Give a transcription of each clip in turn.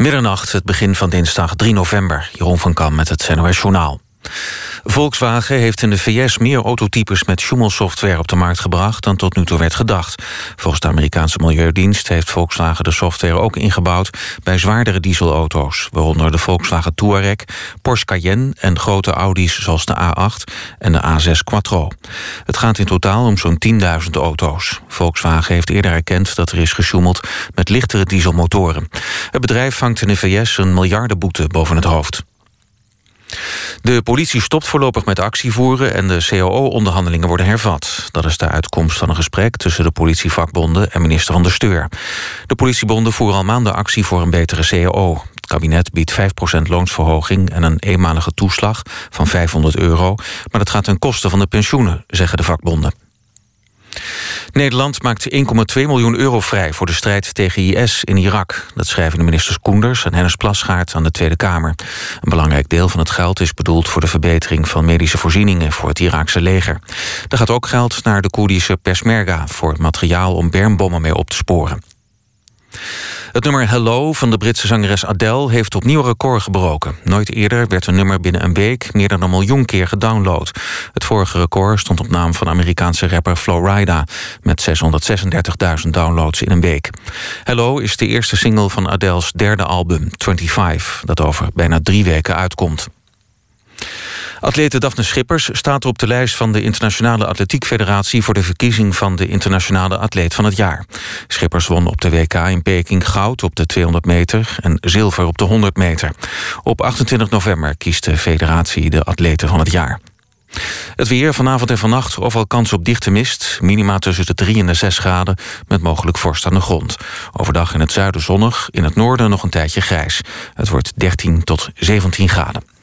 Middernacht, het begin van dinsdag 3 november. Jeroen van Kam met het NOS Journaal. Volkswagen heeft in de VS meer autotypes met Schumel-software op de markt gebracht dan tot nu toe werd gedacht. Volgens de Amerikaanse Milieudienst heeft Volkswagen de software ook ingebouwd bij zwaardere dieselauto's, waaronder de Volkswagen Touareg, Porsche Cayenne en grote Audi's zoals de A8 en de A6 Quattro. Het gaat in totaal om zo'n 10.000 auto's. Volkswagen heeft eerder erkend dat er is gesjoemeld met lichtere dieselmotoren. Het bedrijf vangt in de VS een miljardenboete boven het hoofd. De politie stopt voorlopig met actievoeren en de COO-onderhandelingen worden hervat. Dat is de uitkomst van een gesprek tussen de politievakbonden en minister Van der Steur. De politiebonden voeren al maanden actie voor een betere COO. Het kabinet biedt 5% loonsverhoging en een eenmalige toeslag van 500 euro. Maar dat gaat ten koste van de pensioenen, zeggen de vakbonden. Nederland maakt 1,2 miljoen euro vrij voor de strijd tegen IS in Irak. Dat schrijven de ministers Koenders en Hennis Plasgaard aan de Tweede Kamer. Een belangrijk deel van het geld is bedoeld voor de verbetering van medische voorzieningen voor het Iraakse leger. Er gaat ook geld naar de Koerdische Peshmerga voor materiaal om bermbommen mee op te sporen. Het nummer Hello van de Britse zangeres Adele heeft opnieuw record gebroken. Nooit eerder werd een nummer binnen een week meer dan een miljoen keer gedownload. Het vorige record stond op naam van Amerikaanse rapper Florida... met 636.000 downloads in een week. Hello is de eerste single van Adele's derde album, 25... dat over bijna drie weken uitkomt. Atlete Daphne Schippers staat op de lijst van de Internationale Atletiek Federatie voor de verkiezing van de Internationale Atleet van het Jaar. Schippers won op de WK in Peking goud op de 200 meter en zilver op de 100 meter. Op 28 november kiest de federatie de atleten van het jaar. Het weer vanavond en vannacht overal kans op dichte mist. Minima tussen de 3 en de 6 graden met mogelijk vorst aan de grond. Overdag in het zuiden zonnig, in het noorden nog een tijdje grijs. Het wordt 13 tot 17 graden.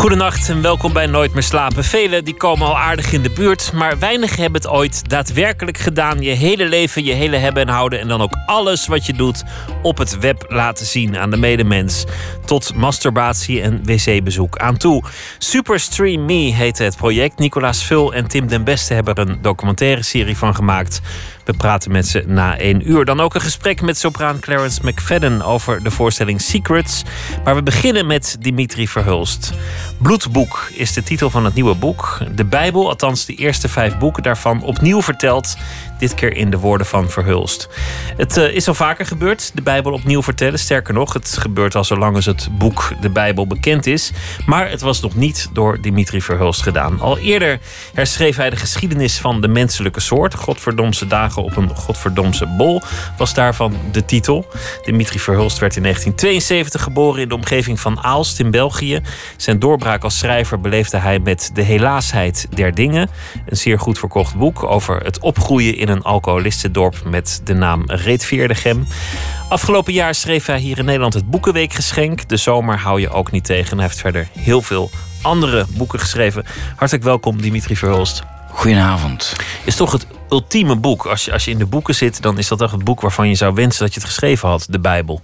Goedenacht en welkom bij Nooit meer slapen. Velen die komen al aardig in de buurt, maar weinig hebben het ooit daadwerkelijk gedaan. Je hele leven, je hele hebben en houden en dan ook alles wat je doet op het web laten zien aan de medemens. Tot masturbatie en wc-bezoek aan toe. Superstream Me heette het project. Nicolaas Vul en Tim den Beste hebben er een documentaire serie van gemaakt. We praten met ze na één uur. Dan ook een gesprek met sopraan Clarence McFadden over de voorstelling Secrets. Maar we beginnen met Dimitri Verhulst. Bloedboek is de titel van het nieuwe boek. De Bijbel, althans de eerste vijf boeken daarvan, opnieuw verteld. Dit keer in de woorden van Verhulst. Het uh, is al vaker gebeurd, de Bijbel opnieuw vertellen. Sterker nog, het gebeurt al zolang als het boek De Bijbel bekend is. Maar het was nog niet door Dimitri Verhulst gedaan. Al eerder herschreef hij de geschiedenis van de menselijke soort. Godverdomse dagen op een godverdomse bol was daarvan de titel. Dimitri Verhulst werd in 1972 geboren in de omgeving van Aalst in België. Zijn doorbraak als schrijver beleefde hij met De Helaasheid der Dingen. Een zeer goed verkocht boek over het opgroeien in een alcoholistendorp met de naam Reetveerdegem. Afgelopen jaar schreef hij hier in Nederland het Boekenweekgeschenk. De zomer hou je ook niet tegen. Hij heeft verder heel veel andere boeken geschreven. Hartelijk welkom, Dimitri Verhulst. Goedenavond. Is toch het ultieme boek. Als je, als je in de boeken zit, dan is dat toch het boek waarvan je zou wensen dat je het geschreven had, de Bijbel.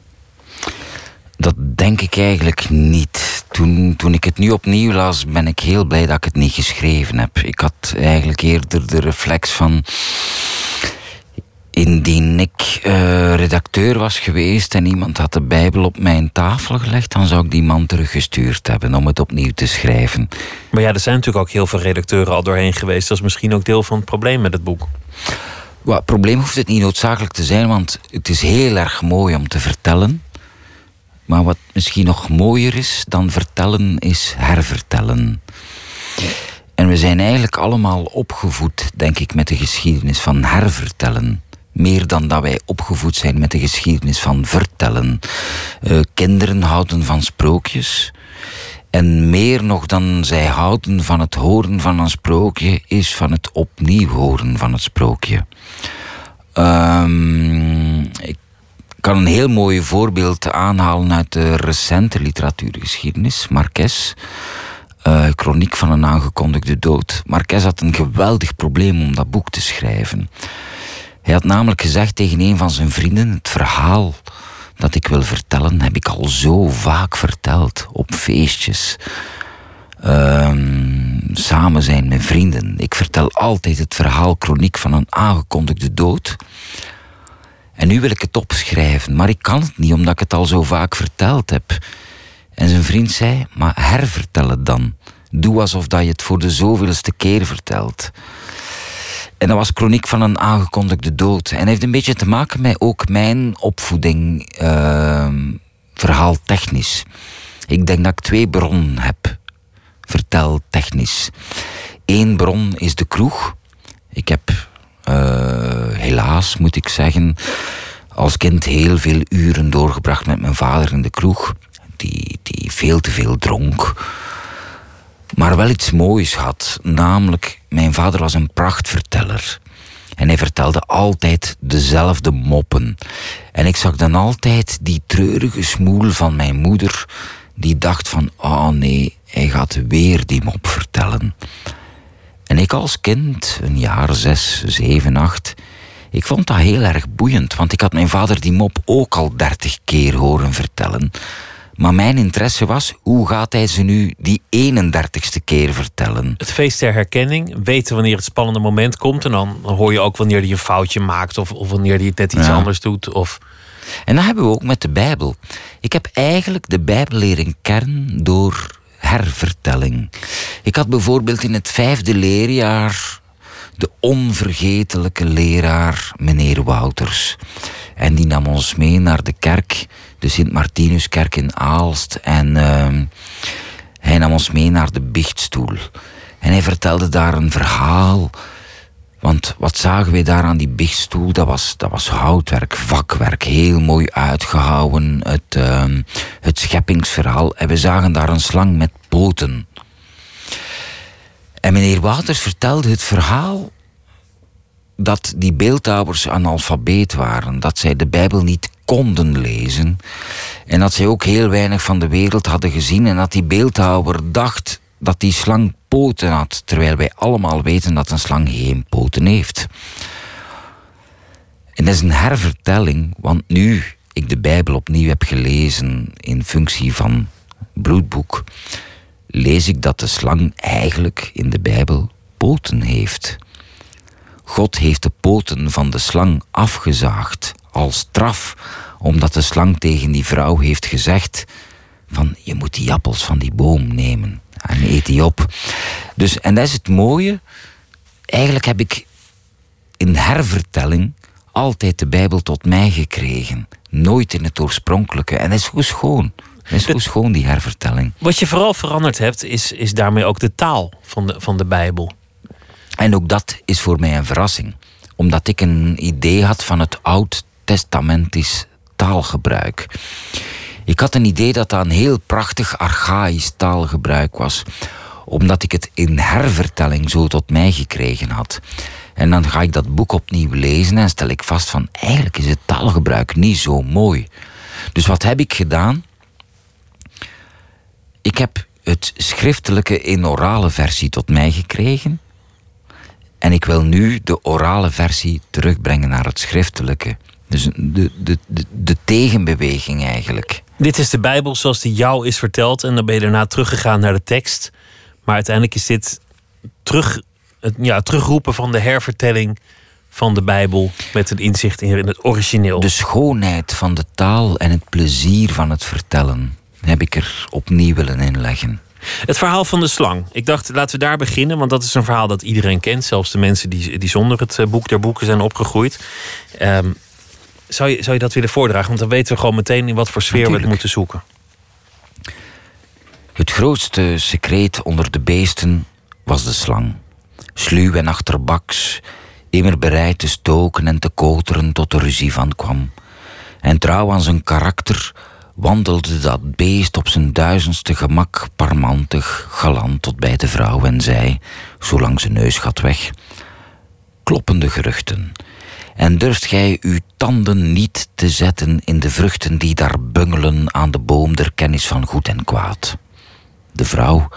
Dat denk ik eigenlijk niet. Toen, toen ik het nu opnieuw las, ben ik heel blij dat ik het niet geschreven heb. Ik had eigenlijk eerder de reflex van. Indien ik uh, redacteur was geweest en iemand had de Bijbel op mijn tafel gelegd, dan zou ik die man teruggestuurd hebben om het opnieuw te schrijven. Maar ja, er zijn natuurlijk ook heel veel redacteuren al doorheen geweest. Dat is misschien ook deel van het probleem met het boek. Well, het probleem hoeft het niet noodzakelijk te zijn, want het is heel erg mooi om te vertellen. Maar wat misschien nog mooier is dan vertellen, is hervertellen. En we zijn eigenlijk allemaal opgevoed, denk ik, met de geschiedenis van hervertellen. Meer dan dat wij opgevoed zijn met de geschiedenis van vertellen. Uh, kinderen houden van sprookjes. En meer nog dan zij houden van het horen van een sprookje, is van het opnieuw horen van het sprookje. Um, ik kan een heel mooi voorbeeld aanhalen uit de recente literatuurgeschiedenis, Marques. Uh, Chroniek van een aangekondigde dood. Marques had een geweldig probleem om dat boek te schrijven. Hij had namelijk gezegd tegen een van zijn vrienden: Het verhaal dat ik wil vertellen, heb ik al zo vaak verteld op feestjes. Ehm, samen zijn met vrienden. Ik vertel altijd het verhaal chroniek van een aangekondigde dood. En nu wil ik het opschrijven, maar ik kan het niet omdat ik het al zo vaak verteld heb. En zijn vriend zei: Maar hervertel het dan. Doe alsof dat je het voor de zoveelste keer vertelt. En dat was chroniek van een aangekondigde dood. En heeft een beetje te maken met ook mijn opvoeding, uh, verhaal technisch. Ik denk dat ik twee bronnen heb, vertel technisch. Eén bron is de kroeg. Ik heb helaas, moet ik zeggen, als kind heel veel uren doorgebracht met mijn vader in de kroeg, die, die veel te veel dronk maar wel iets moois had. Namelijk, mijn vader was een prachtverteller. En hij vertelde altijd dezelfde moppen. En ik zag dan altijd die treurige smoel van mijn moeder, die dacht van, oh nee, hij gaat weer die mop vertellen. En ik als kind, een jaar zes, zeven, acht, ik vond dat heel erg boeiend, want ik had mijn vader die mop ook al dertig keer horen vertellen. Maar mijn interesse was, hoe gaat hij ze nu die 31ste keer vertellen? Het feest der herkenning, weten wanneer het spannende moment komt. En dan hoor je ook wanneer hij een foutje maakt of, of wanneer hij net iets anders doet. Of... En dat hebben we ook met de Bijbel. Ik heb eigenlijk de Bijbel leren kennen door hervertelling. Ik had bijvoorbeeld in het vijfde leerjaar de onvergetelijke leraar, meneer Wouters. En die nam ons mee naar de kerk de Sint-Martinuskerk in Aalst. En uh, hij nam ons mee naar de biechtstoel. En hij vertelde daar een verhaal. Want wat zagen wij daar aan die biechtstoel? Dat was, dat was houtwerk, vakwerk, heel mooi uitgehouwen. Het, uh, het scheppingsverhaal. En we zagen daar een slang met poten. En meneer Waters vertelde het verhaal dat die beeldhouwers analfabeet waren, dat zij de Bijbel niet konden lezen en dat zij ook heel weinig van de wereld hadden gezien en dat die beeldhouwer dacht dat die slang poten had, terwijl wij allemaal weten dat een slang geen poten heeft. En dat is een hervertelling, want nu ik de Bijbel opnieuw heb gelezen in functie van bloedboek, lees ik dat de slang eigenlijk in de Bijbel poten heeft. God heeft de poten van de slang afgezaagd als straf, omdat de slang tegen die vrouw heeft gezegd van je moet die appels van die boom nemen en eet die op. Dus, en dat is het mooie, eigenlijk heb ik in hervertelling altijd de Bijbel tot mij gekregen. Nooit in het oorspronkelijke. En dat is zo schoon. Dat is zo schoon, die hervertelling. Wat je vooral veranderd hebt, is, is daarmee ook de taal van de, van de Bijbel. En ook dat is voor mij een verrassing. Omdat ik een idee had van het oud-testamentisch taalgebruik. Ik had een idee dat dat een heel prachtig archaïsch taalgebruik was. Omdat ik het in hervertelling zo tot mij gekregen had. En dan ga ik dat boek opnieuw lezen en stel ik vast van eigenlijk is het taalgebruik niet zo mooi. Dus wat heb ik gedaan? Ik heb het schriftelijke in orale versie tot mij gekregen. En ik wil nu de orale versie terugbrengen naar het schriftelijke. Dus de, de, de, de tegenbeweging eigenlijk. Dit is de Bijbel zoals die jou is verteld. En dan ben je daarna teruggegaan naar de tekst. Maar uiteindelijk is dit terug, het ja, terugroepen van de hervertelling van de Bijbel. Met een inzicht in het origineel. De schoonheid van de taal en het plezier van het vertellen heb ik er opnieuw willen inleggen. Het verhaal van de slang. Ik dacht, laten we daar beginnen, want dat is een verhaal dat iedereen kent. Zelfs de mensen die, die zonder het eh, boek der boeken zijn opgegroeid. Um, zou, je, zou je dat willen voordragen? Want dan weten we gewoon meteen in wat voor sfeer we het moeten zoeken. Het grootste secreet onder de beesten was de slang. Sluw en achterbaks, immer bereid te stoken en te koteren tot er ruzie van kwam. En trouw aan zijn karakter wandelde dat beest op zijn duizendste gemak parmantig galant tot bij de vrouw en zei, zolang zijn neusgat weg, kloppende geruchten. En durft gij uw tanden niet te zetten in de vruchten die daar bungelen aan de boom der kennis van goed en kwaad? De vrouw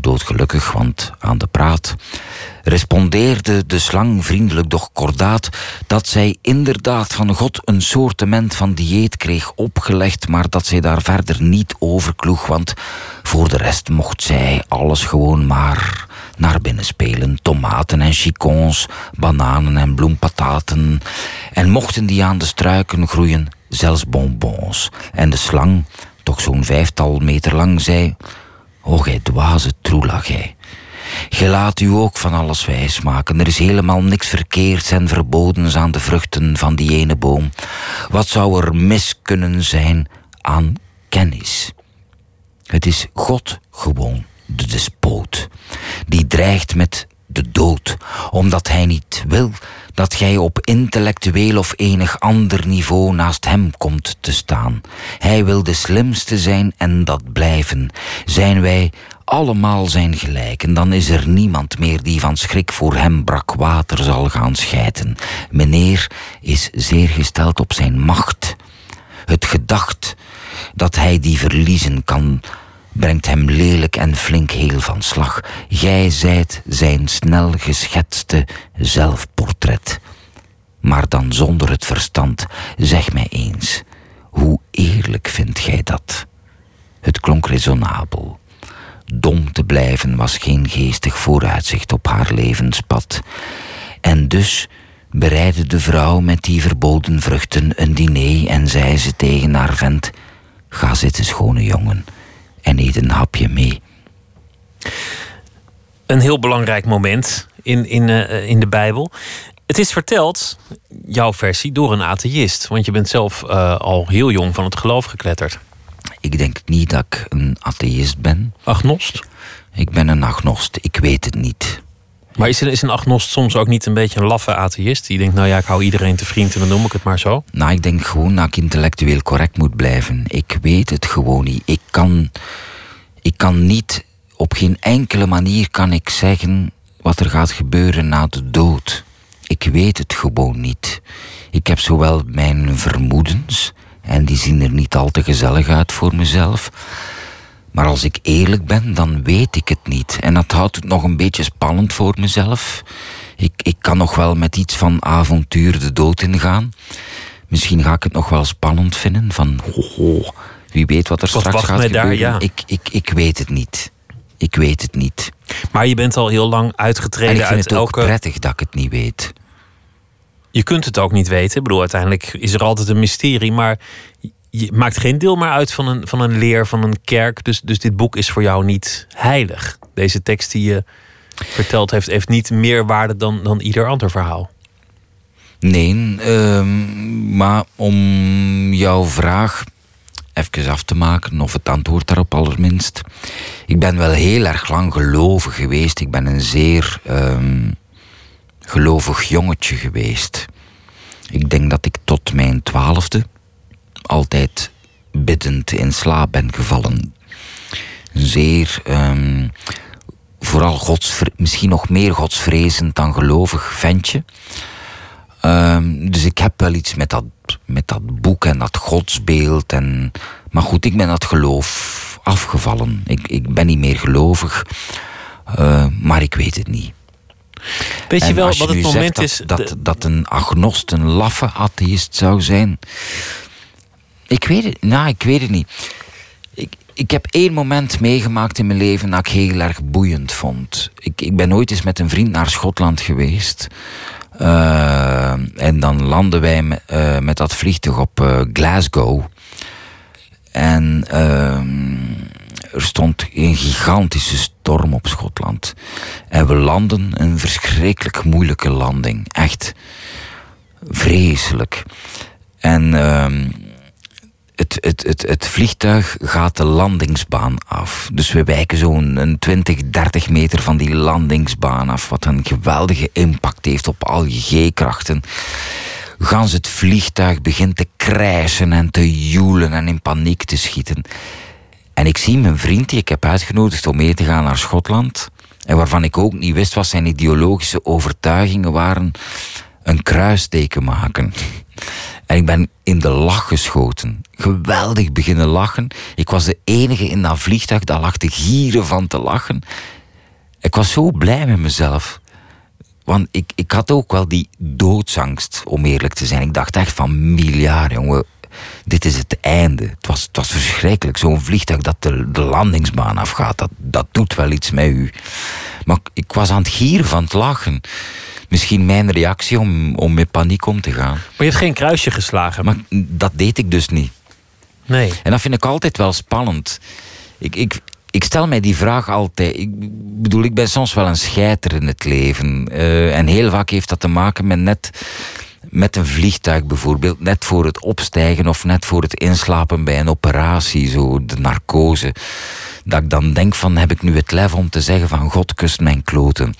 doodgelukkig, want aan de praat, respondeerde de slang vriendelijk doch kordaat dat zij inderdaad van God een soortement van dieet kreeg opgelegd, maar dat zij daar verder niet over kloeg, want voor de rest mocht zij alles gewoon maar naar binnen spelen. Tomaten en chicons, bananen en bloempataten. En mochten die aan de struiken groeien, zelfs bonbons. En de slang, toch zo'n vijftal meter lang, zei... O, gij dwaze troela, gij. Gij laat u ook van alles wijs maken. Er is helemaal niks verkeerds en verbodens aan de vruchten van die ene boom. Wat zou er mis kunnen zijn aan kennis? Het is God gewoon, de despoot, die dreigt met de dood, omdat hij niet wil dat gij op intellectueel of enig ander niveau naast hem komt te staan. Hij wil de slimste zijn en dat blijven. Zijn wij allemaal zijn gelijken, dan is er niemand meer die van schrik voor hem brak water zal gaan schijten. Meneer is zeer gesteld op zijn macht. Het gedacht dat hij die verliezen kan, brengt hem lelijk en flink heel van slag. Gij zijt zijn snel geschetste zelfportret. Maar dan zonder het verstand, zeg mij eens, hoe eerlijk vindt gij dat? Het klonk raisonnabel. Dom te blijven was geen geestig vooruitzicht op haar levenspad. En dus bereidde de vrouw met die verboden vruchten een diner en zei ze tegen haar vent: Ga zitten, schone jongen, en eet een hapje mee. Een heel belangrijk moment in, in, uh, in de Bijbel. Het is verteld, jouw versie, door een atheïst. Want je bent zelf uh, al heel jong van het geloof gekletterd. Ik denk niet dat ik een atheïst ben. Agnost? Ik ben een agnost, ik weet het niet. Maar is een, is een agnost soms ook niet een beetje een laffe atheïst? Die denkt, nou ja, ik hou iedereen te vriend en dan noem ik het maar zo. Nou, ik denk gewoon dat ik intellectueel correct moet blijven. Ik weet het gewoon niet. Ik kan, ik kan niet, op geen enkele manier kan ik zeggen wat er gaat gebeuren na de dood. Ik weet het gewoon niet. Ik heb zowel mijn vermoedens, en die zien er niet al te gezellig uit voor mezelf. Maar als ik eerlijk ben, dan weet ik het niet. En dat houdt het nog een beetje spannend voor mezelf. Ik, ik kan nog wel met iets van avontuur de dood ingaan. Misschien ga ik het nog wel spannend vinden. Van, ho, ho, wie weet wat er wat straks gaat gebeuren. Daar, ja. ik, ik, ik weet het niet. Ik weet het niet. Maar je bent al heel lang uitgetreden en ik vind uit het ook elke... prettig dat ik het niet weet. Je kunt het ook niet weten. Ik bedoel, uiteindelijk is er altijd een mysterie. Maar je maakt geen deel meer uit van een, van een leer, van een kerk. Dus, dus dit boek is voor jou niet heilig. Deze tekst die je verteld heeft, heeft niet meer waarde dan, dan ieder ander verhaal. Nee, um, maar om jouw vraag even af te maken, of het antwoord daarop allerminst. Ik ben wel heel erg lang gelovig geweest. Ik ben een zeer um, gelovig jongetje geweest. Ik denk dat ik tot mijn twaalfde altijd biddend in slaap ben gevallen. Zeer, um, vooral gods, misschien nog meer godsvrezend dan gelovig ventje. Um, dus ik heb wel iets met dat, met dat boek en dat godsbeeld. En, maar goed, ik ben dat geloof afgevallen. Ik, ik ben niet meer gelovig, uh, maar ik weet het niet. Weet je en wel als wat je het moment zegt is? dat, dat, dat een agnost een laffe atheïst zou zijn. Ik weet het, nou, ik weet het niet. Ik, ik heb één moment meegemaakt in mijn leven dat ik heel erg boeiend vond. Ik, ik ben ooit eens met een vriend naar Schotland geweest. Uh, en dan landen wij uh, met dat vliegtuig op uh, Glasgow. En ehm, er stond een gigantische storm op Schotland. En we landen een verschrikkelijk moeilijke landing. Echt vreselijk. En ehm, het, het, het, vliegtuig gaat de landingsbaan af. Dus we wijken zo'n 20, 30 meter van die landingsbaan af. Wat een geweldige impact heeft op al je G-krachten. Gans het vliegtuig begint te krijsen en te joelen en in paniek te schieten. En ik zie mijn vriend die ik heb uitgenodigd om mee te gaan naar Schotland. En waarvan ik ook niet wist wat zijn ideologische overtuigingen waren. Een kruisteken maken. En ik ben in de lach geschoten. Geweldig beginnen lachen. Ik was de enige in dat vliegtuig dat lag te gieren van te lachen. Ik was zo blij met mezelf. Want ik, ik had ook wel die doodsangst, om eerlijk te zijn. Ik dacht echt van miljard, jongen. Dit is het einde. Het was, het was verschrikkelijk. Zo'n vliegtuig dat de, de landingsbaan afgaat, dat, dat doet wel iets met u. Maar ik was aan het gieren van het lachen. Misschien mijn reactie om, om met paniek om te gaan. Maar je hebt geen kruisje geslagen. Maar dat deed ik dus niet. Nee. En dat vind ik altijd wel spannend. Ik, ik, ik stel mij die vraag altijd. Ik bedoel, ik ben soms wel een scheiter in het leven. Uh, en heel vaak heeft dat te maken met net met een vliegtuig bijvoorbeeld, net voor het opstijgen of net voor het inslapen bij een operatie, zo de narcose. Dat ik dan denk van, heb ik nu het lef om te zeggen van God kust mijn kloten.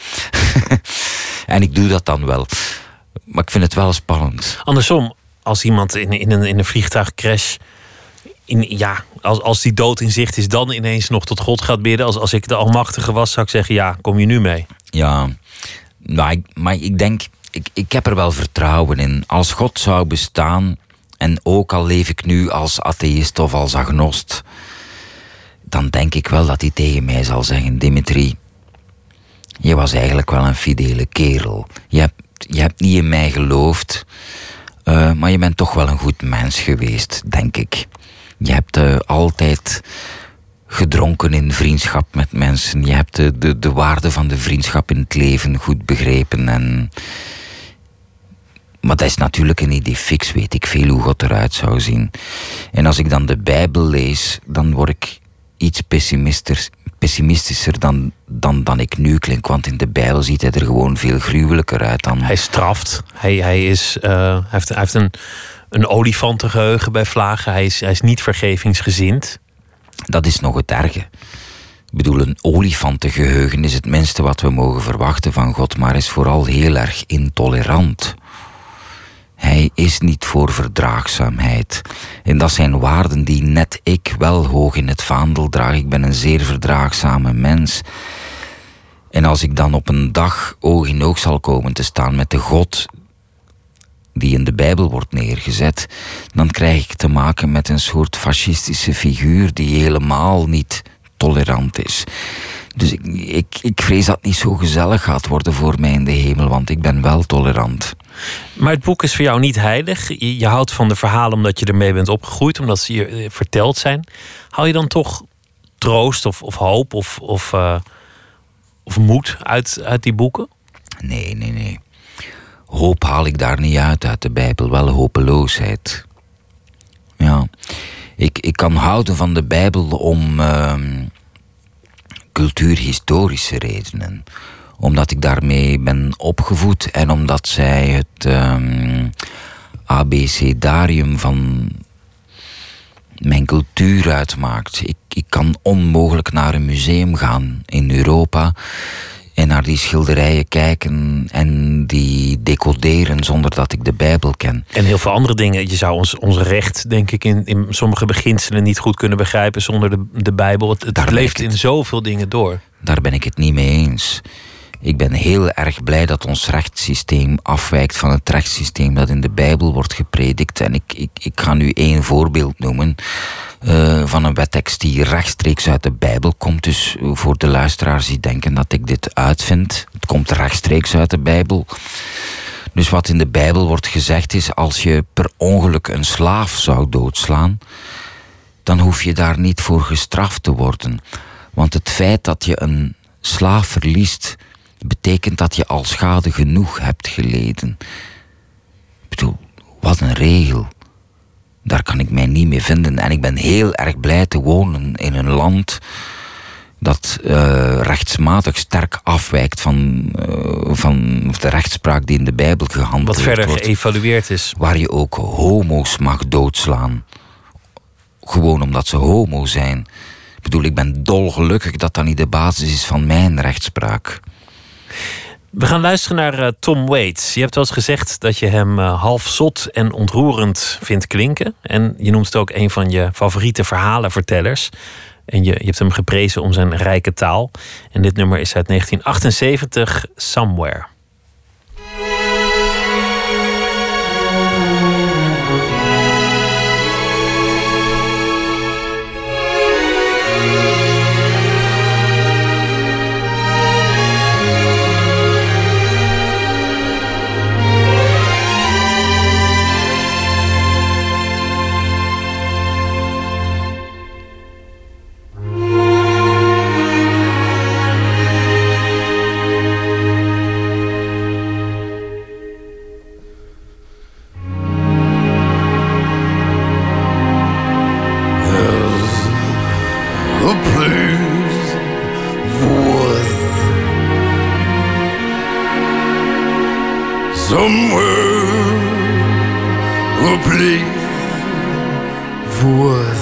en ik doe dat dan wel. Maar ik vind het wel spannend. Andersom, als iemand in, in, een, in een vliegtuigcrash in, ja, als, als die dood in zicht is, dan ineens nog tot God gaat bidden. Als, als ik de Almachtige was, zou ik zeggen: Ja, kom je nu mee? Ja, maar ik, maar ik denk, ik, ik heb er wel vertrouwen in. Als God zou bestaan, en ook al leef ik nu als atheïst of als agnost, dan denk ik wel dat hij tegen mij zal zeggen: Dimitri, je was eigenlijk wel een fidele kerel. Je hebt, je hebt niet in mij geloofd, uh, maar je bent toch wel een goed mens geweest, denk ik. Je hebt uh, altijd gedronken in vriendschap met mensen. Je hebt de, de, de waarde van de vriendschap in het leven goed begrepen. En... Maar dat is natuurlijk een idee fix, weet ik veel hoe God eruit zou zien. En als ik dan de Bijbel lees, dan word ik iets pessimistischer, pessimistischer dan, dan, dan ik nu klink. Want in de Bijbel ziet hij er gewoon veel gruwelijker uit dan. Hij straft. Hij, hij, is, uh, heeft, hij heeft een een olifantengeheugen bij vlagen. Hij is, hij is niet vergevingsgezind. Dat is nog het erge. Ik bedoel, een olifantengeheugen is het minste wat we mogen verwachten van God, maar is vooral heel erg intolerant. Hij is niet voor verdraagzaamheid. En dat zijn waarden die net ik wel hoog in het vaandel draag. Ik ben een zeer verdraagzame mens. En als ik dan op een dag oog in oog zal komen te staan met de God die in de Bijbel wordt neergezet, dan krijg ik te maken met een soort fascistische figuur die helemaal niet tolerant is. Dus ik, ik, ik vrees dat het niet zo gezellig gaat worden voor mij in de hemel, want ik ben wel tolerant. Maar het boek is voor jou niet heilig. Je, je houdt van de verhalen omdat je ermee bent opgegroeid, omdat ze je eh, verteld zijn. Haal je dan toch troost of, of hoop of, of, uh, of moed uit, uit die boeken? Nee, nee, nee hoop haal ik daar niet uit uit de Bijbel, wel hopeloosheid. Ja, ik, ik kan houden van de Bijbel om uh, cultuurhistorische redenen. Omdat ik daarmee ben opgevoed en omdat zij het um, abecedarium van mijn cultuur uitmaakt. Ik, ik kan onmogelijk naar een museum gaan in Europa en naar die schilderijen kijken en die decoderen zonder dat ik de Bijbel ken. En heel veel andere dingen. Je zou ons, ons recht, denk ik, in, in sommige beginselen niet goed kunnen begrijpen zonder de, de Bijbel. Het, het leeft in zoveel dingen door. Daar ben ik het niet mee eens. Ik ben heel erg blij dat ons rechtssysteem afwijkt van het rechtssysteem dat in de Bijbel wordt gepredikt. En ik, ik, ik ga nu één voorbeeld noemen. Uh, van een wettekst die rechtstreeks uit de Bijbel komt. Dus voor de luisteraars die denken dat ik dit uitvind, het komt rechtstreeks uit de Bijbel. Dus wat in de Bijbel wordt gezegd is: als je per ongeluk een slaaf zou doodslaan, dan hoef je daar niet voor gestraft te worden. Want het feit dat je een slaaf verliest, betekent dat je al schade genoeg hebt geleden. Ik bedoel, wat een regel. Daar kan ik mij niet mee vinden. En ik ben heel erg blij te wonen in een land dat uh, rechtsmatig sterk afwijkt van, uh, van de rechtspraak die in de Bijbel gehandeld wordt. Wat verder geëvalueerd is. Waar je ook homo's mag doodslaan. Gewoon omdat ze homo zijn. Ik bedoel, ik ben dolgelukkig dat dat niet de basis is van mijn rechtspraak. We gaan luisteren naar uh, Tom Waits. Je hebt wel eens gezegd dat je hem uh, half zot en ontroerend vindt klinken. En je noemt het ook een van je favoriete verhalenvertellers. En je, je hebt hem geprezen om zijn rijke taal. En dit nummer is uit 1978, Somewhere. Somewhere, a place for.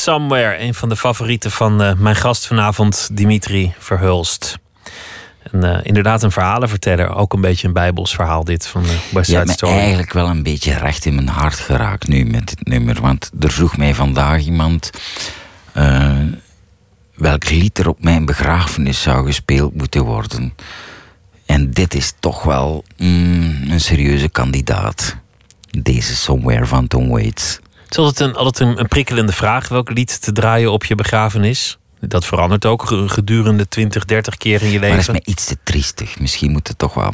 Somewhere. Een van de favorieten van eh, mijn gast vanavond, Dimitri Verhulst. En, eh, inderdaad een verhalenverteller. Ook een beetje een bijbels verhaal dit van de West Side Story. eigenlijk wel een beetje recht in mijn hart geraakt nu met dit nummer. Want er vroeg mij vandaag iemand eh, welk lied er op mijn begrafenis zou gespeeld moeten worden. En dit is toch wel mm, een serieuze kandidaat. Deze Somewhere van Tom Waits. Het is altijd, een, altijd een, een prikkelende vraag. Welk lied te draaien op je begrafenis? Dat verandert ook ge- gedurende 20, 30 keer in je Maar dat is leven. mij iets te triestig. Misschien moet het toch wel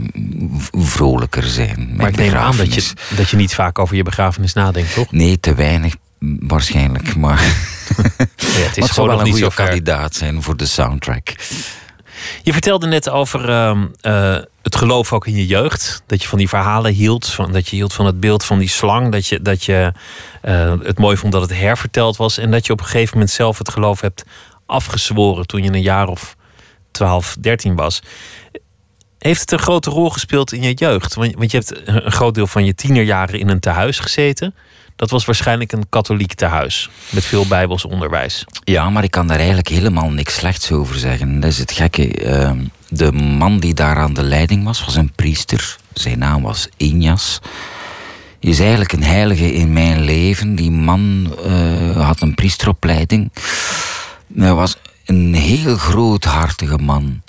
vrolijker zijn. Maar ik neem aan dat je, dat je niet vaak over je begrafenis nadenkt, toch? Nee, te weinig waarschijnlijk. Maar Ja, het is Maar het zou gewoon wel een niet zo goede kandidaat zijn voor de soundtrack. Je vertelde net over ehm, eh, het geloof ook in je jeugd. Dat je van die verhalen hield. Van, dat je hield van het beeld van die slang. Dat je, dat je eh, het mooi vond dat het herverteld was. En dat je op een gegeven moment zelf het geloof hebt afgezworen. toen je een jaar of 12, 13 was. Heeft het een grote rol gespeeld in je jeugd? Want, want je hebt een groot deel van je tienerjaren in een tehuis gezeten. Dat was waarschijnlijk een katholiek tehuis. Met veel bijbels onderwijs. Ja, maar ik kan daar eigenlijk helemaal niks slechts over zeggen. Dat is het gekke. Ehm, de man die daar aan de leiding was, was een priester. Zijn naam was Injas. Is eigenlijk een heilige in mijn leven. Die man eh, had een priesteropleiding. Hij was een heel groothartige man.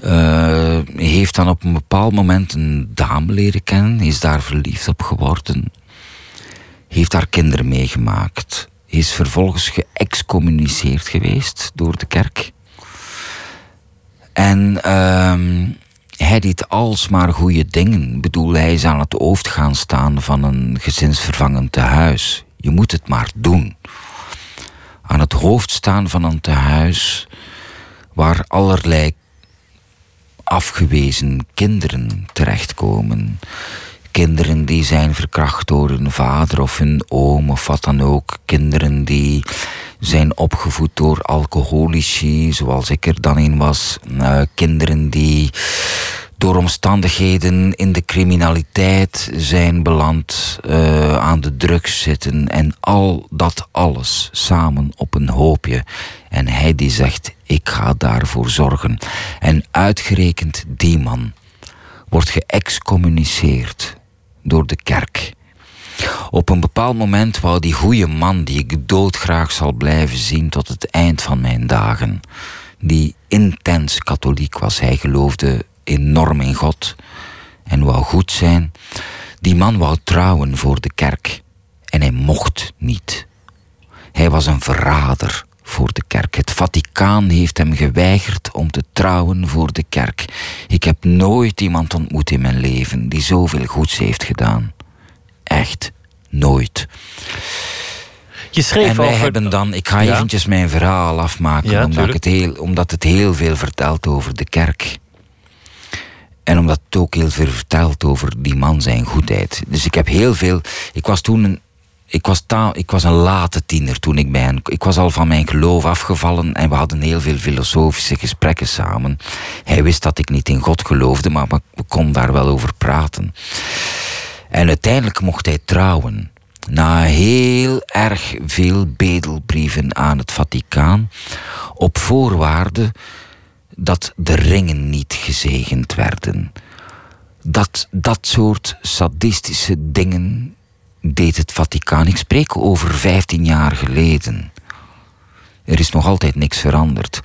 Eh, heeft dan op een bepaald moment een dame leren kennen. Is daar verliefd op geworden. Heeft daar kinderen meegemaakt. Is vervolgens geëxcommuniceerd geweest door de kerk. En ehm, hij deed alsmaar goede dingen. Ik bedoel, hij is aan het hoofd gaan staan van een gezinsvervangend tehuis. Je moet het maar doen. Aan het hoofd staan van een tehuis waar allerlei afgewezen kinderen terechtkomen. Kinderen die zijn verkracht door hun vader of hun oom of wat dan ook. Kinderen die zijn opgevoed door alcoholici, zoals ik er dan een was. Uh, kinderen die door omstandigheden in de criminaliteit zijn beland, uh, aan de drugs zitten en al dat alles samen op een hoopje. En hij die zegt, ik ga daarvoor zorgen. En uitgerekend die man wordt geëxcommuniceerd door de kerk. Op een bepaald moment wou die goede man, die ik doodgraag zal blijven zien tot het eind van mijn dagen, die intens katholiek was, hij geloofde enorm in God en wou goed zijn, die man wou trouwen voor de kerk en hij mocht niet. Hij was een verrader voor de kerk. Het Vaticaan heeft hem geweigerd om te trouwen voor de kerk. Ik heb nooit iemand ontmoet in mijn leven die zoveel goeds heeft gedaan. Echt nooit. Je schreef en wij over... hebben dan, ik ga Ja. eventjes mijn verhaal afmaken, Ja, omdat, het heel, omdat het heel veel vertelt over de kerk. En omdat het ook heel veel vertelt over die man zijn goedheid. Dus ik heb heel veel. Ik was toen een. Ik was, ta, ik was een late tiener toen ik bij hen. Ik was al van mijn geloof afgevallen en we hadden heel veel filosofische gesprekken samen. Hij wist dat ik niet in God geloofde, maar we konden daar wel over praten. En uiteindelijk mocht hij trouwen. Na heel erg veel bedelbrieven aan het Vaticaan. Op voorwaarde dat de ringen niet gezegend werden. Dat, dat soort sadistische dingen deed het Vaticaan. Ik spreek over 15 jaar geleden. Er is nog altijd niks veranderd.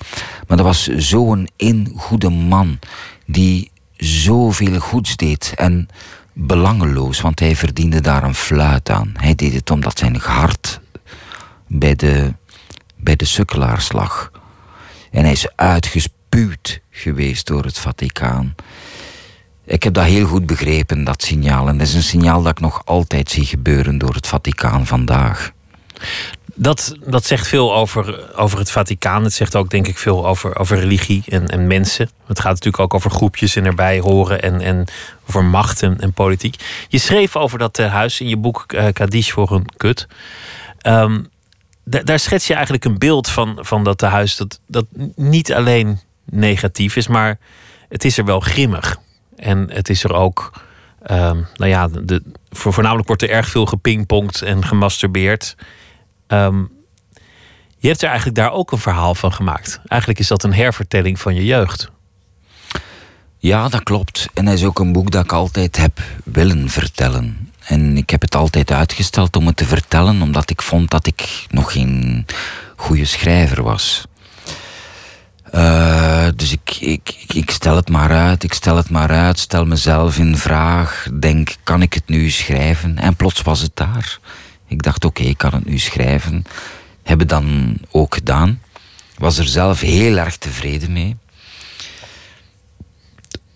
Maar dat was zo'n ingoede man die zoveel goeds deed en belangeloos, want hij verdiende daar een fluit aan. Hij deed het omdat zijn hart bij de, bij de sukkelaars lag. En hij is uitgespuwd geweest door het Vaticaan. Ik heb dat heel goed begrepen, dat signaal. En dat is een signaal dat ik nog altijd zie gebeuren door het Vaticaan vandaag. Dat, dat zegt veel over, over het Vaticaan. Het zegt ook, denk ik, veel over, over religie en, en mensen. Het gaat natuurlijk ook over groepjes en erbij horen en, en over macht en, politiek. Je schreef over dat eh, huis in je boek eh Kadish voor een kut. Ehm, da- daar schets je eigenlijk een beeld van, van dat huis dat, dat niet alleen negatief is, maar het is er wel grimmig. En het is er ook, ehm, nou ja, de, voor, voornamelijk wordt er erg veel gepingpongd en gemasturbeerd. Ehm, je hebt er eigenlijk daar ook een verhaal van gemaakt. Eigenlijk is dat een hervertelling van je jeugd. Ja, dat klopt. En dat is ook een boek dat ik altijd heb willen vertellen. En ik heb het altijd uitgesteld om het te vertellen, omdat ik vond dat ik nog geen goede schrijver was. Eh, dus ik, ik, ik, stel het maar uit, ik stel het maar uit, stel mezelf in vraag, denk, kan ik het nu schrijven? En plots was het daar. Ik dacht, oké, ik kan het nu schrijven. Hebben dan ook gedaan. Was er zelf heel erg tevreden mee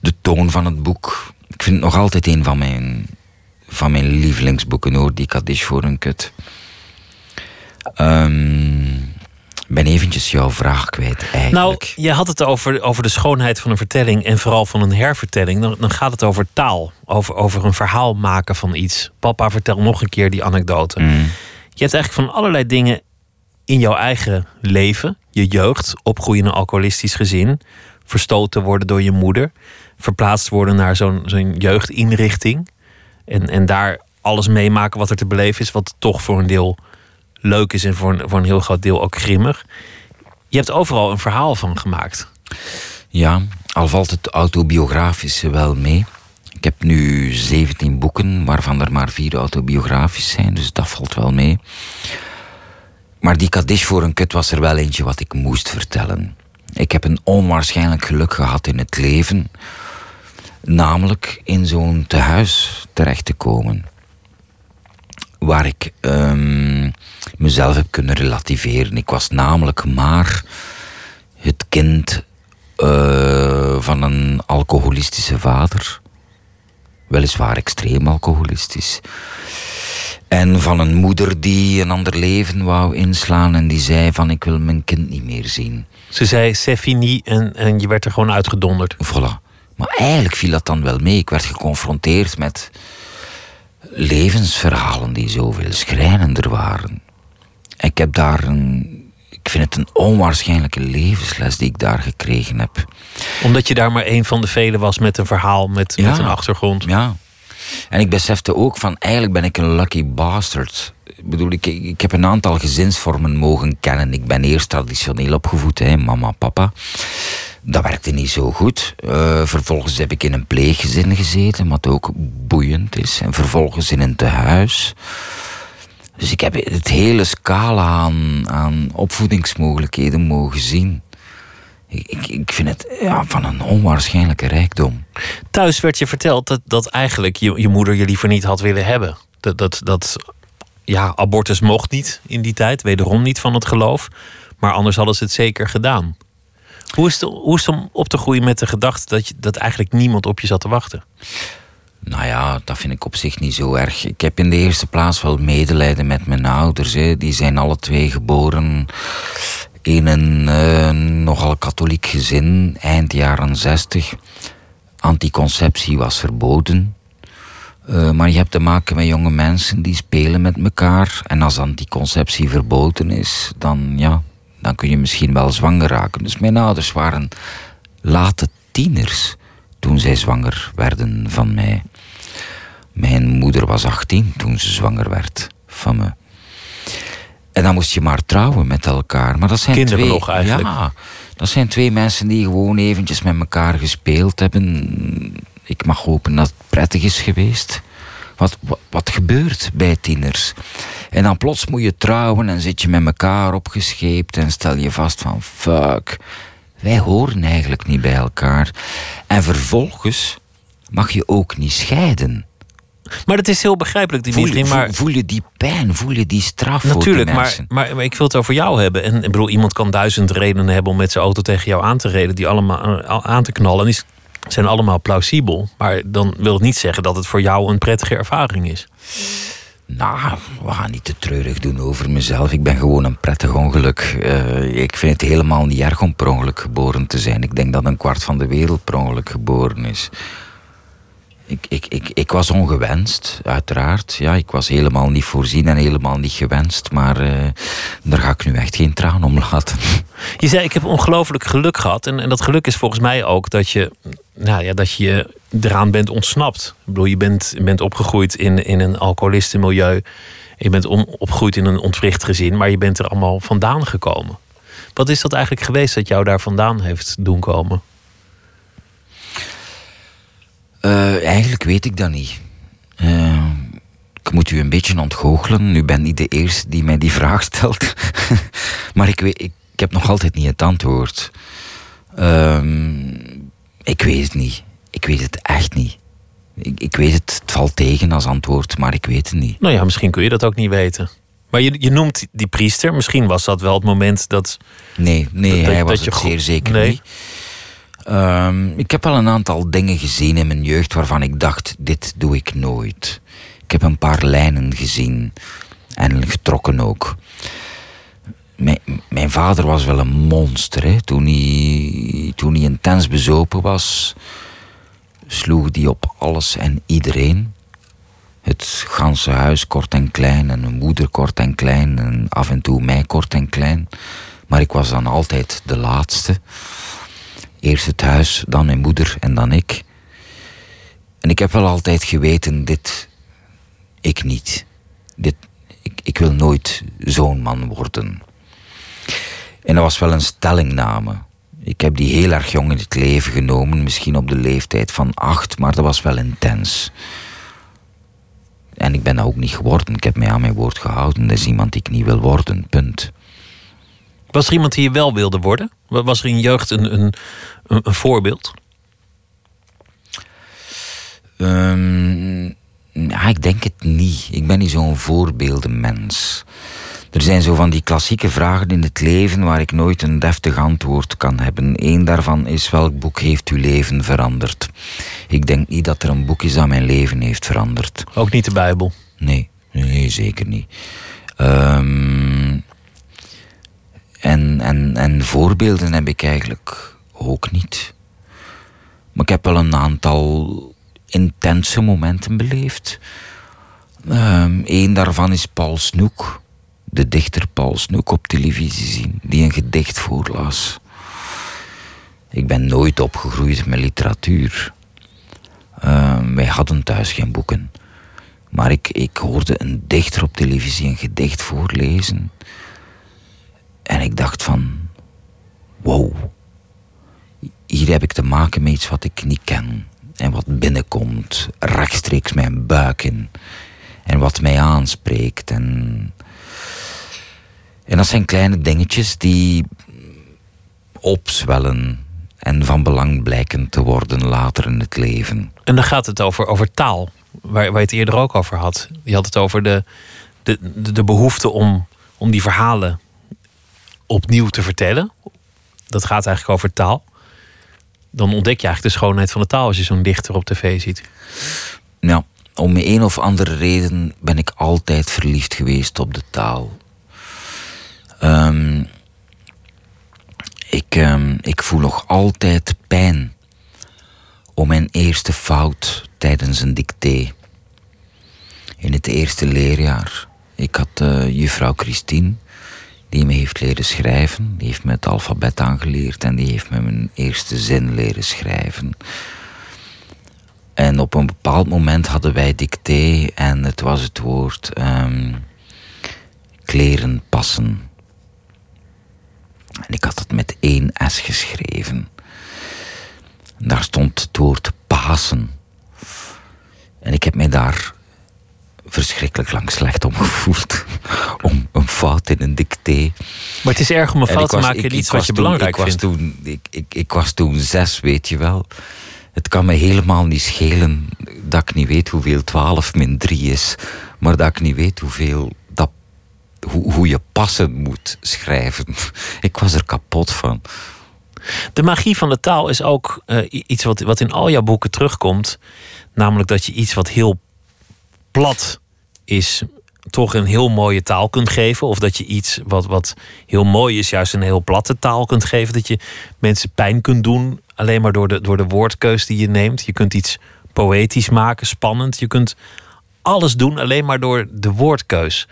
de toon van het boek. Ik vind het nog altijd een van mijn, van mijn lievelingsboeken hoor, die Kadish voor een kut. Ik ben eventjes jouw vraag kwijt Nou, eigenlijk. je had het over, over de schoonheid van een vertelling en vooral van een hervertelling. Dan, dan gaat het over taal, over, over een verhaal maken van iets. Papa, vertel nog een keer die anekdote. Mm. Je hebt eigenlijk van allerlei dingen in jouw eigen leven, je jeugd, opgroeien in een alcoholistisch gezin, verstoten worden door je moeder, verplaatst worden naar zo'n zo'n jeugdinrichting en, en daar alles meemaken wat er te beleven is, wat toch voor een deel leuk is en voor een, voor een heel groot deel ook grimmig. Je hebt overal een verhaal van gemaakt. Ja, al valt het autobiografische wel mee. Ik heb nu 17 boeken, waarvan er maar vier autobiografisch zijn, dus dat valt wel mee. Maar die Kadish voor een kut was er wel eentje wat ik moest vertellen. Ik heb een onwaarschijnlijk geluk gehad in het leven, namelijk in zo'n tehuis terecht te komen. Waar ik ehm, mezelf heb kunnen relativeren. Ik was namelijk maar het kind Eh, van een alcoholistische vader. Weliswaar extreem alcoholistisch. En van een moeder die een ander leven wou inslaan en die zei van ik wil mijn kind niet meer zien. Ze zei c'est fini en, en je werd er gewoon uitgedonderd. Voilà. Maar eigenlijk viel dat dan wel mee. Ik werd geconfronteerd met levensverhalen die zoveel schrijnender waren. Ik heb daar een. Ik vind het een onwaarschijnlijke levensles die ik daar gekregen heb. Omdat je daar maar een van de velen was met een verhaal, met, Ja. met een achtergrond. Ja. En ik besefte ook van eigenlijk ben ik een lucky bastard. Ik bedoel, ik, ik heb een aantal gezinsvormen mogen kennen. Ik ben eerst traditioneel opgevoed, hè, mama, papa. Dat werkte niet zo goed. Eh, vervolgens heb ik in een pleeggezin gezeten, wat ook boeiend is. En vervolgens in een tehuis. Dus ik heb het hele scala aan, aan opvoedingsmogelijkheden mogen zien. Ik, ik, vind het ja, van een onwaarschijnlijke rijkdom. Thuis werd je verteld dat, dat eigenlijk je, je moeder je liever niet had willen hebben. Dat, dat, dat ja, abortus mocht niet in die tijd, wederom niet van het geloof. Maar anders hadden ze het zeker gedaan. Hoe is, het, om op te groeien met de gedachte dat, je, dat eigenlijk niemand op je zat te wachten? Nou ja, dat vind ik op zich niet zo erg. Ik heb in de eerste plaats wel medelijden met mijn ouders. Hè. Die zijn alle twee geboren in een eh, nogal katholiek gezin, eind jaren zestig. Anticonceptie was verboden. Eh, maar je hebt te maken met jonge mensen die spelen met elkaar. En als anticonceptie verboden is, dan, ja, dan kun je misschien wel zwanger raken. Dus mijn ouders waren late tieners toen zij zwanger werden van mij. Mijn moeder was 18 toen ze zwanger werd van me. En dan moest je maar trouwen met elkaar. Maar dat zijn Kinderen twee, nog eigenlijk. Ja, dat zijn twee mensen die gewoon eventjes met elkaar gespeeld hebben. Ik mag hopen dat het prettig is geweest. Wat, wat, wat gebeurt bij tieners? En dan plots moet je trouwen en zit je met elkaar opgescheept en stel je vast van fuck, wij horen eigenlijk niet bij elkaar. En vervolgens mag je ook niet scheiden. Maar dat is heel begrijpelijk, Dimitri. voel, Maar voel je die pijn, voel je die straf voor Natuurlijk, die maar, mensen? maar, maar ik wil het over jou hebben. En ik bedoel, iemand kan duizend redenen hebben om met zijn auto tegen jou aan te reden, die allemaal eh, aan te knallen. Die zijn allemaal plausibel. Maar dan wil het niet zeggen dat het voor jou een prettige ervaring is. Nou, we gaan niet te treurig doen over mezelf. Ik ben gewoon een prettig ongeluk. Eh, ik vind het helemaal niet erg om per ongeluk geboren te zijn. Ik denk dat een kwart van de wereld per geboren is. Ik, ik, ik, ik was ongewenst, uiteraard. Ja, ik was helemaal niet voorzien en helemaal niet gewenst. Maar eh, daar ga ik nu echt geen traan om laten. Je zei, ik heb ongelooflijk geluk gehad. En, en dat geluk is volgens mij ook dat je, nou ja, dat je eraan bent ontsnapt. Ik bedoel, je bent, bent opgegroeid in, in een alcoholistenmilieu. Je bent opgegroeid in een ontwricht gezin. Maar je bent er allemaal vandaan gekomen. Wat is dat eigenlijk geweest dat jou daar vandaan heeft doen komen? Eh, eigenlijk weet ik dat niet. Eh, ik moet u een beetje ontgoochelen. U bent niet de eerste die mij die vraag stelt. maar ik, weet, ik, ik heb nog altijd niet het antwoord. Ehm, ik weet het niet. Ik weet het echt niet. Ik, ik weet het, het valt tegen als antwoord, maar ik weet het niet. Nou ja, misschien kun je dat ook niet weten. Maar je, je noemt die priester. Misschien was dat wel het moment dat. Nee, nee Dat- hij dat was je het zeer zeker Nee. niet. Ehm, ik heb wel een aantal dingen gezien in mijn jeugd waarvan ik dacht, dit doe ik nooit. Ik heb een paar lijnen gezien en getrokken ook. Mijn, mijn vader was wel een monster. Hè. Toen, hij, toen hij intens bezopen was, sloeg hij op alles en iedereen. Het ganse huis kort en klein en mijn moeder kort en klein en af en toe mij kort en klein. Maar ik was dan altijd de laatste. Eerst het huis, dan mijn moeder en dan ik. En ik heb wel altijd geweten, dit, ik niet. Dit, ik, ik wil nooit zo'n man worden. En dat was wel een stellingname. Ik heb die heel erg jong in het leven genomen, misschien op de leeftijd van acht, maar dat was wel intens. En ik ben dat ook niet geworden. Ik heb mij aan mijn woord gehouden. Dat is iemand die ik niet wil worden, punt. Was er iemand die je wel wilde worden? Wa- Was er in je jeugd een, een, een, een voorbeeld? Ehm, ja, ik denk het niet. Ik ben niet zo'n voorbeeldenmens. Er zijn zo van die klassieke vragen in het leven waar ik nooit een deftig antwoord kan hebben. Eén daarvan is welk boek heeft uw leven veranderd? Ik denk niet dat er een boek is dat mijn leven heeft veranderd. Ook niet de Bijbel? Nee, nee zeker niet. Um, en, en, en voorbeelden heb ik eigenlijk ook niet. Maar ik heb wel een aantal intense momenten beleefd. Um, Eén daarvan is Paul Snoek, de dichter Paul Snoek op televisie zien, die een gedicht voorlas. Ik ben nooit opgegroeid met literatuur. Um, wij hadden thuis geen boeken. Maar ik, ik hoorde een dichter op televisie een gedicht voorlezen. En ik dacht van, wow, hier heb ik te maken met iets wat ik niet ken. En wat binnenkomt, rechtstreeks mijn buik in. En wat mij aanspreekt. En, en dat zijn kleine dingetjes die opzwellen en van belang blijken te worden later in het leven. En dan gaat het over, over taal, waar, waar je het eerder ook over had. Je had het over de, de, de behoefte om, om die verhalen opnieuw te vertellen. Dat gaat eigenlijk over taal. Dan ontdek je eigenlijk de schoonheid van de taal als je zo'n dichter op tv ziet. Ja, om een of andere reden ben ik altijd verliefd geweest op de taal. Um, ik, um, ik voel nog altijd pijn om mijn eerste fout tijdens een dicté. In het eerste leerjaar. Ik had uh, juffrouw Christine die me heeft leren schrijven. Die heeft me het alfabet aangeleerd en die heeft me mijn eerste zin leren schrijven. En op een bepaald moment hadden wij dicté en het was het woord um, kleren passen. En ik had het met één S geschreven. En daar stond het woord Pasen. En ik heb mij daar verschrikkelijk lang slecht om gevoeld. Maar het is erg om een fout te maken in iets wat je belangrijk ik vindt. Was toen, ik, ik, ik was toen zes, weet je wel. Het kan me helemaal niet schelen dat ik niet weet hoeveel 12 min 3 is. Maar dat ik niet weet hoeveel dat, hoe, hoe je passen moet schrijven. Ik was er kapot van. De magie van de taal is ook uh, iets wat, wat in al jouw boeken terugkomt. Namelijk dat je iets wat heel plat is, toch een heel mooie taal kunt geven. Of dat je iets wat, wat heel mooi is, juist een heel platte taal kunt geven. Dat je mensen pijn kunt doen, alleen maar door de, door de woordkeus die je neemt. Je kunt iets poëtisch maken, spannend. Je kunt alles doen, alleen maar door de woordkeus.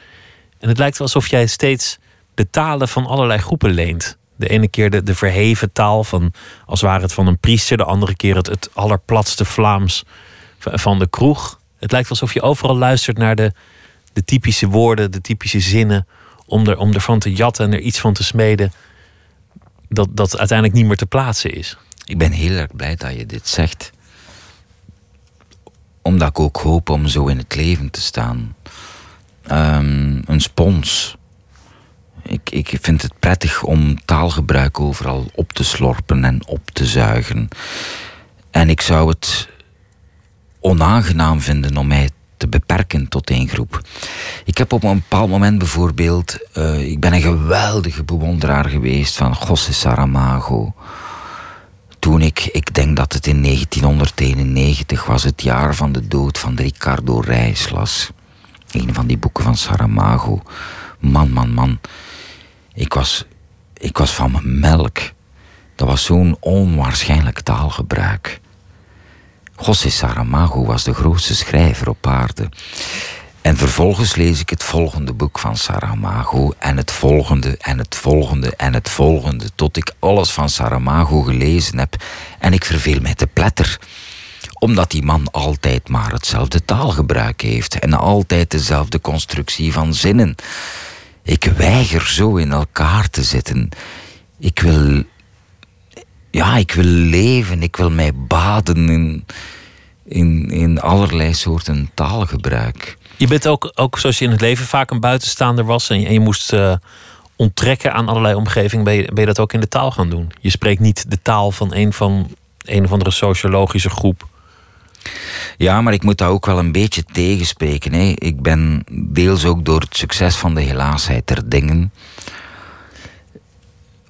En het lijkt alsof jij steeds de talen van allerlei groepen leent. De ene keer de, de verheven taal van, als ware het van een priester. De andere keer het, het allerplatste Vlaams van de kroeg. Het lijkt alsof je overal luistert naar de, de typische woorden, de typische zinnen. Om, er, om ervan te jatten en er iets van te smeden. Dat, dat uiteindelijk niet meer te plaatsen is. Ik ben heel erg blij dat je dit zegt. Omdat ik ook hoop om zo in het leven te staan. Um, een spons. Ik, ik vind het prettig om taalgebruik overal op te slorpen en op te zuigen. En ik zou het onaangenaam vinden om mij te beperken tot één groep. Ik heb op een bepaald moment bijvoorbeeld... Uh, ik ben een geweldige bewonderaar geweest van José Saramago. Toen ik, ik denk dat het in 1991 was, het jaar van de dood van Ricardo Reis las. Een van die boeken van Saramago. Man, man, man. Ik was, ik was van mijn melk. Dat was zo'n onwaarschijnlijk taalgebruik. José Saramago was de grootste schrijver op aarde. En vervolgens lees ik het volgende boek van Saramago en het volgende en het volgende en het volgende tot ik alles van Saramago gelezen heb en ik verveel mij te pletter omdat die man altijd maar hetzelfde taalgebruik heeft en altijd dezelfde constructie van zinnen. Ik weiger zo in elkaar te zitten. Ik wil ja, ik wil leven, ik wil mij baden in, in, in allerlei soorten taalgebruik. Je bent ook, ook, zoals je in het leven vaak een buitenstaander was en je, en je moest uh, onttrekken aan allerlei omgevingen, ben je, ben je dat ook in de taal gaan doen? Je spreekt niet de taal van een, van een of andere sociologische groep. Ja, maar ik moet dat ook wel een beetje tegenspreken. Hè. Ik ben deels ook door het succes van de helaasheid der dingen.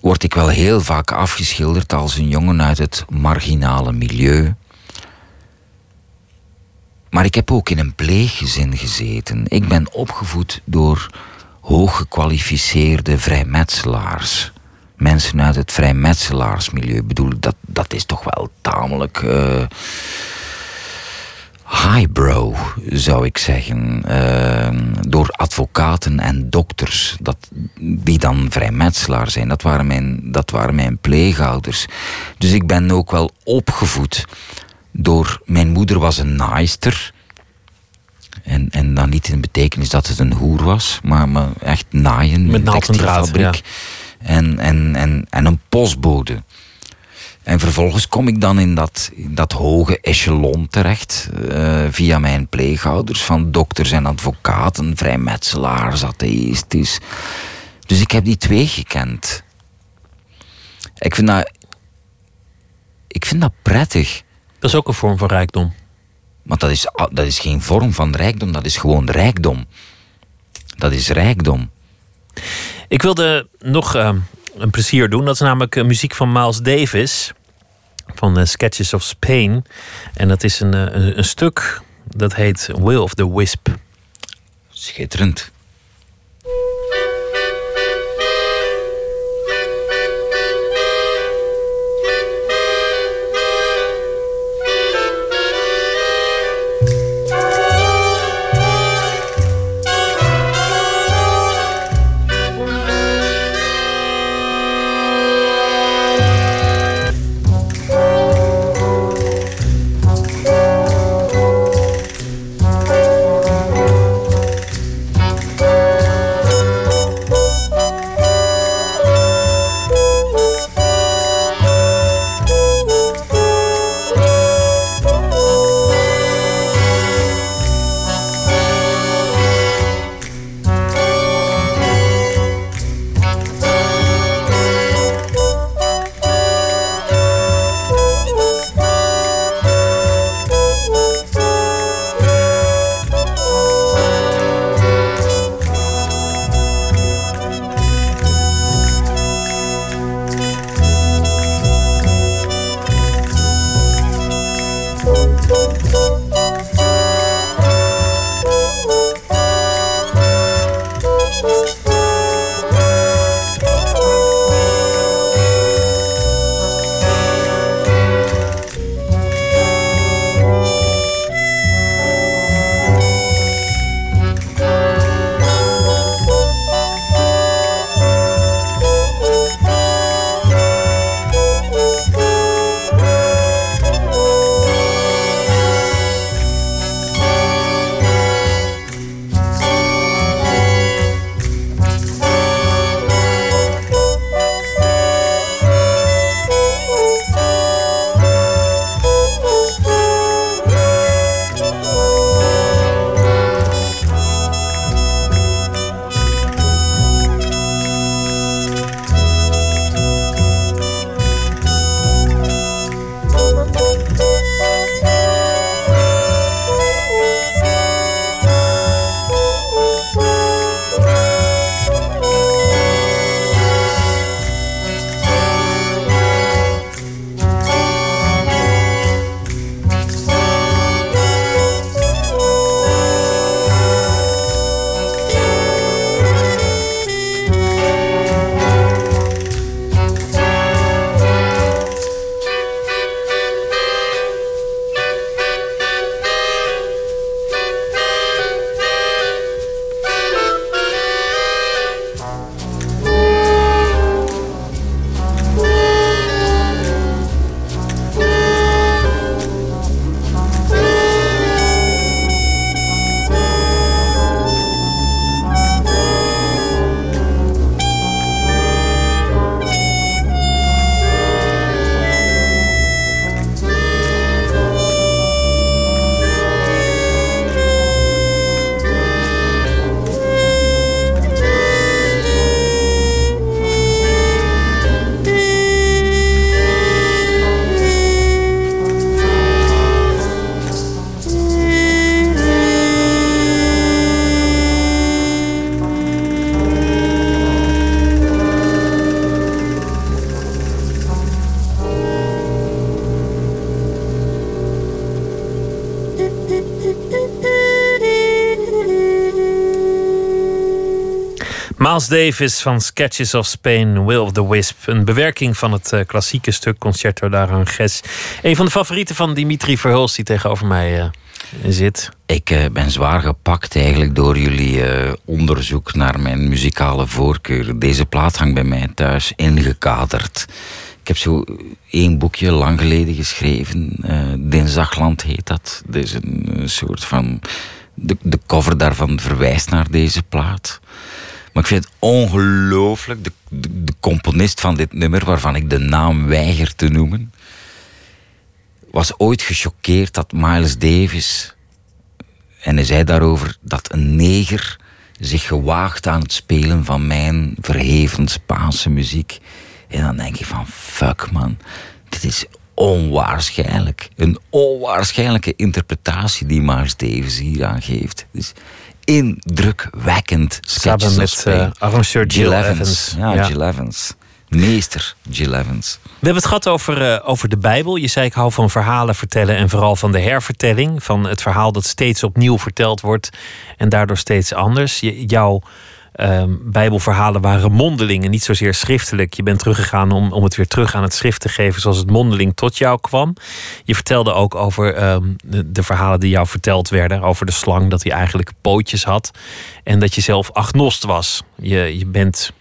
Word ik wel heel vaak afgeschilderd als een jongen uit het marginale milieu. Maar ik heb ook in een pleeggezin gezeten. Ik ben opgevoed door hooggekwalificeerde vrijmetselaars. Mensen uit het vrijmetselaarsmilieu. Ik bedoel, dat, dat is toch wel tamelijk. Uh, highbrow, zou ik zeggen. Uh, door advocaten en dokters, dat, die dan vrijmetselaar zijn. Dat waren, mijn, dat waren mijn pleegouders. Dus ik ben ook wel opgevoed door... Mijn moeder was een naaister. En, en dan niet in betekenis dat het een hoer was, maar, maar echt naaien. Met naald en draad, ja. En, en, en, en een postbode. En vervolgens kom ik dan in dat, in dat hoge echelon terecht, uh, via mijn pleegouders, van dokters en advocaten, vrijmetselaars, atheïstisch. Dus ik heb die twee gekend. Ik vind dat, ik vind dat prettig. Dat is ook een vorm van rijkdom. Maar dat is, dat is geen vorm van rijkdom, dat is gewoon rijkdom. Dat is rijkdom. Ik wilde nog uh, een plezier doen. Dat is namelijk muziek van Miles Davis. Van uh, Sketches of Spain. En dat is een, een, een stuk dat heet Will of the Wisp. Schitterend. Miles Davis van Sketches of Spain, Will of the Wisp. Een bewerking van het uh, klassieke stuk Concerto d'Aranjuez. Een van de favorieten van Dimitri Verhulst die tegenover mij uh, zit. Ik uh, ben zwaar gepakt eigenlijk door jullie onderzoek naar mijn muzikale voorkeur. Deze plaat hangt bij mij thuis ingekaderd. Ik heb zo één boekje lang geleden geschreven. Dinsdagland heet dat. Dat is een soort van... De, de cover daarvan verwijst naar deze plaat. Maar ik vind het ongelooflijk. De, de, componist van dit nummer, waarvan ik de naam weiger te noemen, was ooit gechoqueerd dat Miles Davis. En hij zei daarover dat een neger zich gewaagd aan het spelen van mijn verheven Spaanse muziek. En dan denk je van fuck man, dit is onwaarschijnlijk. Een onwaarschijnlijke interpretatie die Miles Davis hier aan geeft. Dus indrukwekkend Samen met uh, arrangeur Jill, Evans. Ja, ja, Jill Evans. Meester Jill Evans. We hebben het gehad over, uh, over de Bijbel. Je zei ik hou van verhalen vertellen en vooral van de hervertelling. Van het verhaal dat steeds opnieuw verteld wordt en daardoor steeds anders. Je, jouw Ehm, Bijbelverhalen waren mondelingen, niet zozeer schriftelijk. Je bent teruggegaan om, om het weer terug aan het schrift te geven zoals het mondeling tot jou kwam. Je vertelde ook over ehm, de, de, verhalen die jou verteld werden. Over de slang, dat hij eigenlijk pootjes had. En dat je zelf agnost was. Je, je bent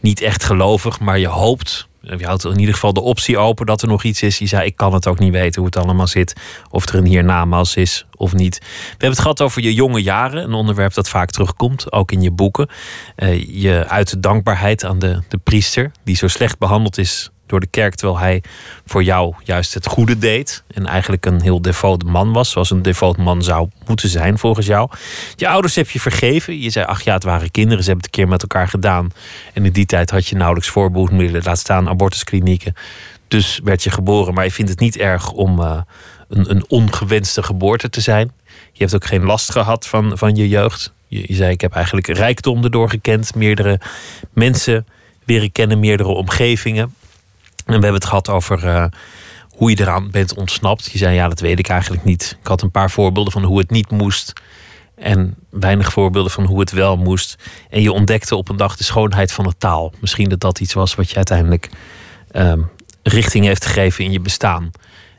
niet echt gelovig, maar je hoopt je houdt in ieder geval de optie open dat er nog iets is. Je zei, ik kan het ook niet weten hoe het allemaal zit. Of er een hiernamaals is of niet. We hebben het gehad over je jonge jaren. Een onderwerp dat vaak terugkomt, ook in je boeken. Uh, je uit dankbaarheid aan de, de priester, die zo slecht behandeld is door de kerk, terwijl hij voor jou juist het goede deed. En eigenlijk een heel devoot man was, zoals een devoot man zou moeten zijn volgens jou. Je ouders heb je vergeven. Je zei, ach ja, het waren kinderen, ze hebben het een keer met elkaar gedaan. En in die tijd had je nauwelijks voorbehoedmiddelen, laat staan abortusklinieken. Dus werd je geboren, maar je vindt het niet erg om uh, een, een ongewenste geboorte te zijn. Je hebt ook geen last gehad van, van je jeugd. Je, je zei, ik heb eigenlijk rijkdom erdoor gekend. Meerdere mensen leren kennen, meerdere omgevingen. En we hebben het gehad over uh, hoe je eraan bent ontsnapt. Je zei ja, dat weet ik eigenlijk niet. Ik had een paar voorbeelden van hoe het niet moest. En weinig voorbeelden van hoe het wel moest. En je ontdekte op een dag de schoonheid van de taal. Misschien dat dat iets was wat je uiteindelijk uh, richting heeft gegeven in je bestaan.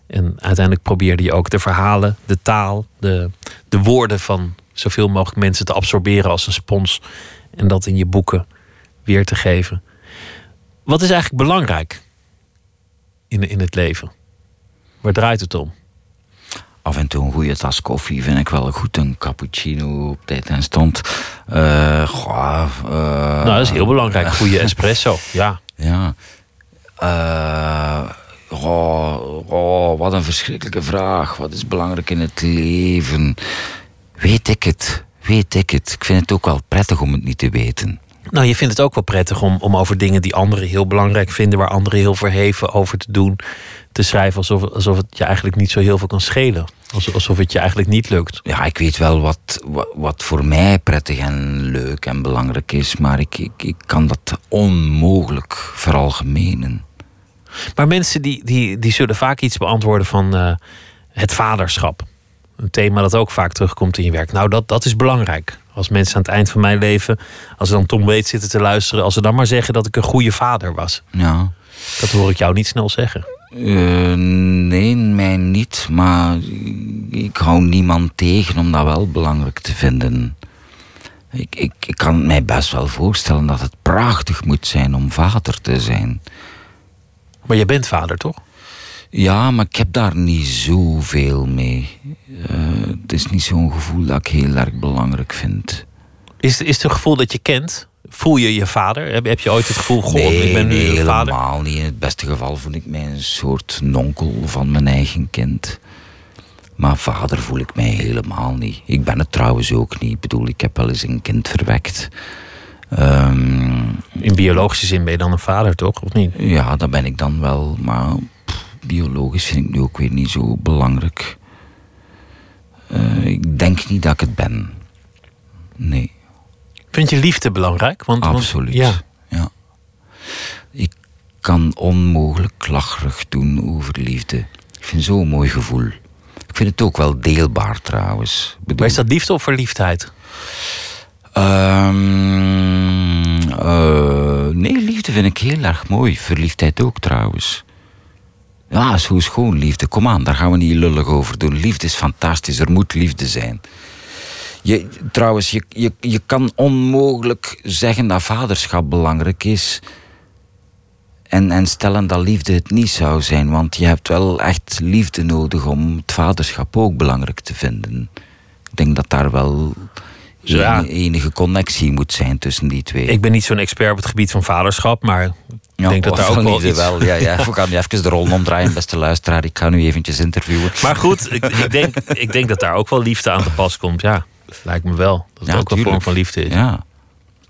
En uiteindelijk probeerde je ook de verhalen, de taal, de, de woorden van zoveel mogelijk mensen te absorberen als een spons. En dat in je boeken weer te geven. Wat is eigenlijk belangrijk in, in het leven? Waar draait het om? Af en toe een goede tas koffie vind ik wel goed. Een cappuccino op tijd en stond. Uh, uh, nou, dat is heel belangrijk. Goede espresso, ja. Ja. Uh, oh, oh, wat een verschrikkelijke vraag. Wat is belangrijk in het leven? Weet ik het? Weet ik het? Ik vind het ook wel prettig om het niet te weten. Nou, je vindt het ook wel prettig om, om over dingen die anderen heel belangrijk vinden, waar anderen heel verheven over te doen, te schrijven alsof, alsof het je eigenlijk niet zo heel veel kan schelen. Alsof het je eigenlijk niet lukt. Ja, ik weet wel wat, wat, wat voor mij prettig en leuk en belangrijk is, maar ik, ik, ik kan dat onmogelijk veralgemenen. Maar mensen die, die, die zullen vaak iets beantwoorden van uh, het vaderschap. Een thema dat ook vaak terugkomt in je werk. Nou, dat, dat is belangrijk. Als mensen aan het eind van mijn leven, als ze dan Tom Waits zitten te luisteren, als ze dan maar zeggen dat ik een goede vader was. Ja. Dat hoor ik jou niet snel zeggen. Uh, nee, mij niet. Maar ik hou niemand tegen om dat wel belangrijk te vinden. Ik, ik, ik kan mij best wel voorstellen dat het prachtig moet zijn om vader te zijn. Maar je bent vader, toch? Ja, maar ik heb daar niet zoveel mee. Uh, het is niet zo'n gevoel dat ik heel erg belangrijk vind. Is, is het een gevoel dat je kent? Voel je je vader? Heb, heb je ooit het gevoel, goh, nee, ik ben nu nee, vader? helemaal niet. In het beste geval voel ik mij een soort nonkel van mijn eigen kind. Maar vader voel ik mij helemaal niet. Ik ben het trouwens ook niet. Ik bedoel, ik heb wel eens een kind verwekt. Um, In biologische zin ben je dan een vader, toch? Of niet? Ja, dat ben ik dan wel. Maar biologisch vind ik nu ook weer niet zo belangrijk. Uh, ik denk niet dat ik het ben. Nee. Vind je liefde belangrijk? Want, Absoluut. ja. ja. Ik kan onmogelijk lacherig doen over liefde. Ik vind het zo'n mooi gevoel. Ik vind het ook wel deelbaar trouwens. Bedoel... Maar is dat liefde of verliefdheid? Um, vind ik heel erg mooi. Verliefdheid ook trouwens. Ja, zo is gewoon liefde. Kom aan, daar gaan we niet lullig over doen. Liefde is fantastisch, er moet liefde zijn. Je, trouwens, je, je, je kan onmogelijk zeggen dat vaderschap belangrijk is. En, en stellen dat liefde het niet zou zijn. Want je hebt wel echt liefde nodig om het vaderschap ook belangrijk te vinden. Ik denk dat daar wel Ja. enige connectie moet zijn tussen die twee. Ik ben niet zo'n expert op het gebied van vaderschap, maar ik Ja, denk dat daar ook wel iets... wel. Ja, ja. We gaan nu even de rol omdraaien, beste luisteraar. Ik ga nu eventjes interviewen. Maar goed, ik, ik, denk, ik denk dat daar ook wel liefde aan te pas komt. Ja, lijkt me wel. Dat het Ja, ook een vorm van liefde is. Ja,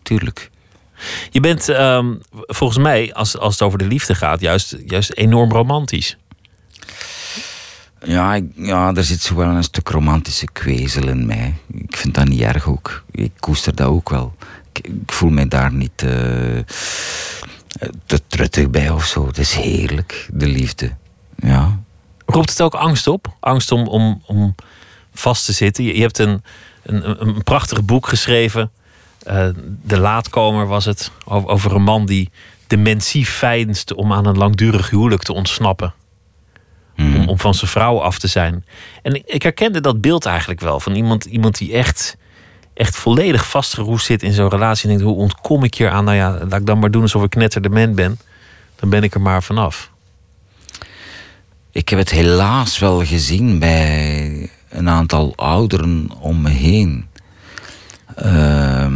tuurlijk. Je bent ehm, volgens mij, als, als het over de liefde gaat, juist, juist enorm romantisch. Ja, ik- ja, er zit zo wel een stuk romantische kwezel in mij. Ik vind dat niet erg ook. Ik koester dat ook wel. Ik, ik voel mij daar niet eh, te truttig bij of zo. Het is heerlijk, de liefde. Ja. Roept het ook angst op? Angst om, om, om vast te zitten? Je, je hebt een, een, een- prachtig boek geschreven. eh, de Laatkomer was het. Over, over een man die dementie veinst om aan een langdurig huwelijk te ontsnappen. Om, om van zijn vrouw af te zijn. En ik, ik herkende dat beeld eigenlijk wel. Van iemand, iemand die echt, echt volledig vastgeroest zit in zo'n relatie. En denkt, hoe ontkom ik hier aan? Nou ja, laat ik dan maar doen alsof ik knetterdement ben. Dan ben ik er maar vanaf. Ik heb het helaas wel gezien bij een aantal ouderen om me heen. Ehm,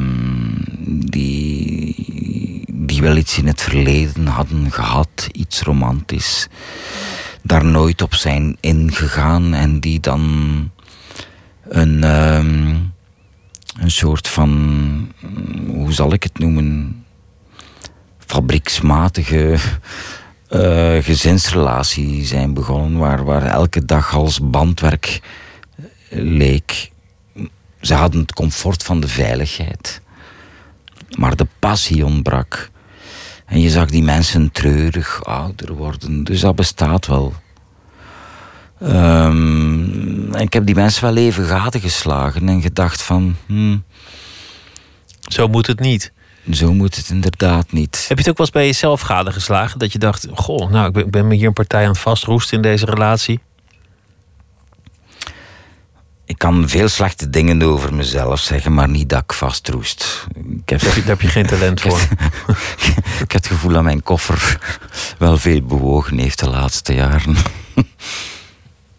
die, die wel iets in het verleden hadden gehad, iets romantisch. Daar nooit op zijn ingegaan en die dan een, ehm, een soort van, hoe zal ik het noemen, fabrieksmatige eh, gezinsrelatie zijn begonnen, waar, waar elke dag als bandwerk leek. Ze hadden het comfort van de veiligheid, maar de passie ontbrak. En je zag die mensen treurig ouder worden, dus dat bestaat wel. Ehm, en ik heb die mensen wel even gaten geslagen en gedacht van, hmm, Zo moet het niet. zo moet het inderdaad niet. Heb je het ook wel eens bij jezelf gadegeslagen? Dat je dacht, goh, nou, ik ben, ben me hier een partij aan het vastroesten in deze relatie. Ik kan veel slechte dingen over mezelf zeggen, maar niet dat ik vastroest. Ik heb, Daar heb je, daar heb je geen talent voor. ik heb het gevoel dat mijn koffer wel veel bewogen heeft de laatste jaren.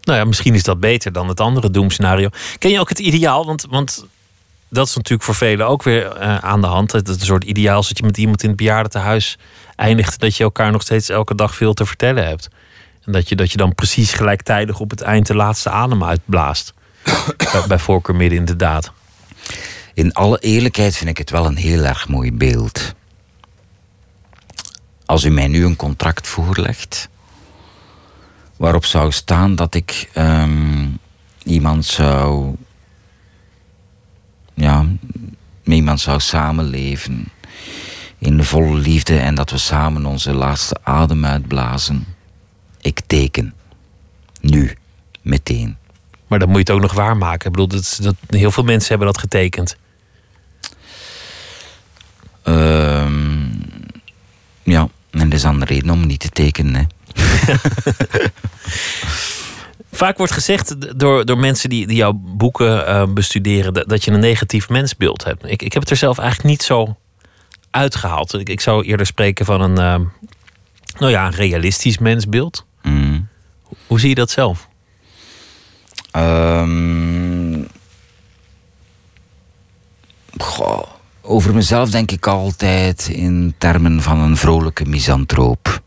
Nou ja, misschien is dat beter dan het andere doemscenario. Ken je ook het ideaal? Want, want dat is natuurlijk voor velen ook weer eh, aan de hand. Het is een soort ideaal is dat je met iemand in het bejaardentehuis eindigt... dat je elkaar nog steeds elke dag veel te vertellen hebt. En dat je, dat je dan precies gelijktijdig op het eind de laatste adem uitblaast. bij, bij voorkeur midden in de daad. In alle eerlijkheid vind ik het wel een heel erg mooi beeld. Als u mij nu een contract voorlegt, waarop zou staan dat ik ehm, iemand zou. Ja, met iemand zou samenleven. In volle liefde en dat we samen onze laatste adem uitblazen. Ik teken. Nu. Meteen. Maar dan moet je het ook nog waarmaken. Ik bedoel, dat, dat, heel veel mensen hebben dat getekend. Ehm, ja, en dat is dan de reden om niet te tekenen. Hè. Vaak wordt gezegd door, door mensen die, die jouw boeken eh, bestuderen... Dat, dat je een negatief mensbeeld hebt. Ik, ik heb het er zelf eigenlijk niet zo uitgehaald. Ik, ik zou eerder spreken van een, eh, nou ja, een realistisch mensbeeld. Mm. Hoe zie je dat zelf? Ehm, goh, over mezelf denk ik altijd in termen van een vrolijke misantroop.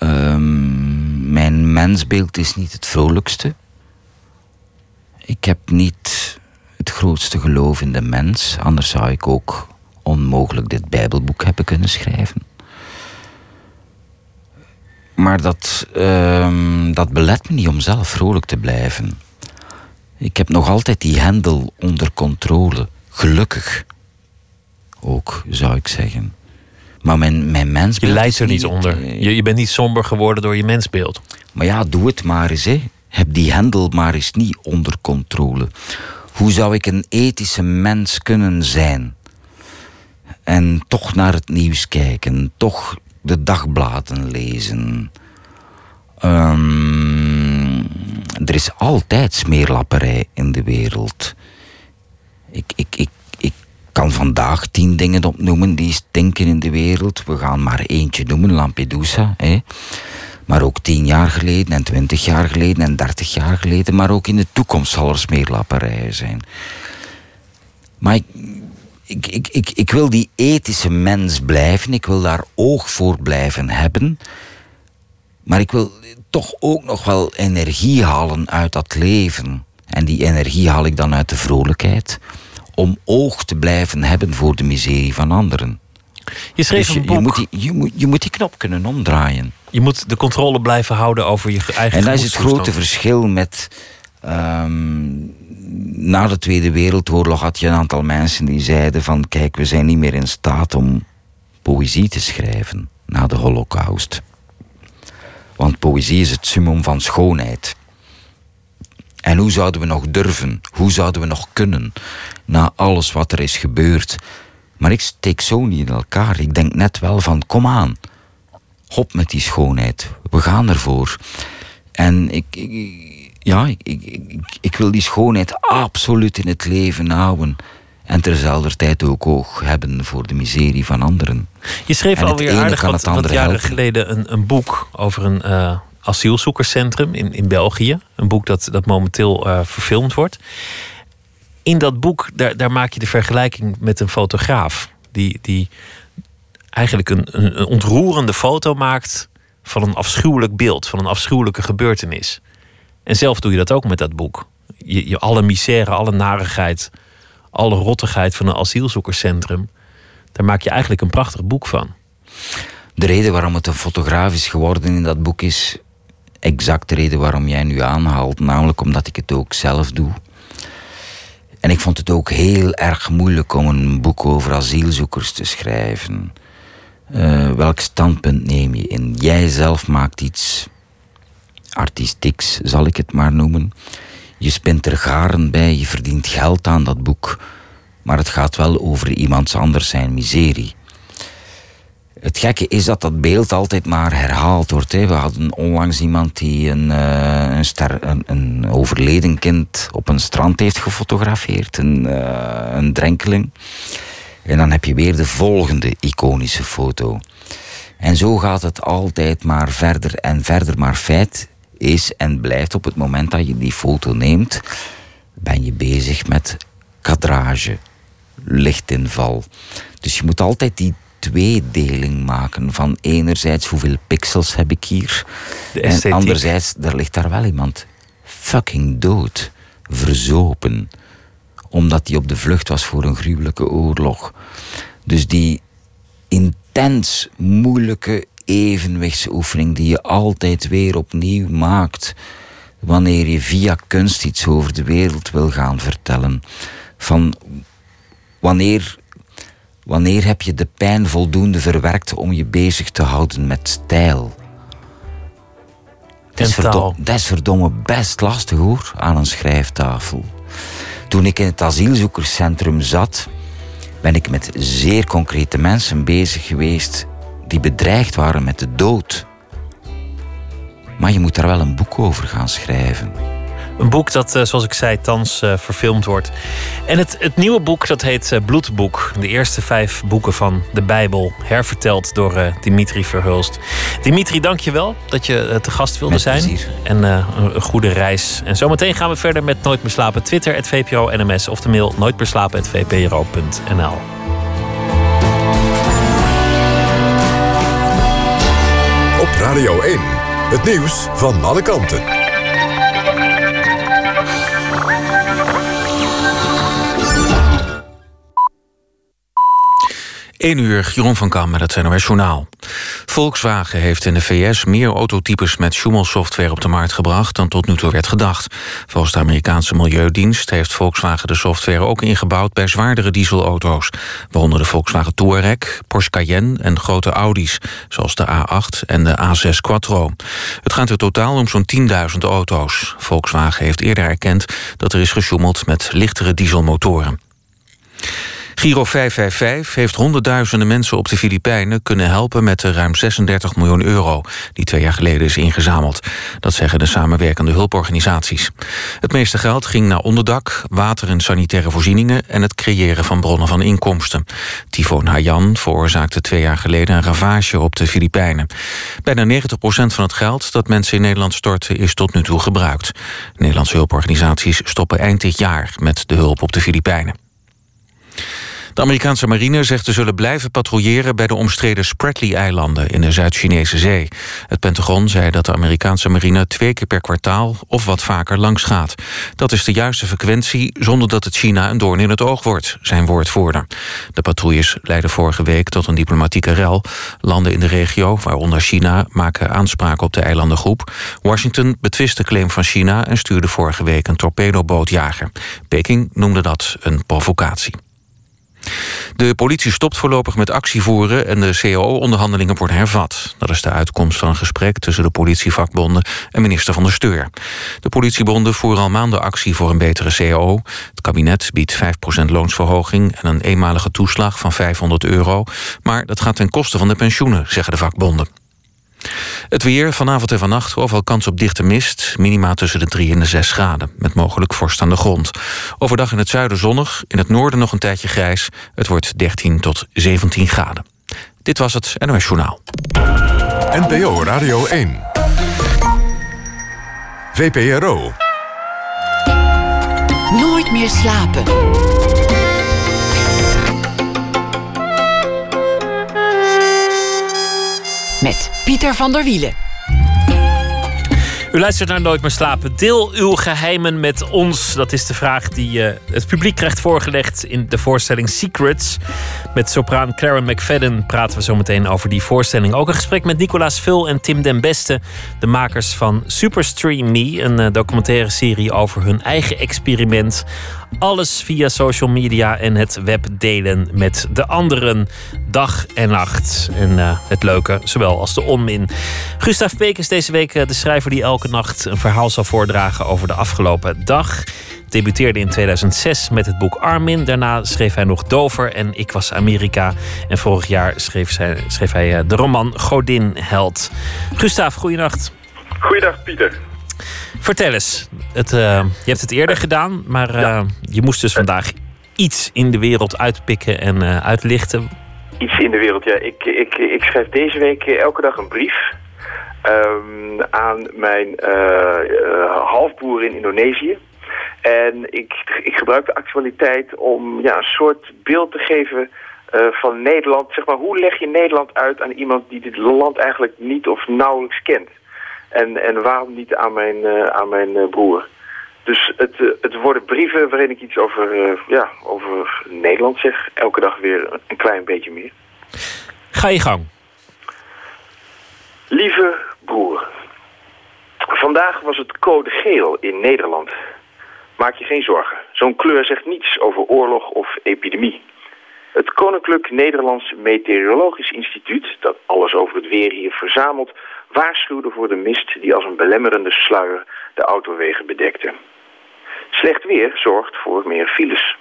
Ehm, mijn mensbeeld is niet het vrolijkste. Ik heb niet het grootste geloof in de mens, anders zou ik ook onmogelijk dit Bijbelboek hebben kunnen schrijven. Maar dat, ehm, dat belet me niet om zelf vrolijk te blijven. Ik heb nog altijd die hendel onder controle. Gelukkig. Ook, zou ik zeggen. Maar mijn, mijn mens. Je lijdt er niet onder. Je, je bent niet somber geworden door je mensbeeld. Maar ja, doe het maar eens. Hè. Heb die hendel maar eens niet onder controle. Hoe zou ik een ethische mens kunnen zijn? en toch naar het nieuws kijken, toch de dagbladen lezen. Ehm, er is altijd smeerlapperij in de wereld. Ik, ik, ik kan vandaag tien dingen opnoemen die stinken in de wereld. We gaan maar eentje noemen, Lampedusa. Hè. Maar ook tien jaar geleden en twintig jaar geleden en dertig jaar geleden. Maar ook in de toekomst zal er smeerlapperij zijn. Maar ik, ik, ik, ik wil die ethische mens blijven. Ik wil daar oog voor blijven hebben. Maar ik wil toch ook nog wel energie halen uit dat leven. En die energie haal ik dan uit de vrolijkheid. Om oog te blijven hebben voor de miserie van anderen. Je schreef Dus een boek. je, moet die, je, moet, je moet die knop kunnen omdraaien. Je moet de controle blijven houden over je eigen En dat is het grote verschil met. ehm, na de Tweede Wereldoorlog had je een aantal mensen die zeiden: van kijk, we zijn niet meer in staat om poëzie te schrijven na de Holocaust. Want poëzie is het summum van schoonheid. En hoe zouden we nog durven? Hoe zouden we nog kunnen? Na alles wat er is gebeurd. Maar ik steek zo niet in elkaar. Ik denk net wel van: kom aan. Hop met die schoonheid. We gaan ervoor. En ik, ja, ik, ik, wil die schoonheid absoluut in het leven houden. En terzelfde tijd ook oog hebben voor de miserie van anderen. Je schreef alweer aardig wat, jaren helpen. geleden een, een boek over een eh, asielzoekerscentrum in, in België. Een boek dat, dat momenteel eh, verfilmd wordt. In dat boek, daar, daar maak je de vergelijking met een fotograaf. Die, die eigenlijk een, een, een ontroerende foto maakt van een afschuwelijk beeld, van een afschuwelijke gebeurtenis. En zelf doe je dat ook met dat boek. Je, je alle misère, alle narigheid, alle rottigheid van een asielzoekerscentrum. Daar maak je eigenlijk een prachtig boek van. De reden waarom het een fotograaf is geworden in dat boek is exact de reden waarom jij nu aanhaalt. Namelijk omdat ik het ook zelf doe. En ik vond het ook heel erg moeilijk om een boek over asielzoekers te schrijven. Eh, welk standpunt neem je in? Jij zelf maakt iets artistieks, zal ik het maar noemen. Je spint er garen bij, je verdient geld aan dat boek. Maar het gaat wel over iemands anders zijn miserie. Het gekke is dat dat beeld altijd maar herhaald wordt. Hè. We hadden onlangs iemand die een, eh, een, ster, een, een overleden kind op een strand heeft gefotografeerd. Een, eh, een drenkeling. En dan heb je weer de volgende iconische foto. En zo gaat het altijd maar verder en verder. Maar feit is en blijft op het moment dat je die foto neemt, ben je bezig met kadrage, lichtinval. Dus je moet altijd die tweedeling maken van enerzijds hoeveel pixels heb ik hier en anderzijds er ligt daar wel iemand fucking dood, verzopen, omdat hij op de vlucht was voor een gruwelijke oorlog. Dus die intens moeilijke evenwichtsoefening die je altijd weer opnieuw maakt wanneer je via kunst iets over de wereld wil gaan vertellen. Van wanneer, wanneer heb je de pijn voldoende verwerkt om je bezig te houden met stijl? Dat is, En taal. verdo- dat is verdomme best lastig hoor, aan een schrijftafel. Toen ik in het asielzoekerscentrum zat, ben ik met zeer concrete mensen bezig geweest die bedreigd waren met de dood. Maar je moet daar wel een boek over gaan schrijven. Een boek dat, eh, zoals ik zei, thans eh, verfilmd wordt. En het, het nieuwe boek, dat heet eh, Bloedboek. De eerste vijf boeken van de Bijbel, herverteld door eh, Dimitri Verhulst. Dimitri, dank je wel dat je te gast wilde Met zijn. plezier. En eh, een, een goede reis. En zometeen gaan we verder met Nooit meer slapen. Twitter, het VPRO NMS of de mail nooitmeerslapen.vpro.nl. Op Radio 1. Het nieuws van alle kanten. 1 uur, Jeroen van Kam met het NOS Journaal. Volkswagen heeft in de VS meer autotypes met Schumel-software op de markt gebracht dan tot nu toe werd gedacht. Volgens de Amerikaanse Milieudienst heeft Volkswagen de software ook ingebouwd bij zwaardere dieselauto's, waaronder de Volkswagen Touareg, Porsche Cayenne en grote Audi's, zoals de A8 en de A6 Quattro. Het gaat in totaal om zo'n 10.000 auto's. Volkswagen heeft eerder erkend dat er is gesjoemeld met lichtere dieselmotoren. Giro 555 heeft honderdduizenden mensen op de Filipijnen kunnen helpen met de ruim 36 miljoen euro die twee jaar geleden is ingezameld. Dat zeggen de samenwerkende hulporganisaties. Het meeste geld ging naar onderdak, water en sanitaire voorzieningen en het creëren van bronnen van inkomsten. Tyfoon Haiyan veroorzaakte twee jaar geleden een ravage op de Filipijnen. Bijna 90% van het geld dat mensen in Nederland storten is tot nu toe gebruikt. Nederlandse hulporganisaties stoppen eind dit jaar met de hulp op de Filipijnen. De Amerikaanse marine zegt te zullen blijven patrouilleren... bij de omstreden Spratly-eilanden in de Zuid-Chinese zee. Het Pentagon zei dat de Amerikaanse marine twee keer per kwartaal... of wat vaker langs gaat. Dat is de juiste frequentie zonder dat het China een doorn in het oog wordt, zijn woordvoerder. De patrouilles leidden vorige week tot een diplomatieke rel. Landen in de regio, waaronder China, maken aanspraak op de eilandengroep. Washington betwist de claim van China... en stuurde vorige week een torpedobootjager. Peking noemde dat een provocatie. De politie stopt voorlopig met actievoeren en de CAO-onderhandelingen worden hervat. Dat is de uitkomst van een gesprek tussen de politievakbonden en minister van der Steur. De politiebonden voeren al maanden actie voor een betere CAO. Het kabinet biedt 5% loonsverhoging en een eenmalige toeslag van 500 euro. Maar dat gaat ten koste van de pensioenen, zeggen de vakbonden. Het weer vanavond en vannacht overal kans op dichte mist. Minima tussen de 3 en de 6 graden. Met mogelijk vorst aan de grond. Overdag in het zuiden zonnig. In het noorden nog een tijdje grijs. Het wordt 13 tot 17 graden. Dit was het NOS Journaal. NPO Radio 1. VPRO. Nooit meer slapen. Met Pieter van der Wielen. U luistert naar Nooit meer slapen. Deel uw geheimen met ons. Dat is de vraag die uh, het publiek krijgt voorgelegd in de voorstelling Secrets. Met sopraan Karen McFadden praten we zo meteen over die voorstelling. Ook een gesprek met Nicolaas Vul en Tim den Beste, de makers van Superstream Me, een uh, documentaire serie over hun eigen experiment alles via social media en het web delen met de anderen. Dag en nacht. En uh, het leuke, zowel als de onmin. Gustav Peek is deze week uh, de schrijver die elke nacht een verhaal zal voordragen over de afgelopen dag. Debuteerde in 2006 met het boek Armin. Daarna schreef hij nog Dover en Ik was Amerika. En vorig jaar schreef, schreef hij uh, de roman Godin Held. Gustav, goeienacht. Goeiedag, Pieter. Vertel eens. Het, uh, je hebt het eerder gedaan, maar uh, ja. je moest dus vandaag iets in de wereld uitpikken en uh, uitlichten. Iets in de wereld, ja. Ik, ik, ik schrijf deze week elke dag een brief um, aan mijn halfbroer in Indonesië. En ik, ik gebruik de actualiteit om ja, een soort beeld te geven van Nederland. Zeg maar, hoe leg je Nederland uit aan iemand die dit land eigenlijk niet of nauwelijks kent? En, en waarom niet aan mijn, uh, aan mijn uh, broer? Dus het, uh, het worden brieven waarin ik iets over, ja, over Nederland zeg. Elke dag weer een klein beetje meer. Ga je gang. Lieve broer. Vandaag was het code geel in Nederland. Maak je geen zorgen. Zo'n kleur zegt niets over oorlog of epidemie. Het Koninklijk Nederlands Meteorologisch Instituut, dat alles over het weer hier verzamelt, waarschuwde voor de mist die als een belemmerende sluier de autowegen bedekte. Slecht weer zorgt voor meer files.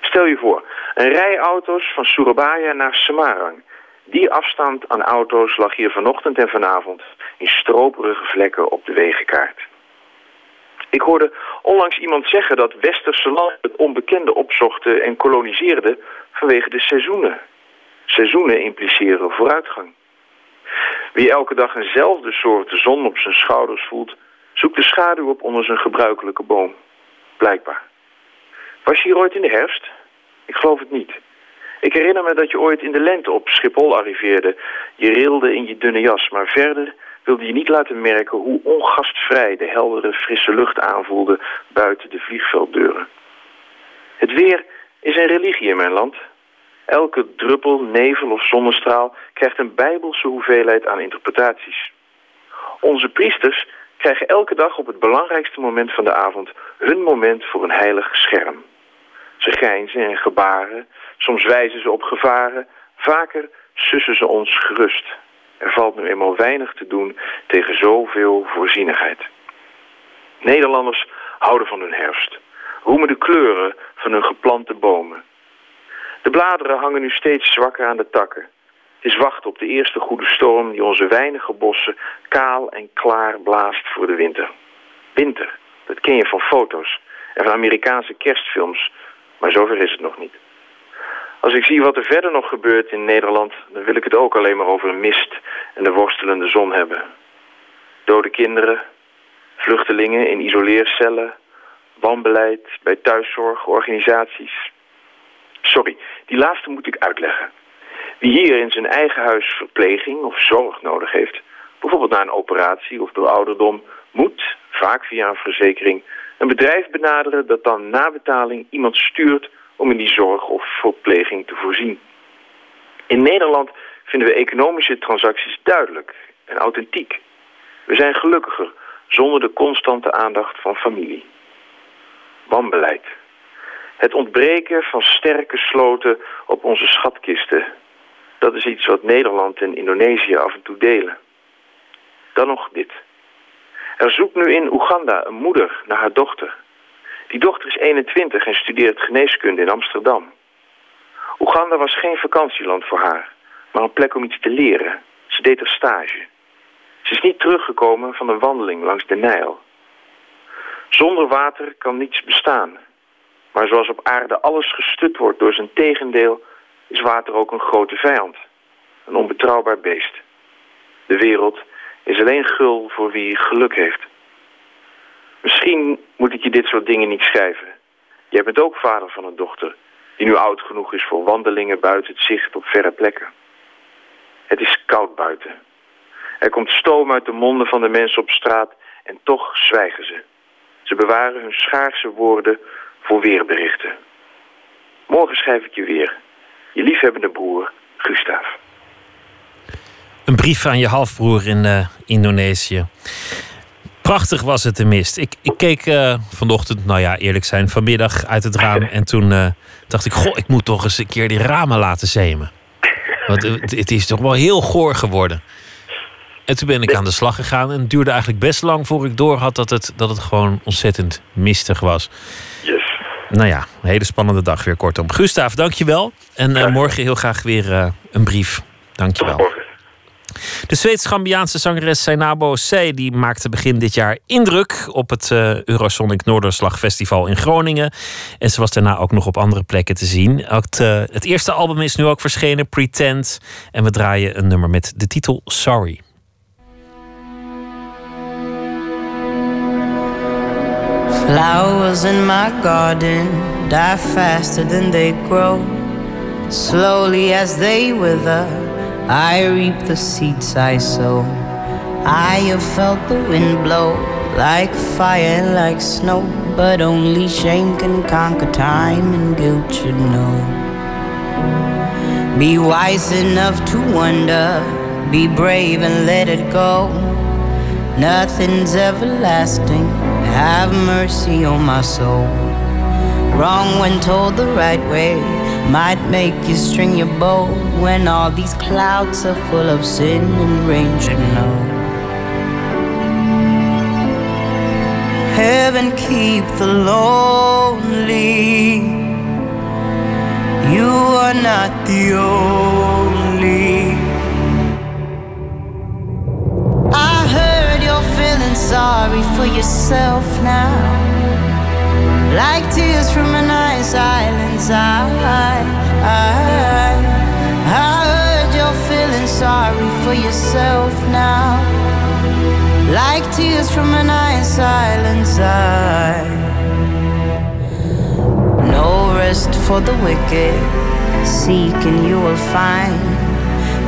Stel je voor, een rij auto's van Surabaya naar Semarang. Die afstand aan auto's lag hier vanochtend en vanavond in stroperige vlekken op de wegenkaart. Ik hoorde onlangs iemand zeggen dat westerse landen het onbekende opzochten en koloniseerden vanwege de seizoenen. Seizoenen impliceren vooruitgang. Wie elke dag eenzelfde soort zon op zijn schouders voelt, zoekt de schaduw op onder zijn gebruikelijke boom. Blijkbaar. Was je hier ooit in de herfst? Ik geloof het niet. Ik herinner me dat je ooit in de lente op Schiphol arriveerde. Je rilde in je dunne jas, maar verder wilde je niet laten merken hoe ongastvrij de heldere, frisse lucht aanvoelde buiten de vliegvelddeuren. Het weer is een religie in mijn land. Elke druppel, nevel of zonnestraal krijgt een bijbelse hoeveelheid aan interpretaties. Onze priesters krijgen elke dag op het belangrijkste moment van de avond hun moment voor een heilig scherm. Ze grijnzen en gebaren, soms wijzen ze op gevaren, vaker sussen ze ons gerust. Er valt nu eenmaal weinig te doen tegen zoveel voorzienigheid. Nederlanders houden van hun herfst, roemen de kleuren van hun geplante bomen. De bladeren hangen nu steeds zwakker aan de takken. Het is wachten op de eerste goede storm die onze weinige bossen kaal en klaar blaast voor de winter. Winter, dat ken je van foto's en van Amerikaanse kerstfilms, maar zover is het nog niet. Als ik zie wat er verder nog gebeurt in Nederland, dan wil ik het ook alleen maar over mist en de worstelende zon hebben. Dode kinderen, vluchtelingen in isoleercellen, wanbeleid bij thuiszorg, organisaties. Sorry, die laatste moet ik uitleggen. Wie hier in zijn eigen huis verpleging of zorg nodig heeft, bijvoorbeeld na een operatie of door ouderdom, moet, vaak via een verzekering, een bedrijf benaderen dat dan na betaling iemand stuurt om in die zorg of verpleging te voorzien. In Nederland vinden we economische transacties duidelijk en authentiek. We zijn gelukkiger zonder de constante aandacht van familie. Wanbeleid. Het ontbreken van sterke sloten op onze schatkisten. Dat is iets wat Nederland en Indonesië af en toe delen. Dan nog dit. Er zoekt nu in Oeganda een moeder naar haar dochter. Die dochter is 21 en studeert geneeskunde in Amsterdam. Oeganda was geen vakantieland voor haar, maar een plek om iets te leren. Ze deed er stage. Ze is niet teruggekomen van een wandeling langs de Nijl. Zonder water kan niets bestaan. Maar zoals op aarde alles gestut wordt door zijn tegendeel, is water ook een grote vijand. Een onbetrouwbaar beest. De wereld is alleen gul voor wie geluk heeft. Misschien moet ik je dit soort dingen niet schrijven. Jij bent ook vader van een dochter die nu oud genoeg is voor wandelingen buiten het zicht op verre plekken. Het is koud buiten. Er komt stoom uit de monden van de mensen op straat en toch zwijgen ze. Ze bewaren hun schaarse woorden voor weerberichten. Morgen schrijf ik je weer. Je liefhebbende broer, Gustav. Een brief aan je halfbroer in uh, Indonesië. Prachtig was het de mist. Ik, ik keek uh, vanochtend, nou ja, eerlijk zijn, vanmiddag uit het raam. En toen uh, dacht ik, goh, ik moet toch eens een keer die ramen laten zemen. Want het, het is toch wel heel goor geworden. En toen ben ik aan de slag gegaan. En het duurde eigenlijk best lang voor ik door had dat het, dat het gewoon ontzettend mistig was. Yes. Nou ja, een hele spannende dag weer kortom. Gustav, dankjewel. En uh, morgen heel graag weer uh, een brief. Dankjewel. De Zweeds-Gambiaanse zangeres Seinabo Sey die maakte begin dit jaar indruk op het uh, Eurosonic Noorderslag Festival in Groningen. En ze was daarna ook nog op andere plekken te zien. Het, het eerste album is nu ook verschenen, Pretend. En we draaien een nummer met de titel Sorry. Flowers in my garden die faster than they grow. Slowly as they wither, I reap the seeds I sow. I have felt the wind blow like fire, and like snow. But only shame can conquer time, and guilt should know. Be wise enough to wonder, be brave and let it go. Nothing's everlasting. Have mercy on my soul. Wrong when told the right way might make you string your bow when all these clouds are full of sin and rain should know. Heaven keep the lonely. You are not the only. Feeling sorry for yourself now. Like tears from an ice island's eye. I, I heard you're feeling sorry for yourself now. Like tears from an ice island's eye. No rest for the wicked. Seek and you will find.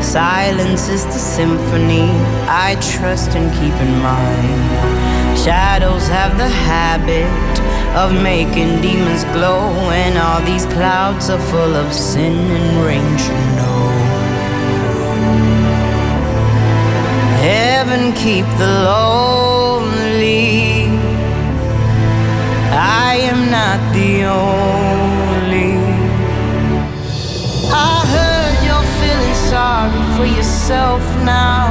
Silence is the symphony I trust and keep in mind. Shadows have the habit of making demons glow, and all these clouds are full of sin and rain, you know. Heaven keep the lonely. I am not the only. For yourself now.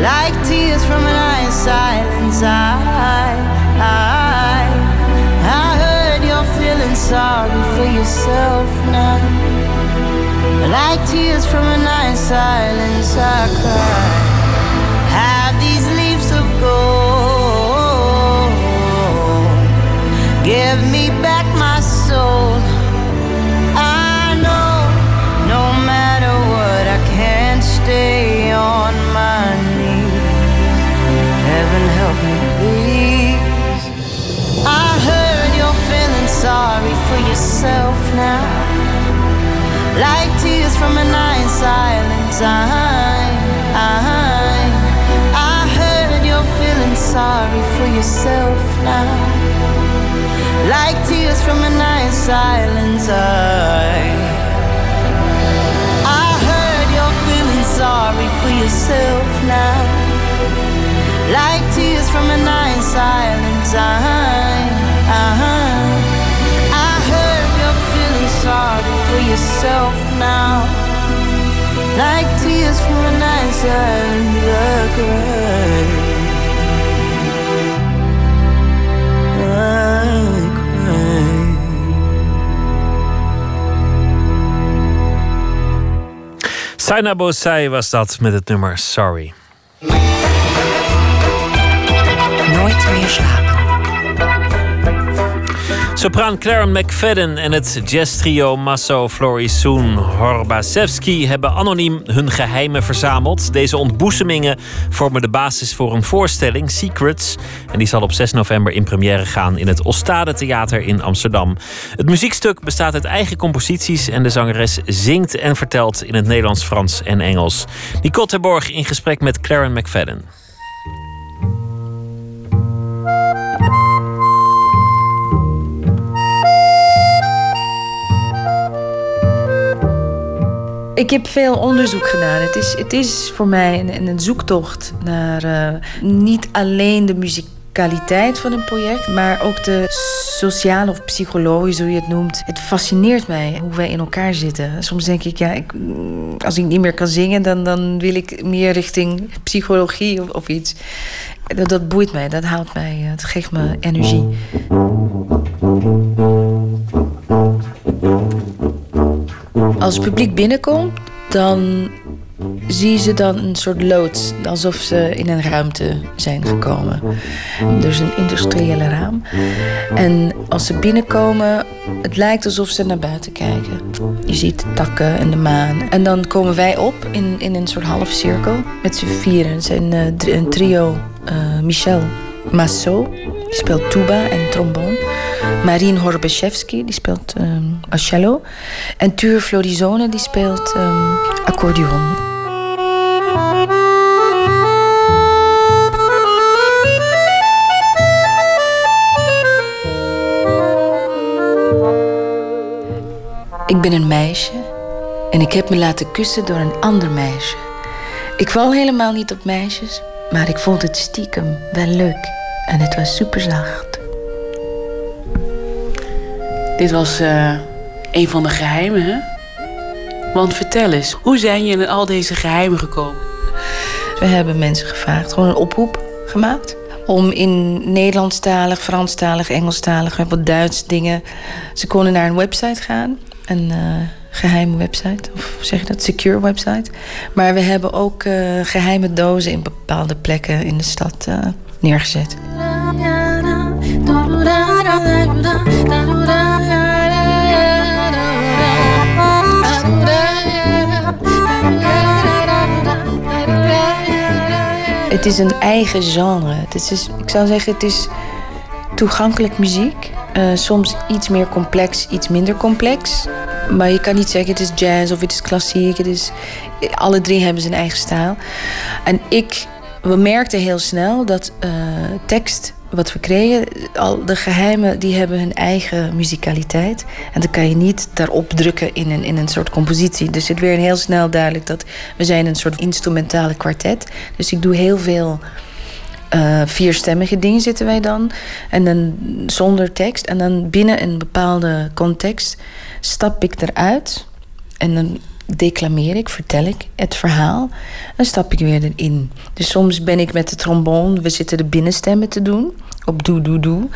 Like tears from an ice island's eye. I, I heard you're feeling sorry for yourself now. Like tears from a night silence, I cry. Have these leaves of gold. Give me back yourself now. Like tears from a night silence. I, I, I heard you're feeling sorry for yourself now. Like tears from a night silence. I, I heard you're feeling sorry for yourself now. Like tears from a night silence. I, yourself now. Like tears from a night silence. I cry. Saina Bosai was dat met het nummer Sorry. Nooit meer slapen. Sopraan Claren McFadden en het jazztrio Masso Florisoun Horbasevsky hebben anoniem hun geheimen verzameld. Deze ontboezemingen vormen de basis voor een voorstelling, Secrets. En die zal op 6 november in première gaan in het Ostade Theater in Amsterdam. Het muziekstuk bestaat uit eigen composities en de zangeres zingt en vertelt in het Nederlands, Frans en Engels. Nicole Terborg in gesprek met Claren McFadden. Ik heb veel onderzoek gedaan. Het is, het is voor mij een, een zoektocht naar eh, niet alleen de muzikaliteit van een project, maar ook de sociale of psychologisch, hoe je het noemt. Het fascineert mij hoe wij in elkaar zitten. Soms denk ik, ja, ik, als ik niet meer kan zingen, dan, dan wil ik meer richting psychologie of, of iets. Dat, dat boeit mij, dat haalt mij, het geeft me energie. Als het publiek binnenkomt, dan zie ze dan een soort loods, alsof ze in een ruimte zijn gekomen. Dus een industriële raam. En als ze binnenkomen, het lijkt alsof ze naar buiten kijken. Je ziet de takken en de maan. En dan komen wij op in, in een soort half cirkel met z'n vieren. Het zijn eh, een trio. eh, Michel Massot, die speelt tuba en trombone. Marine Horbeshevsky, die speelt als cello. En Tuur Florizone, die speelt ehm, accordeon. Ik ben een meisje en ik heb me laten kussen door een ander meisje. Ik val helemaal niet op meisjes, maar ik vond het stiekem wel leuk. En het was super zacht. Dit was eh, een van de geheimen, hè? Want vertel eens, hoe zijn je in al deze geheimen gekomen? We hebben mensen gevraagd, gewoon een oproep gemaakt. Om in Nederlandstalig, Franstalig, Engelstalig, wat Duits dingen. Ze konden naar een website gaan. Een eh, geheime website, of zeg je dat? Secure website. Maar we hebben ook eh, geheime dozen in bepaalde plekken in de stad neergezet. Het is een eigen genre. Het is, ik zou zeggen, het is toegankelijk muziek. Eh, soms iets meer complex, iets minder complex. Maar je kan niet zeggen het is jazz of het is klassiek. Het is, alle drie hebben zijn eigen stijl. En ik, we merkten heel snel dat eh, tekst wat we kregen, al de geheimen, die hebben hun eigen muzikaliteit. En dat kan je niet daarop drukken in een, in een soort compositie. Dus het werd heel snel duidelijk dat we zijn een soort instrumentale kwartet. Dus ik doe heel veel eh, vierstemmige dingen zitten wij dan. En dan zonder tekst. En dan binnen een bepaalde context stap ik eruit. en dan declameer ik, vertel ik het verhaal. Dan stap ik weer erin. Dus soms ben ik met de trombone, we zitten de binnenstemmen te doen. Op doe, doe, doe.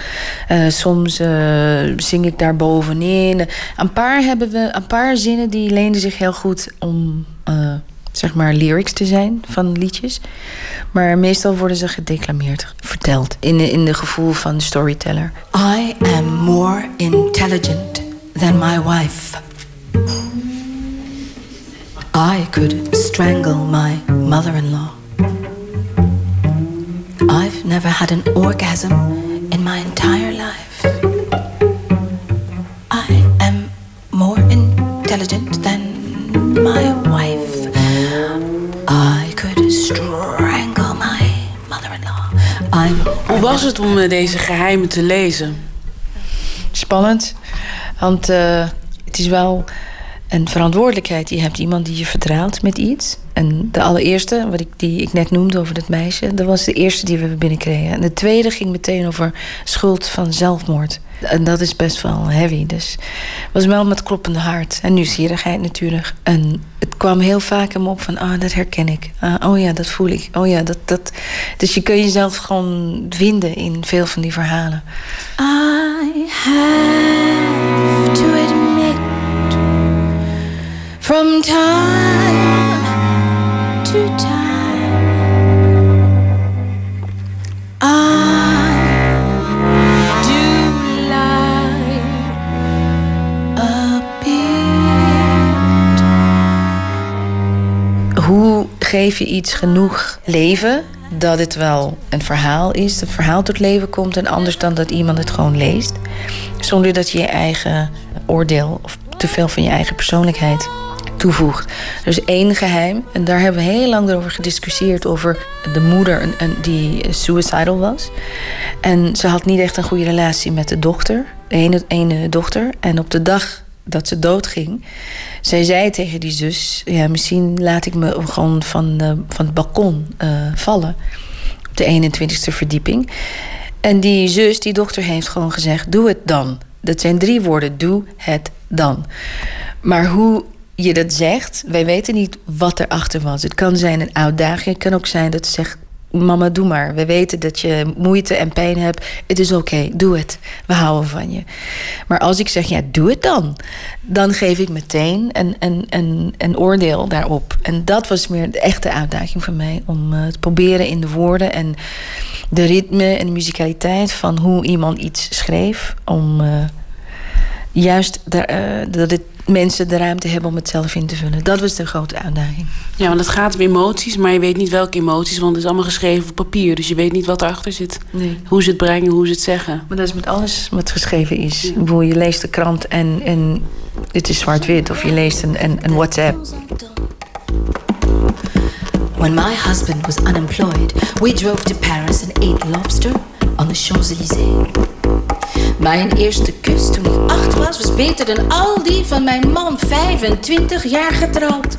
Eh, soms uh, zing ik daar bovenin. Een paar, hebben we, een paar zinnen die leenden zich heel goed om uh, zeg maar lyrics te zijn van liedjes. Maar meestal worden ze gedeclameerd, verteld. In in de gevoel van storyteller. I am more intelligent than my wife. I could strangle my mother-in-law. I've never had an orgasm in my entire life. I am more intelligent than my wife. I could strangle my mother-in-law. I'm Hoe was het om eh, deze geheimen te lezen? Spannend, want uh, het is wel een verantwoordelijkheid. Je hebt iemand die je vertrouwt met iets. En de allereerste, wat ik, die ik net noemde over dat meisje, dat was de eerste die we binnenkregen. En de tweede ging meteen over schuld van zelfmoord. En dat is best wel heavy. Dus was wel met kloppende hart. En nieuwsgierigheid natuurlijk. En het kwam heel vaak hem op van, ah, dat herken ik. Ah, oh ja, dat voel ik. Oh ja, dat, dat. Dus je kun jezelf gewoon vinden in veel van die verhalen. I have From time to time, I do lie a bit. Hoe geef je iets genoeg leven dat het wel een verhaal is, dat verhaal tot leven komt en anders dan dat iemand het gewoon leest, zonder dat je je eigen oordeel of te veel van je eigen persoonlijkheid toevoegt. Is één geheim, en daar hebben we heel lang over gediscussieerd... over de moeder die suicidal was. En ze had niet echt een goede relatie met de dochter, de ene, dochter. En op de dag dat ze doodging, zij zei tegen die zus... ja, misschien laat ik me gewoon van, uh, van het balkon uh, vallen. Op de 21ste verdieping. En die zus, die dochter, heeft gewoon gezegd... doe het dan. Dat zijn drie woorden, doe het dan. Maar hoe je dat zegt, wij weten niet wat erachter was. Het kan zijn een uitdaging, het kan ook zijn dat ze zegt... mama, doe maar. We weten dat je moeite en pijn hebt. Het is oké, doe het. We houden van je. Maar als ik zeg, ja, doe het dan... dan geef ik meteen een, een, een, een oordeel daarop. En dat was meer de echte uitdaging voor mij... om uh, te proberen in de woorden en de ritme en de muzikaliteit... van hoe iemand iets schreef... om uh, juist de, uh, dat het mensen de ruimte hebben om het zelf in te vullen. Dat was de grote uitdaging. Ja, want het gaat om emoties, maar je weet niet welke emoties, want het is allemaal geschreven op papier. Dus je weet niet wat erachter zit. Nee. Hoe ze het brengen, hoe ze het zeggen. Maar dat is met alles wat geschreven is. Ja. Bedoel, je leest de krant en, en het is zwart-wit, of je leest een, een, een WhatsApp. When my husband was unemployed, we drove to Paris and ate lobster on the Champs-Élysées. Mijn eerste kus toen ik acht was, was beter dan al die van mijn man, 25 jaar getrouwd.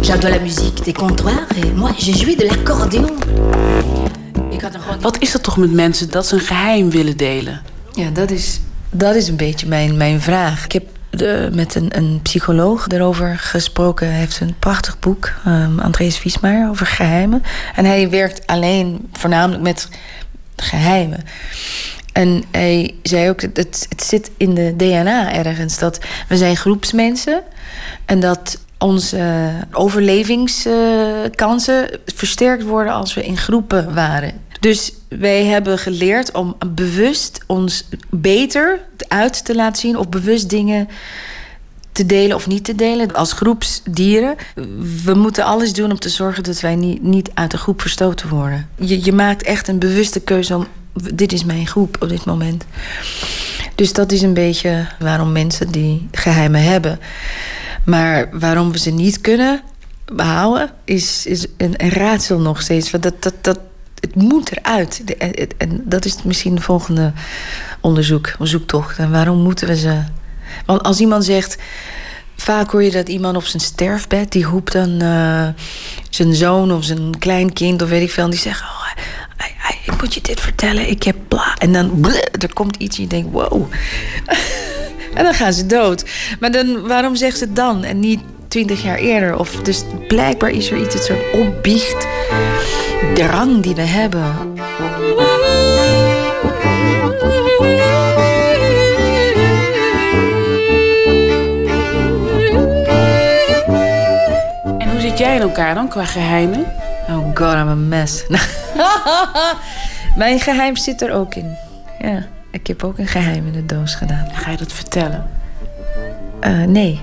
J'adore la musique des comptoirs et moi, je jouis de l'accordéon. Wat is er toch met mensen dat ze een geheim willen delen? Ja, dat is, dat is een beetje mijn, mijn vraag. Ik heb de, met een, een psycholoog erover gesproken. Hij heeft een prachtig boek, um, Andreas Wiesmaier, over geheimen. En hij werkt alleen voornamelijk met geheimen. En hij zei ook, het, het zit in de DNA ergens... dat we zijn groepsmensen en dat onze overlevingskansen versterkt worden... als we in groepen waren. Dus wij hebben geleerd om bewust ons beter uit te laten zien... of bewust dingen te delen of niet te delen. Als groepsdieren, we moeten alles doen om te zorgen... dat wij niet, uit de groep verstoten worden. Je, je maakt echt een bewuste keuze om dit is mijn groep op dit moment. Dus dat is een beetje waarom mensen die geheimen hebben. Maar waarom we ze niet kunnen behouden, is, is een, een raadsel nog steeds. Want dat, dat, dat, het moet eruit. En dat is misschien de volgende onderzoek, zoektocht. En waarom moeten we ze. Want als iemand zegt. Vaak hoor je dat iemand op zijn sterfbed, die roept dan uh, zijn zoon of zijn kleinkind of weet ik veel. En die zegt: oh, ik moet je dit vertellen, ik heb bla. En dan blah, er komt iets en je denkt, wow. En dan gaan ze dood. Maar dan, waarom zegt ze het dan en niet twintig jaar eerder? Of, dus blijkbaar is er iets, een soort opbiecht drang die we hebben. Zit jij in elkaar dan qua geheimen? Oh god, I'm a mess. Mijn geheim zit er ook in. Ja, ik heb ook een geheim in de doos gedaan. Ga je dat vertellen? Eh, nee.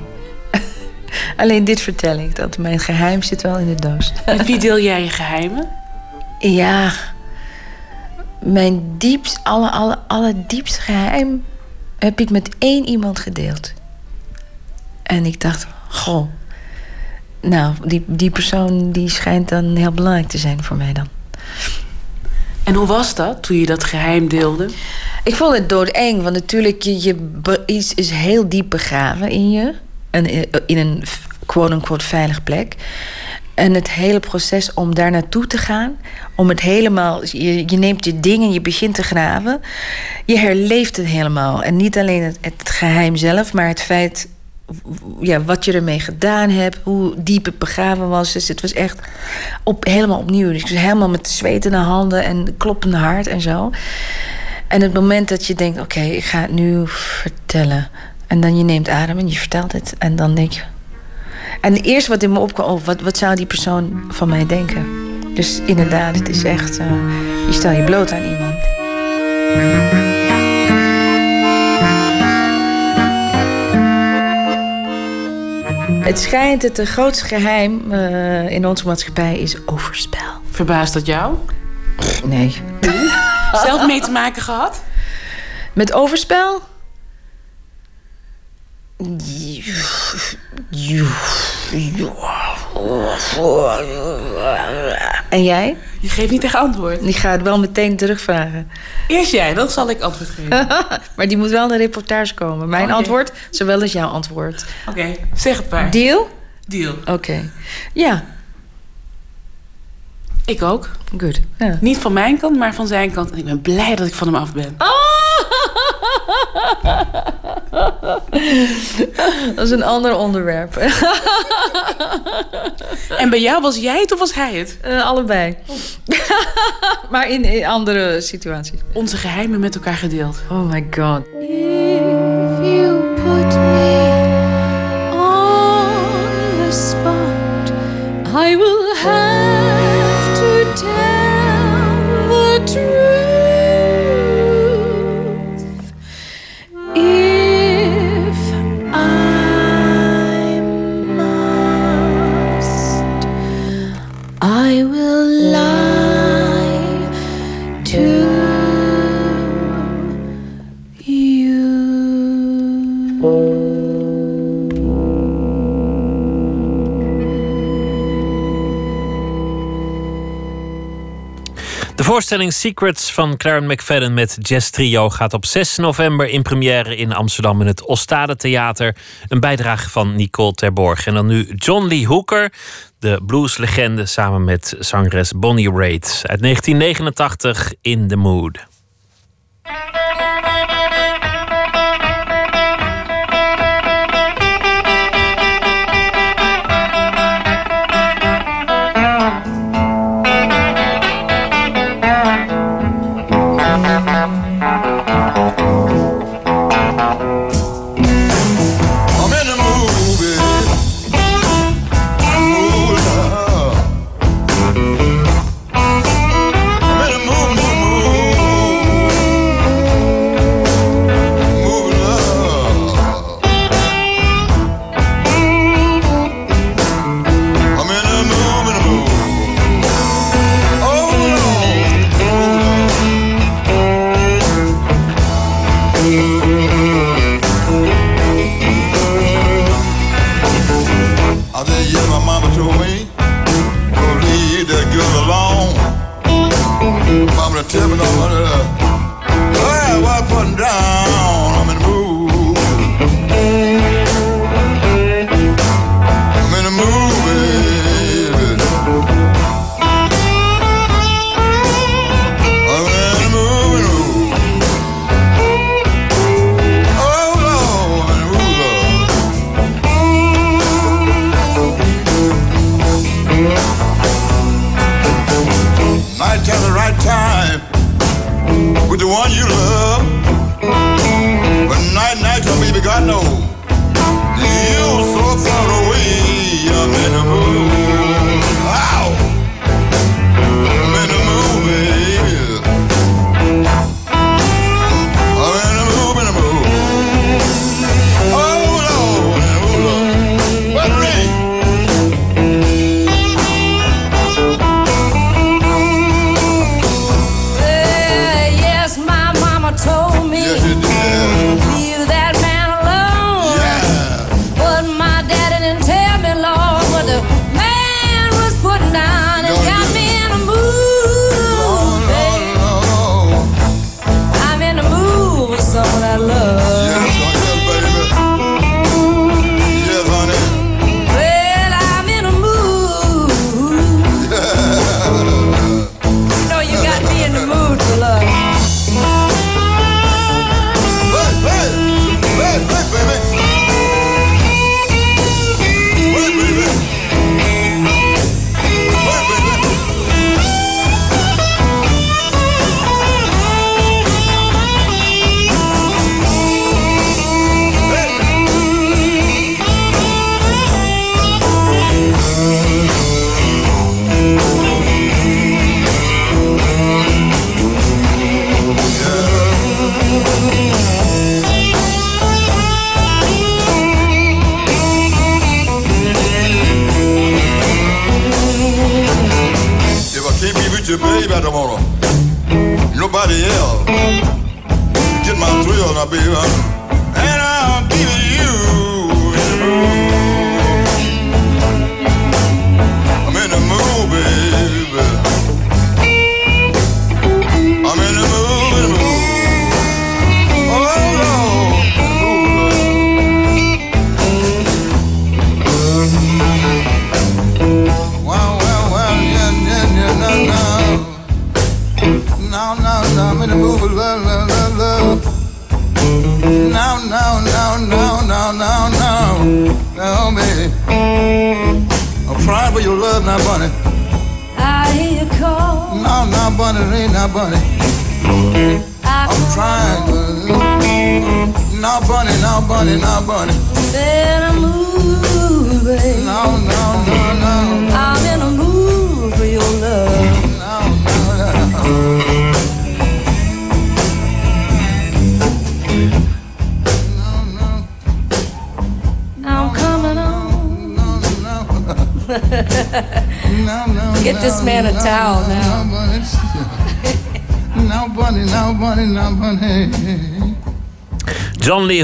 Alleen dit vertel ik, dat mijn geheim zit wel in de doos. Met wie deel jij je geheimen? Ja, mijn diepst, alle, alle, alle diepste geheim heb ik met één iemand gedeeld. En ik dacht, goh, nou, die, die persoon die schijnt dan heel belangrijk te zijn voor mij dan. En hoe was dat toen je dat geheim deelde? Ik vond het doodeng, want natuurlijk, je, je iets is heel diep begraven in je. En in- in een quote-unquote veilig plek. En het hele proces om daar naartoe te gaan, om het helemaal. Je, je neemt je dingen, je begint te graven. Je herleeft het helemaal. En niet alleen het, het geheim zelf, maar het feit. Ja, wat je ermee gedaan hebt, hoe diep het begraven was. Dus het was echt op, helemaal opnieuw. Dus ik was helemaal met zwetende handen en kloppende hart en zo. En het moment dat je denkt, oké, ik ga het nu vertellen. En dan je neemt adem en je vertelt het. En dan denk je... En het eerste wat in me opkwam, oh, wat, wat zou die persoon van mij denken? Dus inderdaad, het is echt... eh, je stel je bloot aan iemand. Het schijnt het grootste geheim eh, in onze maatschappij is overspel. Verbaast dat jou? Nee. Zelf mee te maken gehad? Met overspel? En jij? Je geeft niet echt antwoord. Die gaat wel meteen terugvragen. Eerst jij, dan zal ik antwoord geven. maar die moet wel in de reportage komen. Mijn Oké. antwoord, zowel als jouw antwoord. Oké, zeg het maar. Deal? Deal. Oké. Ja, Ik ook. good. Ja. Niet van mijn kant, maar van zijn kant. En ik ben blij dat ik van hem af ben. Dat is een ander onderwerp. En bij jou was jij het of was hij het? Eh, allebei. maar in, in andere situaties. Onze geheimen met elkaar gedeeld. Oh my god. If you put me on the spot, I will voorstelling Secrets van Claren McFadden met Jazz Trio gaat op 6 november in première in Amsterdam in het Ostade Theater. Een bijdrage van Nicole Terborg. En dan nu John Lee Hooker, de blueslegende, samen met zangeres Bonnie Raitt uit 1989 in The Mood.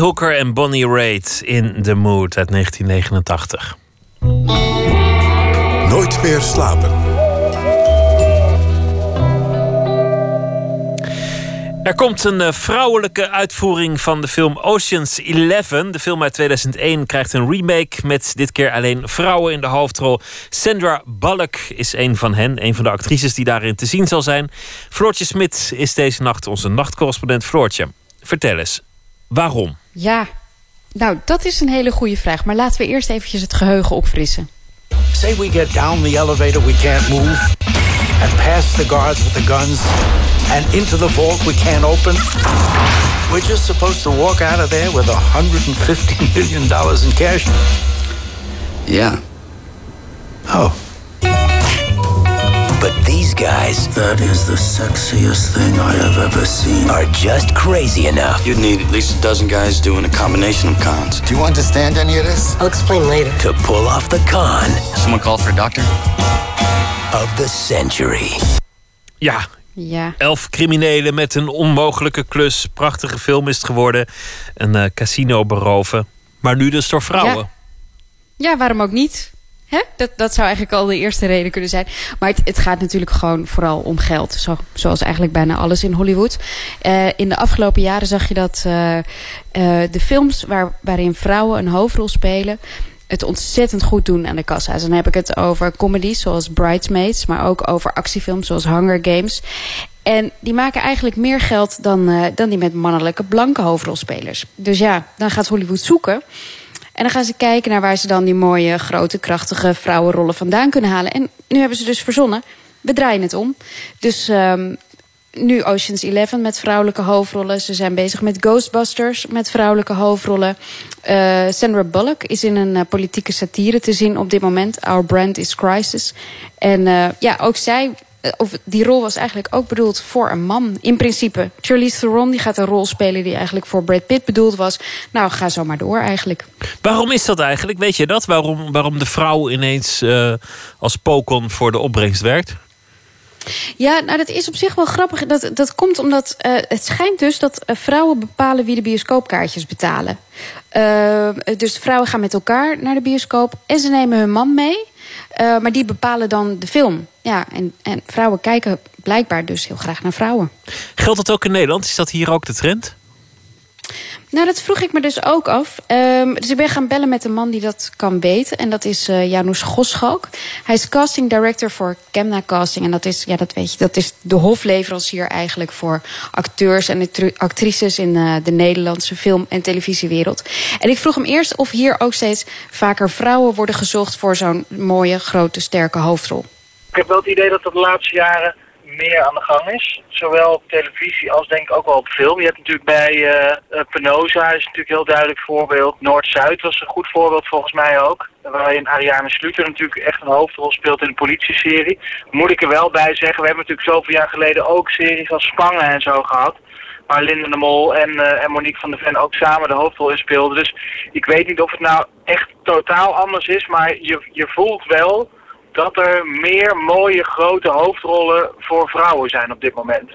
Hooker en Bonnie Raitt in The Mood uit 1989. Nooit meer slapen. Er komt een eh, vrouwelijke uitvoering van de film Ocean's Eleven. De film uit 2001 krijgt een remake met dit keer alleen vrouwen in de hoofdrol. Sandra Bullock is een van hen, een van de actrices die daarin te zien zal zijn. Floortje Smit is deze nacht onze nachtcorrespondent. Floortje, vertel eens, waarom? Ja, nou, dat is een hele goede vraag. Maar laten we eerst eventjes het geheugen opfrissen. Say we get down the elevator we can't move, and past the guards with the guns, and into the vault we can't open. We're just supposed to walk out of there with $150 million in cash. Yeah. Oh. But these guys That is the sexiest thing I have ever seen. are just crazy enough You'd need at least a dozen guys doing a combination of cons. Do you understand any of this? I'll explain later. to pull off the con Someone call for a doctor? of the century. Ja, Ja. elf criminelen met een onmogelijke klus. Prachtige film is het geworden. Een eh, casino beroven. Maar nu dus door vrouwen. Ja. Ja, waarom ook niet? Dat, dat zou eigenlijk al de eerste reden kunnen zijn. Maar het, het gaat natuurlijk gewoon vooral om geld. Zo, zoals eigenlijk bijna alles in Hollywood. Eh, in de afgelopen jaren zag je dat eh, eh, de films waar, waarin vrouwen een hoofdrol spelen... het ontzettend goed doen aan de kassa's. Dan heb ik het over comedies zoals Bridesmaids... maar ook over actiefilms zoals Hunger Games... En die maken eigenlijk meer geld dan, dan die met mannelijke blanke hoofdrolspelers. Dus ja, dan gaat Hollywood zoeken. En dan gaan ze kijken naar waar ze dan die mooie, grote, krachtige vrouwenrollen vandaan kunnen halen. En nu hebben ze dus verzonnen, we draaien het om. Dus ehm, nu Ocean's Eleven met vrouwelijke hoofdrollen. Ze zijn bezig met Ghostbusters met vrouwelijke hoofdrollen. Eh, Sandra Bullock is in een eh, politieke satire te zien op dit moment. Our Brand is Crisis. En eh, ja, ook zij... eh, Of die rol was eigenlijk ook bedoeld voor een man. In principe. Charlize Theron die gaat een rol spelen die eigenlijk voor Brad Pitt bedoeld was. Nou, ga zo maar door eigenlijk. Waarom is dat eigenlijk? Weet je dat? Waarom, waarom de vrouw ineens eh, als pokon voor de opbrengst werkt? Ja, nou dat is op zich wel grappig. Dat, dat komt omdat eh, het schijnt dus dat vrouwen bepalen wie de bioscoopkaartjes betalen. Dus vrouwen gaan met elkaar naar de bioscoop en ze nemen hun man mee. Eh, maar die bepalen dan de film. Ja, en, en vrouwen kijken blijkbaar dus heel graag naar vrouwen. Geldt dat ook in Nederland? Is dat hier ook de trend? Nou, dat vroeg ik me dus ook af. Ehm, dus ik ben gaan bellen met een man die dat kan weten. En dat is eh Janusz Goschalk. Hij is casting director voor Kemna Casting. En dat is, ja, dat weet je, dat is de hofleverancier eigenlijk voor acteurs en actri- actrices in eh, de Nederlandse film- en televisiewereld. En ik vroeg hem eerst of hier ook steeds vaker vrouwen worden gezocht voor zo'n mooie, grote, sterke hoofdrol. Ik heb wel het idee dat dat de laatste jaren meer aan de gang is. Zowel op televisie als denk ik ook wel op film. Je hebt natuurlijk bij eh, Penosa is natuurlijk een heel duidelijk voorbeeld. Noord-Zuid was een goed voorbeeld volgens mij ook. Waarin Ariane Sluter natuurlijk echt een hoofdrol speelt in een politieserie. Moet ik er wel bij zeggen, we hebben natuurlijk zoveel jaar geleden ook series als Spangen en zo gehad. Waar Linda de Mol en, eh, en Monique van der Ven ook samen de hoofdrol in speelden. Dus ik weet niet of het nou echt totaal anders is, maar je, je voelt wel dat er meer mooie grote hoofdrollen voor vrouwen zijn op dit moment.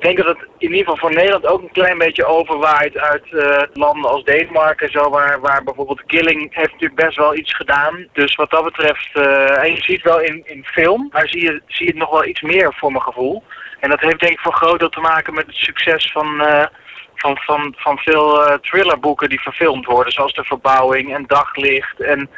Ik denk dat het in ieder geval voor Nederland ook een klein beetje overwaait uit eh, landen als Denemarken en zo, waar, waar bijvoorbeeld Killing heeft natuurlijk best wel iets gedaan. Dus wat dat betreft, eh, en je ziet wel in, in film, maar zie je, zie je het nog wel iets meer voor mijn gevoel. En dat heeft denk ik voor groot te maken met het succes van, eh, van, van, van veel thrillerboeken die verfilmd worden, zoals De Verbouwing en Daglicht. En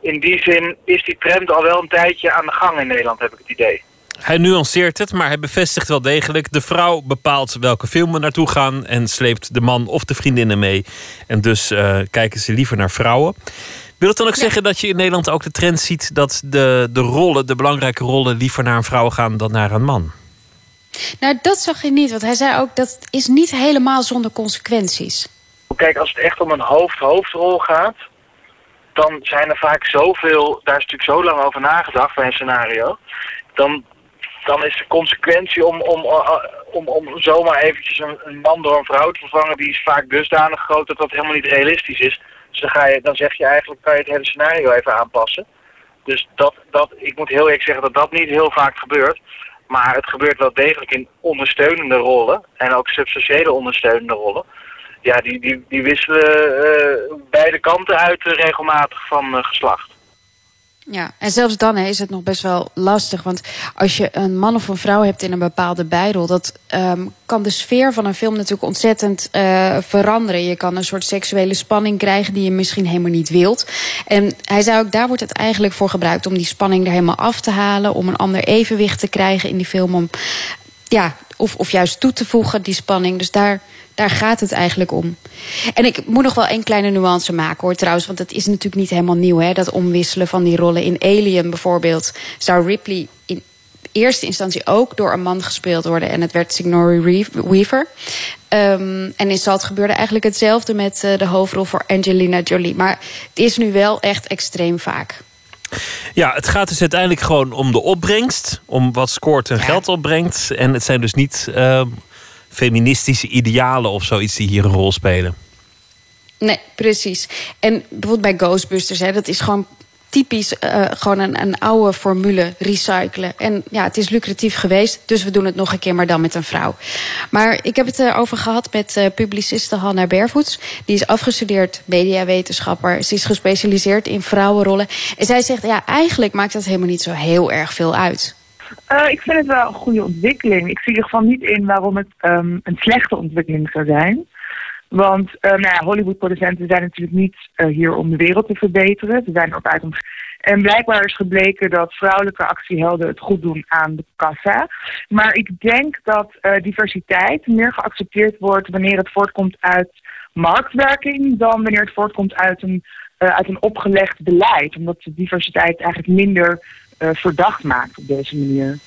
in die zin is die trend al wel een tijdje aan de gang in Nederland, heb ik het idee. Hij nuanceert het, maar hij bevestigt wel degelijk... de vrouw bepaalt welke film we naartoe gaan... en sleept de man of de vriendinnen mee. En dus eh, kijken ze liever naar vrouwen. Wil het dan ook zeggen dat je in Nederland ook de trend ziet... dat de, de rollen, de belangrijke rollen... liever naar een vrouw gaan dan naar een man? Nou, dat zag je niet, want hij zei ook dat is niet helemaal zonder consequenties. Kijk, als het echt om een hoofd-hoofdrol gaat, dan zijn er vaak zoveel, daar is natuurlijk zo lang over nagedacht bij een scenario, dan, dan is de consequentie om, om, uh, om, om zomaar eventjes een, een man door een vrouw te vervangen, die is vaak dusdanig groot dat dat helemaal niet realistisch is. Dus dan, ga je, dan zeg je eigenlijk, kan je het hele scenario even aanpassen. Dus dat, dat, ik moet heel eerlijk zeggen dat dat niet heel vaak gebeurt. Maar het gebeurt wel degelijk in ondersteunende rollen. En ook substantiële ondersteunende rollen. Ja, die, die, die wisselen eh, beide kanten uit eh, regelmatig van eh, geslacht. Ja, en zelfs dan is het nog best wel lastig. Want als je een man of een vrouw hebt in een bepaalde bijrol... dat ehm, kan de sfeer van een film natuurlijk ontzettend veranderen. Je kan een soort seksuele spanning krijgen die je misschien helemaal niet wilt. En hij zei ook, daar wordt het eigenlijk voor gebruikt... om die spanning er helemaal af te halen... om een ander evenwicht te krijgen in die film... om ja, of, of juist toe te voegen, die spanning. Dus daar, daar gaat het eigenlijk om. En ik moet nog wel één kleine nuance maken hoor trouwens. Want het is natuurlijk niet helemaal nieuw hè, dat omwisselen van die rollen. In Alien bijvoorbeeld zou Ripley in eerste instantie ook door een man gespeeld worden. En het werd Sigourney Weaver. Um, en in Salt gebeurde eigenlijk hetzelfde met uh, de hoofdrol voor Angelina Jolie. Maar het is nu wel echt extreem vaak. Ja, het gaat dus uiteindelijk gewoon om de opbrengst. Om wat scoort en geld opbrengt. En het zijn dus niet uh, feministische idealen of zoiets die hier een rol spelen. Nee, precies. En bijvoorbeeld bij Ghostbusters, hè, dat is gewoon typisch uh, gewoon een, een oude formule recyclen. En ja, het is lucratief geweest, dus we doen het nog een keer, maar dan met een vrouw. Maar ik heb het erover gehad met uh, publiciste Hanna Bervoets. Die is afgestudeerd mediawetenschapper. Ze is gespecialiseerd in vrouwenrollen. En zij zegt, ja, eigenlijk maakt dat helemaal niet zo heel erg veel uit. Ik vind het wel een goede ontwikkeling. Ik zie in ieder geval niet in waarom het um, een slechte ontwikkeling zou zijn. Want uh, nou Hollywood-producenten zijn natuurlijk niet uh, hier om de wereld te verbeteren. Ze zijn erop uit om. En blijkbaar is gebleken dat vrouwelijke actiehelden het goed doen aan de kassa. Maar ik denk dat uh, diversiteit meer geaccepteerd wordt wanneer het voortkomt uit marktwerking dan wanneer het voortkomt uit een, uit een opgelegd beleid. Omdat diversiteit eigenlijk minder verdacht maakt op deze manier.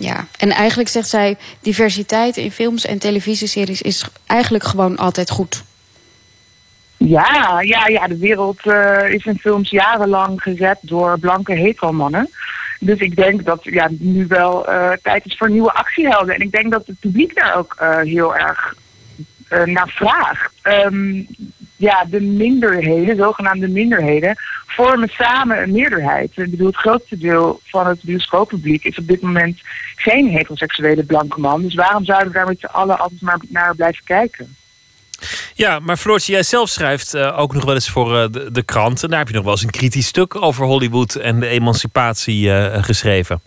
Ja, en eigenlijk zegt zij: diversiteit in films en televisieseries is eigenlijk gewoon altijd goed. Ja, ja, ja de wereld uh, is in films jarenlang gezet door blanke hetero-mannen. Dus ik denk dat ja, nu wel uh, tijd is voor nieuwe actiehelden. En ik denk dat het publiek daar ook uh, heel erg naar vraagt. Um, ja, de minderheden, zogenaamde minderheden, vormen samen een meerderheid. Ik bedoel, het grootste deel van het bioscooppubliek is op dit moment geen heteroseksuele blanke man. Dus waarom zouden we daar met z'n allen altijd maar naar blijven kijken? Ja, maar Floortje, jij zelf schrijft uh, ook nog wel eens voor uh, de, de kranten. Daar heb je nog wel eens een kritisch stuk over Hollywood en de emancipatie uh, geschreven.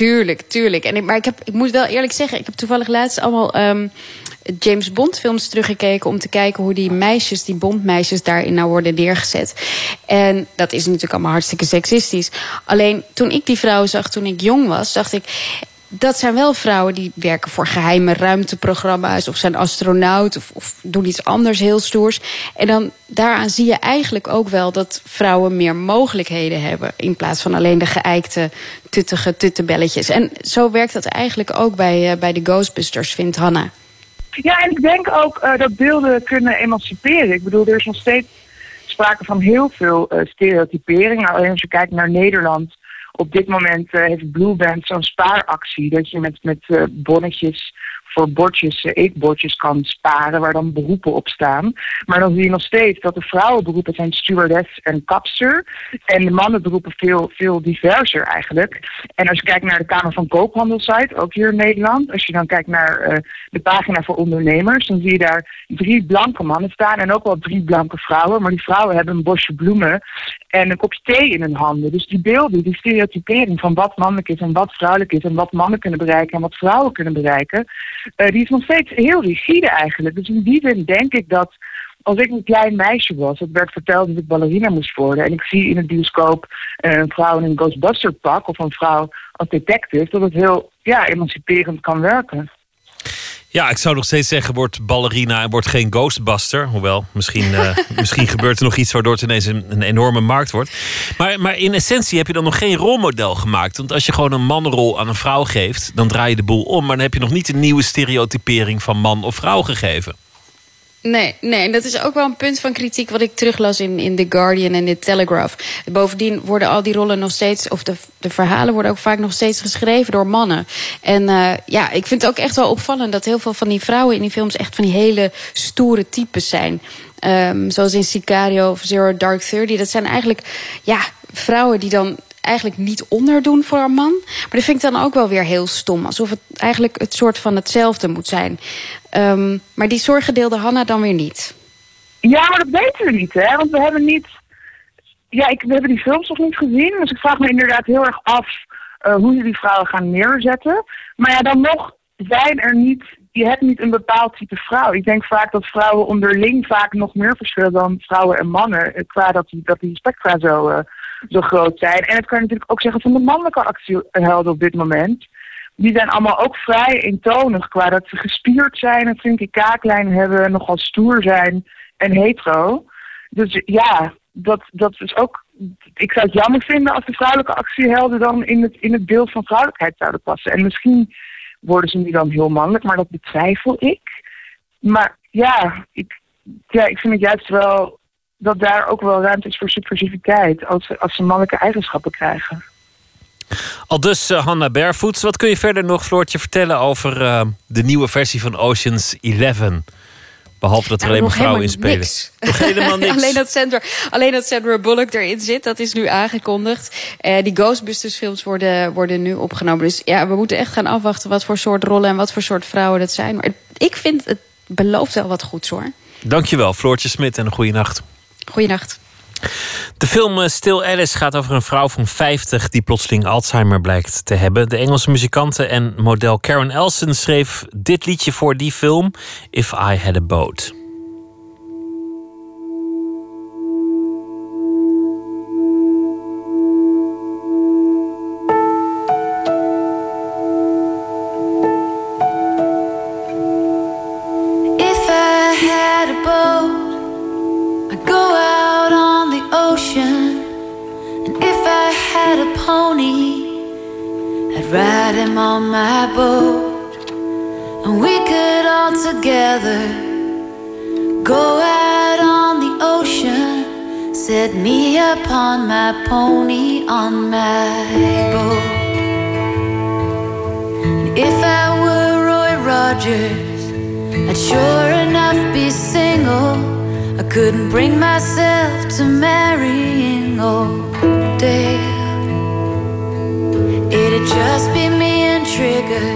Tuurlijk, tuurlijk. En ik, maar ik, heb, ik moet wel eerlijk zeggen, ik heb toevallig laatst allemaal um, James Bond films teruggekeken om te kijken hoe die meisjes, die Bondmeisjes daarin nou worden neergezet. En dat is natuurlijk allemaal hartstikke seksistisch. Alleen toen ik die vrouw zag toen ik jong was, dacht ik, dat zijn wel vrouwen die werken voor geheime ruimteprogramma's of zijn astronaut of, of, doen iets anders heel stoers. En dan daaraan zie je eigenlijk ook wel dat vrouwen meer mogelijkheden hebben in plaats van alleen de geëikte tuttige tuttebelletjes. En zo werkt dat eigenlijk ook bij, uh, bij de Ghostbusters, vindt Hanna. Ja, en ik denk ook uh, dat beelden kunnen emanciperen. Ik bedoel, er is nog steeds sprake van heel veel uh, stereotypering. Alleen als je kijkt naar Nederland op dit moment uh, heeft Blueband zo'n spaaractie. Dat je met, met uh, bonnetjes voor bordjes, eh, eetbordjes kan sparen waar dan beroepen op staan. Maar dan zie je nog steeds dat de vrouwenberoepen zijn stewardess en kapster. En de mannenberoepen veel, veel diverser eigenlijk. En als je kijkt naar de Kamer van Koophandelsite, ook hier in Nederland. Als je dan kijkt naar eh, de pagina voor ondernemers, dan zie je daar drie blanke mannen staan en ook wel drie blanke vrouwen. Maar die vrouwen hebben een bosje bloemen en een kopje thee in hun handen. Dus die beelden, die stereotypering van wat mannelijk is en wat vrouwelijk is en wat mannen kunnen bereiken en wat vrouwen kunnen bereiken, die is nog steeds heel rigide eigenlijk. Dus in die zin denk ik dat als ik een klein meisje was, het werd verteld dat ik ballerina moest worden. En ik zie in het bioscoop eh, een vrouw in een Ghostbuster pak of een vrouw als detective, dat het heel ja, emanciperend kan werken. Ja, ik zou nog steeds zeggen, wordt ballerina en wordt geen ghostbuster. Hoewel, misschien, eh, misschien gebeurt er nog iets waardoor het ineens een, een, enorme markt wordt. Maar, maar in essentie heb je dan nog geen rolmodel gemaakt. Want als je gewoon een mannenrol aan een vrouw geeft, dan draai je de boel om. Maar dan heb je nog niet een nieuwe stereotypering van man of vrouw gegeven. Nee, nee, en dat is ook wel een punt van kritiek wat ik teruglas in, in The Guardian en The Telegraph. Bovendien worden al die rollen nog steeds, of de, de verhalen worden ook vaak nog steeds geschreven door mannen. En uh, ja, ik vind het ook echt wel opvallend dat heel veel van die vrouwen in die films echt van die hele stoere types zijn. Um, zoals in Sicario of Zero Dark Thirty. Dat zijn eigenlijk ja, vrouwen die dan eigenlijk niet onderdoen voor een man. Maar dat vind ik dan ook wel weer heel stom. Alsof het eigenlijk het soort van hetzelfde moet zijn. Um, maar die zorgen deelde Hanna dan weer niet. Ja, maar dat weten we niet, hè? Want we hebben niet. Ja, ik, we hebben die films nog niet gezien. Dus ik vraag me inderdaad heel erg af uh, hoe je die vrouwen gaan neerzetten. Maar ja, dan nog zijn er niet. Je hebt niet een bepaald type vrouw. Ik denk vaak dat vrouwen onderling vaak nog meer verschillen dan vrouwen en mannen. Qua dat die, dat die spectra zo. Uh, zo groot zijn. En dat kan je natuurlijk ook zeggen van de mannelijke actiehelden op dit moment. Die zijn allemaal ook vrij eentonig qua dat ze gespierd zijn, een flinke kaaklijn hebben, nogal stoer zijn en hetero. Dus ja, dat, dat is ook. Ik zou het jammer vinden als de vrouwelijke actiehelden dan in het, in het beeld van vrouwelijkheid zouden passen. En misschien worden ze nu dan heel mannelijk, maar dat betwijfel ik. Maar ja, ik, ja, ik vind het juist wel dat daar ook wel ruimte is voor subversiviteit als ze, als ze mannelijke eigenschappen krijgen. Al dus uh, Hanna Barefoots. Wat kun je verder nog, Floortje, vertellen over uh, de nieuwe versie van Oceans 11? Behalve dat er nou, alleen maar vrouwen in spelen. Niks. Nog helemaal niks. alleen, dat Sandra, alleen dat Sandra Bullock erin zit, dat is nu aangekondigd. Uh, die Ghostbusters films worden, worden nu opgenomen. Dus ja, we moeten echt gaan afwachten wat voor soort rollen en wat voor soort vrouwen dat zijn. Maar ik vind het belooft wel wat goeds hoor. Dankjewel, Floortje Smit en een goede nacht. Goeienacht. De film Still Alice gaat over een vrouw van 50 die plotseling Alzheimer blijkt te hebben. De Engelse muzikante en model Karen Elson schreef dit liedje voor die film, If I Had a Boat. Ride him on my boat, and we could all together go out on the ocean. Set me upon my pony on my boat. And if I were Roy Rogers, I'd sure enough be single. I couldn't bring myself to marrying old Dale. It'd just be me and Trigger.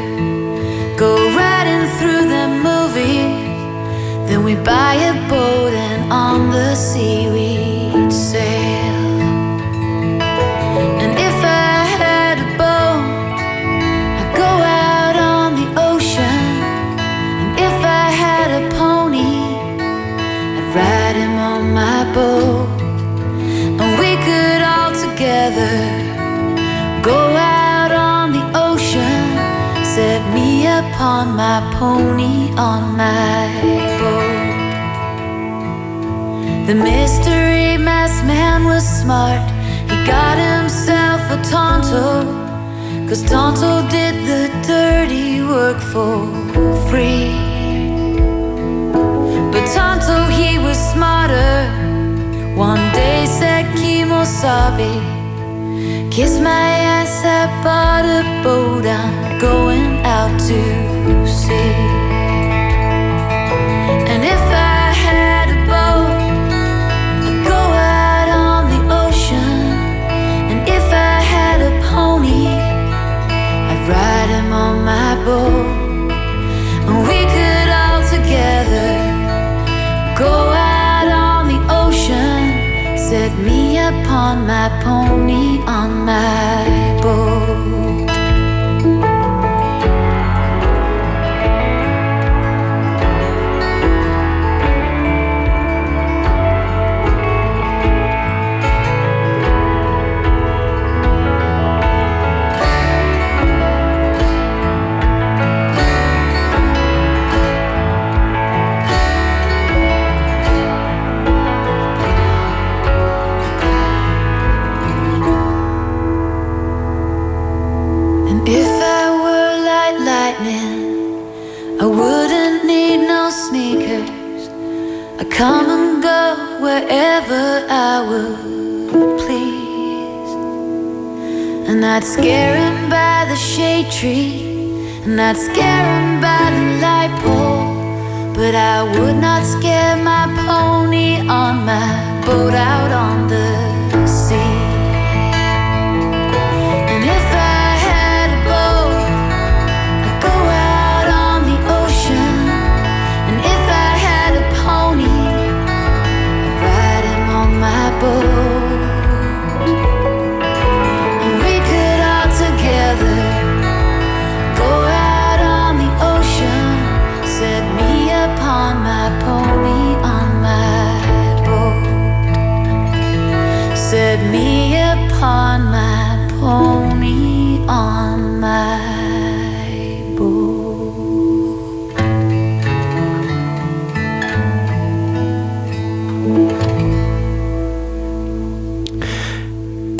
Go riding through the movies. Then we buy a boat and on the sea we'd sail. And if I had a boat, I'd go out on the ocean. And if I had a pony, I'd ride him on my boat. And we could all together go out upon my pony on my boat. The mystery masked man was smart. He got himself a Tonto. Cause Tonto did the dirty work for free. But Tonto, he was smarter. One day said Kimosabi. Kiss my ass, I bought a boat. I'm going out to sea. And if I had a boat, I'd go out on the ocean. And if I had a pony, I'd ride him on my boat. And we could all together go out on the ocean. Set me upon my pony on my Scare him by the shade tree, I'd scare him by the light pole. But I would not scare my pony on my boat out on the sea.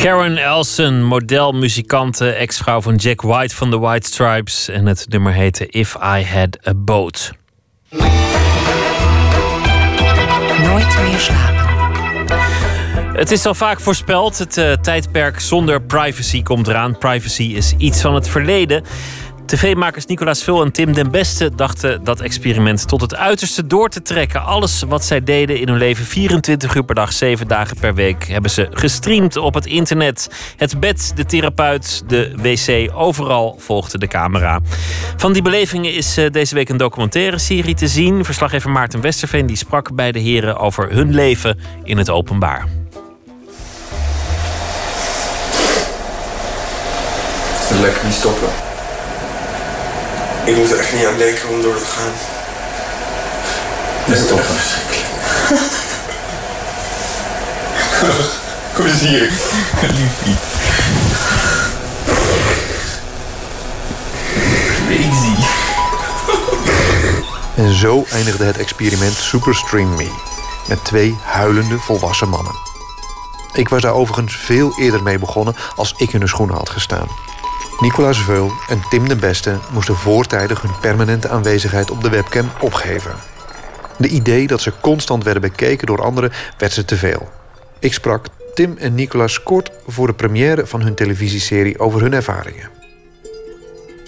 Karen Elson, modelmuzikante, ex-vrouw van Jack White van de White Stripes. En het nummer heette If I Had a Boat. Nooit meer slapen. Het is al vaak voorspeld, het eh, tijdperk zonder privacy komt eraan. Privacy is iets van het verleden. TV-makers Nicolas Vul en Tim den Beste dachten dat experiment tot het uiterste door te trekken. Alles wat zij deden in hun leven, 24 uur per dag, 7 dagen per week, hebben ze gestreamd op het internet. Het bed, de therapeut, de wc, overal volgde de camera. Van die belevingen is eh, deze week een documentaire serie te zien. Verslaggever Maarten Westerveen die sprak bij de heren over hun leven in het openbaar. Lekker niet stoppen. Ik moet er echt niet aan denken om door te gaan. Het is toch verschrikkelijk. Kom eens hier. Liefie. Crazy. En zo eindigde het experiment Super Stream Me. Met twee huilende volwassen mannen. Ik was daar overigens veel eerder mee begonnen als ik in de schoenen had gestaan. Nicolaas Veul en Tim de Beste moesten voortijdig hun permanente aanwezigheid op de webcam opgeven. De idee dat ze constant werden bekeken door anderen werd ze te veel. Ik sprak Tim en Nicolaas kort voor de première van hun televisieserie over hun ervaringen.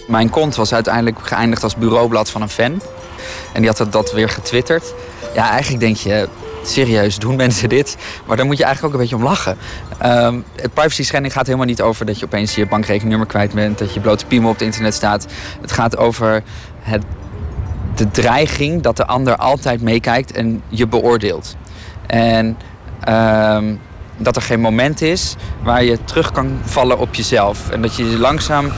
Mijn kont was uiteindelijk geëindigd als bureaublad van een fan. En die had dat- dat weer getwitterd. Ja, eigenlijk denk je, serieus, doen mensen dit? Maar daar moet je eigenlijk ook een beetje om lachen. Ehm privacy schending gaat helemaal niet over dat je opeens je bankrekeningnummer kwijt bent. Dat je blote piemel op het internet staat. Het gaat over het, de dreiging dat de ander altijd meekijkt en je beoordeelt. En ehm, dat er geen moment is waar je terug kan vallen op jezelf. En dat je langzaam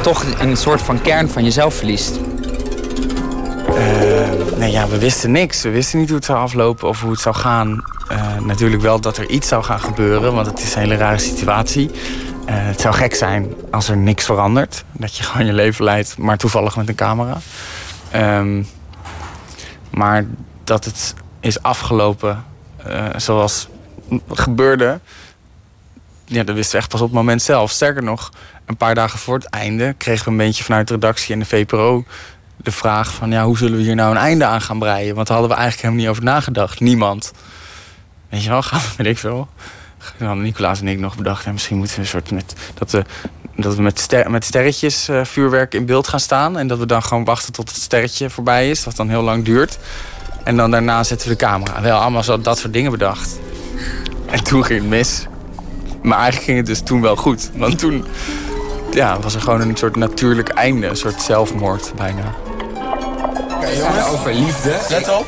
toch een soort van kern van jezelf verliest. Eh, ja, we wisten niks. We wisten niet hoe het zou aflopen of hoe het zou gaan. Eh, natuurlijk wel dat er iets zou gaan gebeuren, want het is een hele rare situatie. Eh, het zou gek zijn als er niks verandert. Dat je gewoon je leven leidt, maar toevallig met een camera. Ehm, maar dat het is afgelopen eh, zoals gebeurde, ja, dat wisten we echt pas op het moment zelf. Sterker nog, een paar dagen voor het einde kregen we een beetje vanuit de redactie en de VPRO de vraag van ja, hoe zullen we hier nou een einde aan gaan breien? Want daar hadden we eigenlijk helemaal niet over nagedacht. Niemand. Weet je wel, gaan we, weet ik veel. Dan Nicolaas en ik nog bedacht, ja, misschien moeten we een soort met dat we dat we met, met sterretjes eh, vuurwerk in beeld gaan staan. En dat we dan gewoon wachten tot het sterretje voorbij is. Wat dan heel lang duurt. En dan daarna zetten we de camera. Wel allemaal zo dat soort dingen bedacht. En toen ging het mis. Maar eigenlijk ging het dus toen wel goed. Want toen ja, was er gewoon een soort natuurlijk einde. Een soort zelfmoord bijna. Oké jongens, over liefde. Let op.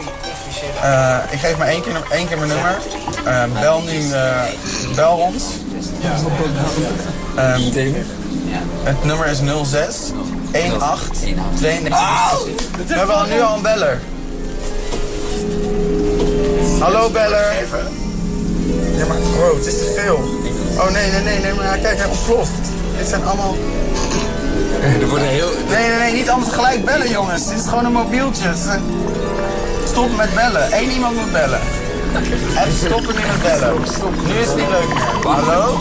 Eh, ik geef maar één keer, één keer mijn nummer. Eh, bel nu, eh, bel ons. Ehm, het nummer is 06 18 92. We hebben al nu al een beller. Hallo beller. Ja maar bro, het is te veel. Oh nee, nee, nee, nee, maar kijk, hij ontploft. Dit zijn allemaal... Er worden heel... Nee, nee, nee, niet allemaal tegelijk bellen jongens. Dit is gewoon een mobieltje. Het Stop met bellen. Eén iemand moet bellen. Even stoppen nu met bellen. Nu is het niet leuk meer. Hallo?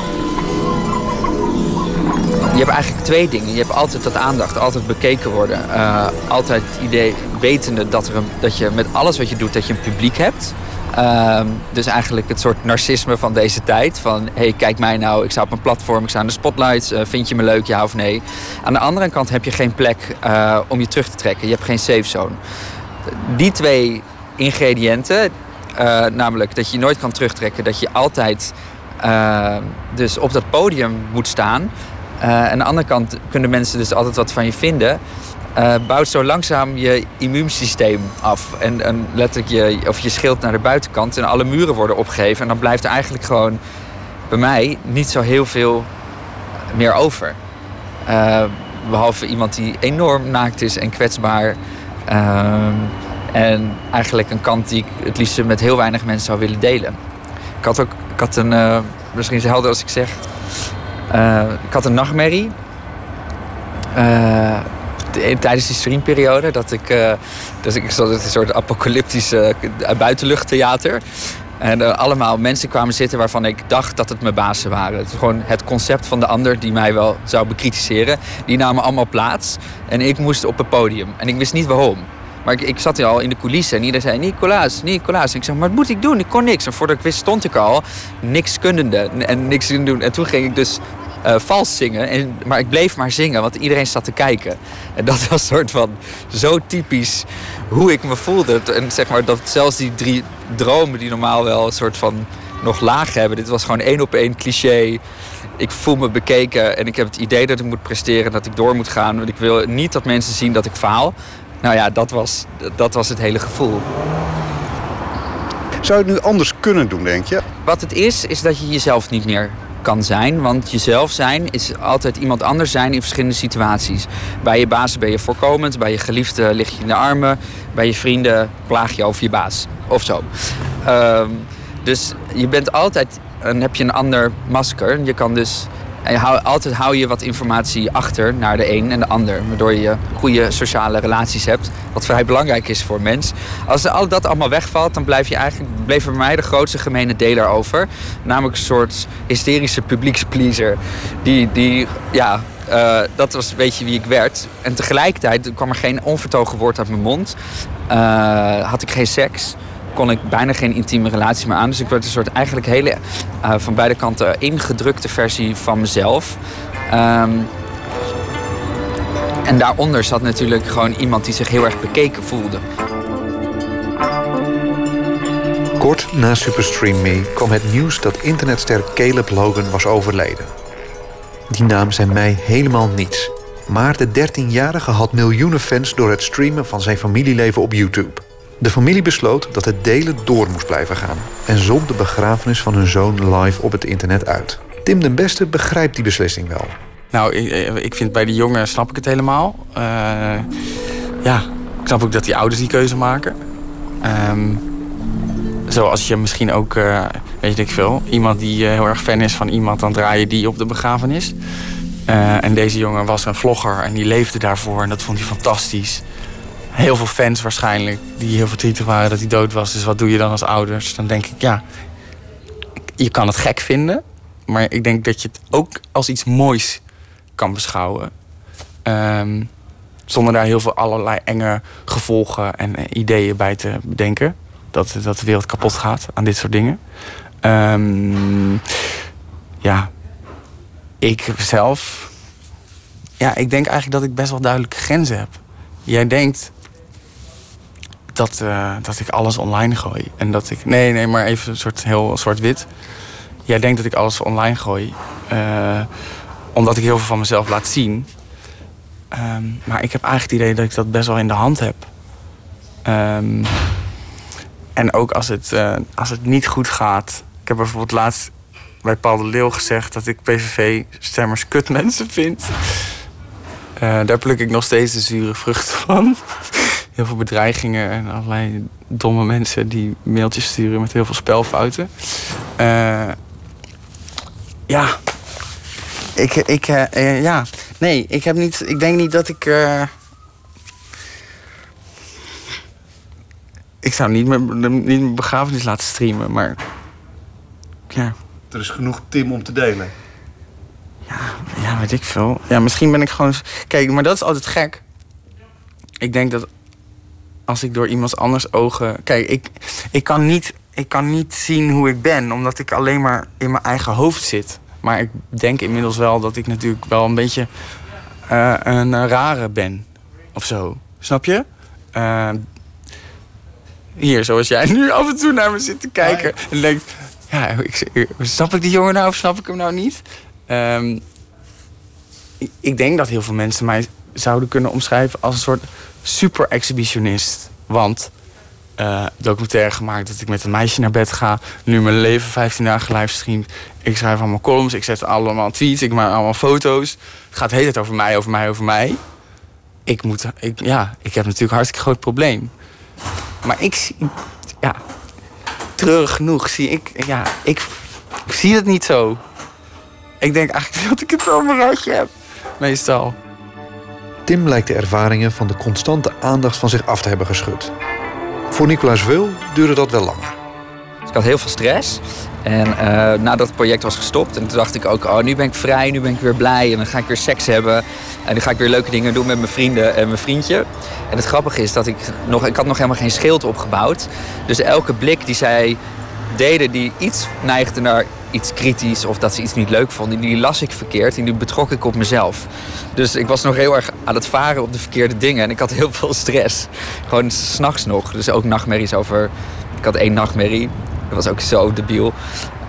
Je hebt eigenlijk twee dingen. Je hebt altijd dat aandacht, altijd bekeken worden. Eh, altijd het idee, wetende dat, er een, dat je met alles wat je doet, dat je een publiek hebt. Ehm, dus eigenlijk het soort narcisme van deze tijd. Van, hey, kijk mij nou, ik sta op een platform, ik sta in de spotlights. eh, vind je me leuk, ja of nee? Aan de andere kant heb je geen plek eh, om je terug te trekken. Je hebt geen safe zone. Die twee ingrediënten, eh, namelijk dat je nooit kan terugtrekken, dat je altijd dus op dat podium moet staan. Aan de andere kant kunnen mensen dus altijd wat van je vinden. Eh, bouwt zo langzaam je immuunsysteem af. En, en letterlijk je, of je schild naar de buitenkant en alle muren worden opgegeven. En dan blijft er eigenlijk gewoon bij mij niet zo heel veel meer over. Eh, behalve iemand die enorm naakt is en kwetsbaar. Ehm, en eigenlijk een kant die ik het liefst met heel weinig mensen zou willen delen. Ik had ook, ik had een, eh, misschien is het helder als ik zeg, eh, ik had een nachtmerrie. Eh, tijdens die streamperiode, dat ik, eh, dus ik zat in een soort apocalyptische uh, buitenluchttheater. En eh, allemaal mensen kwamen zitten waarvan ik dacht dat het mijn bazen waren. Het gewoon het concept van de ander die mij wel zou bekritiseren. Die namen allemaal plaats en ik moest op het podium. En ik wist niet waarom. Maar ik, ik zat al in de coulissen en iedereen zei: Nicolaas, Nicolaas. En ik zei: Maar wat moet ik doen? Ik kon niks. En voordat ik wist, stond ik al niks kunnende en niks te doen. En toen ging ik dus eh, vals zingen. En, maar ik bleef maar zingen, want iedereen zat te kijken. En dat was soort van zo typisch hoe ik me voelde. En zeg maar dat zelfs die drie dromen die normaal wel een soort van nog laag hebben. Dit was gewoon één op één cliché. Ik voel me bekeken en ik heb het idee dat ik moet presteren, dat ik door moet gaan. Want ik wil niet dat mensen zien dat ik faal. Nou ja, dat was, dat was het hele gevoel. Zou je het nu anders kunnen doen, denk je? Wat het is, is dat je jezelf niet meer kan zijn. Want jezelf zijn is altijd iemand anders zijn in verschillende situaties. Bij je baas ben je voorkomend, bij je geliefde lig je in de armen, bij je vrienden plaag je over je baas. Of zo. Ehm, dus je bent altijd, dan heb je een ander masker. Je kan dus en altijd hou je wat informatie achter naar de een en de ander. Waardoor je goede sociale relaties hebt. Wat vrij belangrijk is voor mens. Als al dat allemaal wegvalt, dan blijf je eigenlijk, bleef er bij mij de grootste gemene deler over. Namelijk een soort hysterische publiekspleaser. Die, die ja, uh, dat was een beetje wie ik werd. En tegelijkertijd kwam er geen onvertogen woord uit mijn mond. Uh, had ik geen seks kon ik bijna geen intieme relatie meer aan. Dus ik werd een soort eigenlijk hele uh, van beide kanten ingedrukte versie van mezelf. Um, en daaronder zat natuurlijk gewoon iemand die zich heel erg bekeken voelde. Kort na Superstream Me kwam het nieuws dat internetster Caleb Logan was overleden. Die naam zei mij helemaal niets. Maar de 13-jarige had miljoenen fans door het streamen van zijn familieleven op YouTube. De familie besloot dat het delen door moest blijven gaan en zond de begrafenis van hun zoon live op het internet uit. Tim den Beste begrijpt die beslissing wel. Nou, ik, ik vind bij die jongen snap ik het helemaal. Uh, ja, ik snap ook dat die ouders die keuze maken. Um, zoals je misschien ook, uh, weet ik veel, iemand die heel erg fan is van iemand, dan draai je die op de begrafenis. en deze jongen was een vlogger en die leefde daarvoor en dat vond hij fantastisch heel veel fans waarschijnlijk die heel verdrietig waren dat hij dood was. Dus wat doe je dan als ouders? Dan denk ik, ja, je kan het gek vinden. Maar ik denk dat je het ook als iets moois kan beschouwen. Um, zonder daar heel veel allerlei enge gevolgen en ideeën bij te bedenken. Dat, dat de wereld kapot gaat aan dit soort dingen. Um, ja, ik zelf ja, ik denk eigenlijk dat ik best wel duidelijke grenzen heb. Jij denkt dat, eh, dat ik alles online gooi. En dat ik. Nee, nee, maar even een soort heel zwart-wit. Jij denkt dat ik alles online gooi. eh, omdat ik heel veel van mezelf laat zien. Ehm, maar ik heb eigenlijk het idee dat ik dat best wel in de hand heb. Ehm, en ook als het, eh, als het niet goed gaat. Ik heb bijvoorbeeld laatst bij Paul de Leeuw gezegd dat ik PVV-stemmers kutmensen vind. Daar pluk ik nog steeds de zure vruchten van. Heel veel bedreigingen en allerlei domme mensen die mailtjes sturen met heel veel spelfouten. Eh, ja. Ik, ik, eh, eh, ja. Nee, ik heb niet. Ik denk niet dat ik. ik zou niet mijn, niet mijn begrafenis laten streamen, maar. Ja. Er is genoeg Tim om te delen. Ja, weet ik veel. Ja, misschien ben ik gewoon. Kijk, maar dat is altijd gek. Ik denk dat als ik door iemands anders ogen. Kijk, ik, ik, kan niet, ik kan niet zien hoe ik ben, omdat ik alleen maar in mijn eigen hoofd zit. Maar ik denk inmiddels wel dat ik natuurlijk wel een beetje eh, een eh, rare ben. Of zo. Snap je? Eh, hier, zoals jij nu af en toe naar me zit te kijken. En denkt, ja, ik, snap ik die jongen nou of snap ik hem nou niet? Ehm, ik- ik denk dat heel veel mensen mij zouden kunnen omschrijven als een soort super exhibitionist. Want eh, documentaire gemaakt dat ik met een meisje naar bed ga. Nu mijn leven 15 dagen livestream. Ik schrijf allemaal columns, ik zet allemaal tweets, ik maak allemaal foto's. Het gaat de hele tijd over mij, over mij, over mij. Ik moet, ik, ja, ik heb natuurlijk een hartstikke groot probleem. Maar ik zie, ja, treurig genoeg zie ik, ja, ik, ik zie het niet zo. Ik denk eigenlijk dat ik het wel mijn ratje heb, meestal. Tim lijkt de ervaringen van de constante aandacht van zich af te hebben geschud. Voor Nicolaas Veul duurde dat wel langer. Ik had heel veel stress. En eh, nadat het project was gestopt, en toen dacht ik ook, oh, nu ben ik vrij, nu ben ik weer blij. En dan ga ik weer seks hebben. En dan ga ik weer leuke dingen doen met mijn vrienden en mijn vriendje. En het grappige is dat ik nog, ik had nog helemaal geen schild opgebouwd. Dus elke blik die zij deden die iets neigde naar iets kritisch of dat ze iets niet leuk vonden, die las ik verkeerd en die betrok ik op mezelf. Dus ik was nog heel erg aan het varen op de verkeerde dingen en ik had heel veel stress. Gewoon s'nachts nog. Dus ook nachtmerries over. Ik had één nachtmerrie, dat was ook zo debiel.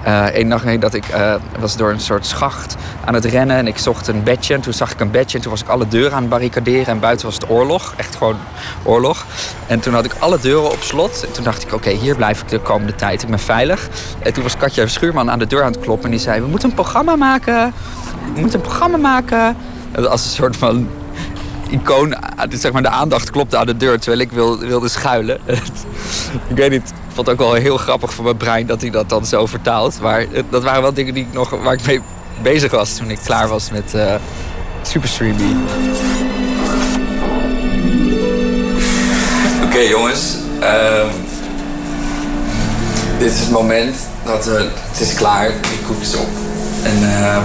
Eén nachtmerrie dat ik eh, was door een soort schacht aan het rennen en ik zocht een bedje. En toen zag ik een bedje en toen was ik alle deuren aan het barricaderen en buiten was het oorlog. Echt gewoon oorlog. En toen had ik alle deuren op slot. En toen dacht ik, oké, hier blijf ik de komende tijd. Ik ben veilig. En toen was Katja Schuurman aan de deur aan het kloppen en die zei, we moeten een programma maken. We moeten een programma maken. Als een soort van icoon, zeg maar de aandacht klopte aan de deur terwijl ik wil, wilde schuilen. ik weet niet, vond het ook wel heel grappig voor mijn brein dat hij dat dan zo vertaalt. Maar het- dat waren wel dingen die ik nog, waar ik mee bezig was toen ik klaar was met eh Superstreamy. Oké jongens, ehm, dit is het moment dat we, het is klaar, die koek is op. En ehm,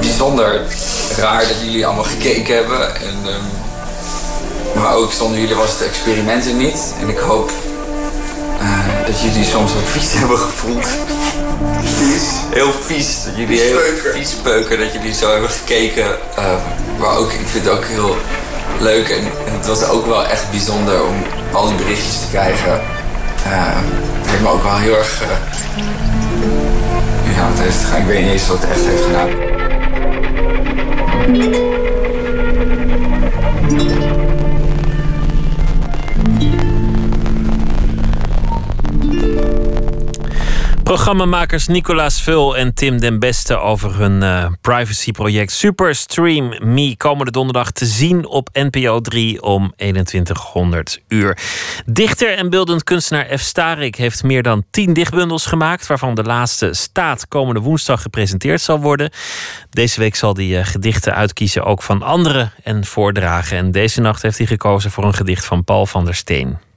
bijzonder raar dat jullie allemaal gekeken hebben. En, ehm, maar ook zonder jullie was het experiment er niet. En ik hoop eh, dat jullie soms wat vies hebben gevoeld. Vies? Heel vies. Dat jullie heel vies peuken. Dat jullie zo hebben gekeken. Ehm, maar ook, ik vind het ook heel leuk. En, en het was ook wel echt bijzonder om al die berichtjes te krijgen. Ehm, het heeft me ook wel heel erg... eh, ja, wat heeft het gedaan? Ik weet niet eens wat het echt heeft gedaan. Programmamakers Nicolaas Vul en Tim den Beste over hun eh, privacyproject Superstream Me komende donderdag te zien op NPO 3 om 2100 uur. Dichter en beeldend kunstenaar F. Starik heeft meer dan 10 dichtbundels gemaakt, waarvan de laatste staat komende woensdag gepresenteerd zal worden. Deze week zal hij eh, gedichten uitkiezen ook van anderen en voordragen. En deze nacht heeft hij gekozen voor een gedicht van Paul van der Steen.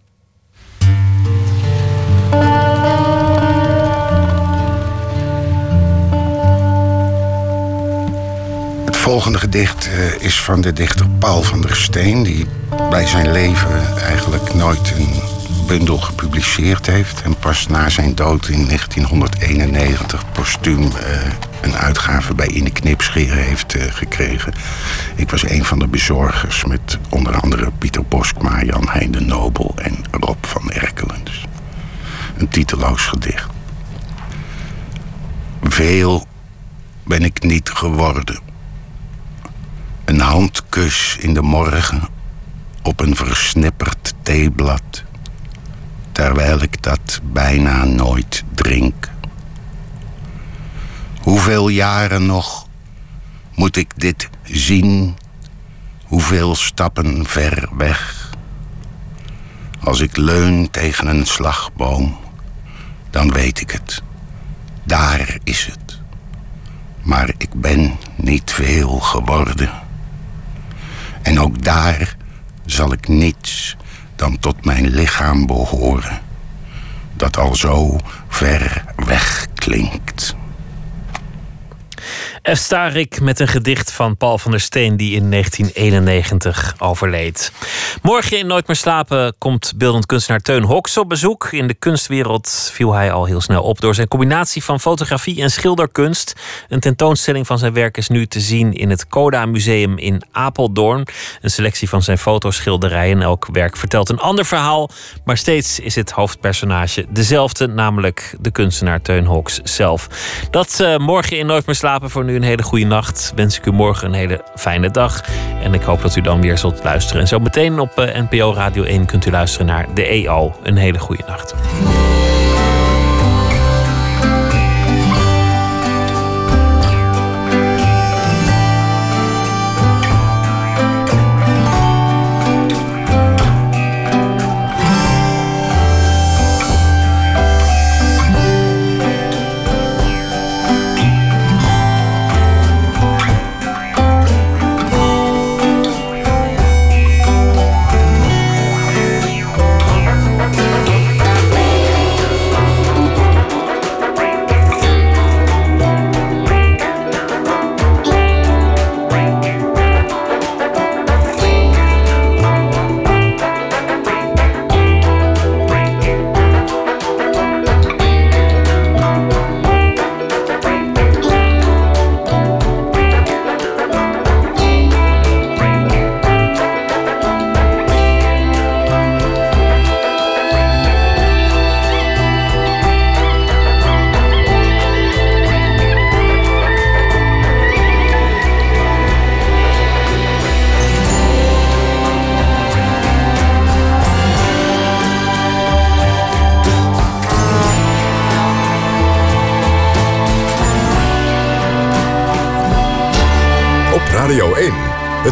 Volgende gedicht eh, is van de dichter Paul van der Steen... die bij zijn leven eigenlijk nooit een bundel gepubliceerd heeft... en pas na zijn dood in 1991 postuum eh, een uitgave bij In de Knipscheer heeft eh, gekregen. Ik was een van de bezorgers met onder andere Pieter Boskma, Jan Heijn de Nobel en Rob van Erkelen. Dus een titeloos gedicht. Veel ben ik niet geworden. Een handkus in de morgen op een versnipperd theeblad, terwijl ik dat bijna nooit drink. Hoeveel jaren nog moet ik dit zien? Hoeveel stappen ver weg? Als ik leun tegen een slagboom, dan weet ik het. Daar is het. Maar ik ben niet veel geworden. En ook daar zal ik niets dan tot mijn lichaam behoren, dat al zo ver weg klinkt. F. Starik met een gedicht van Paul van der Steen, die in 1991 overleed. Morgen in Nooit meer slapen komt beeldend kunstenaar Teun Hoks op bezoek. In de kunstwereld viel hij al heel snel op door zijn combinatie van fotografie en schilderkunst. Een tentoonstelling van zijn werk is nu te zien in het Coda Museum in Apeldoorn. Een selectie van zijn fotoschilderijen. Elk werk vertelt een ander verhaal, maar steeds is het hoofdpersonage dezelfde, namelijk de kunstenaar Teun Hoks zelf. Dat uh, morgen in Nooit meer slapen voor nu een hele goede nacht. Wens ik u morgen een hele fijne dag. En ik hoop dat u dan weer zult luisteren. En zo meteen op NPO Radio 1 kunt u luisteren naar de EO. Een hele goede nacht.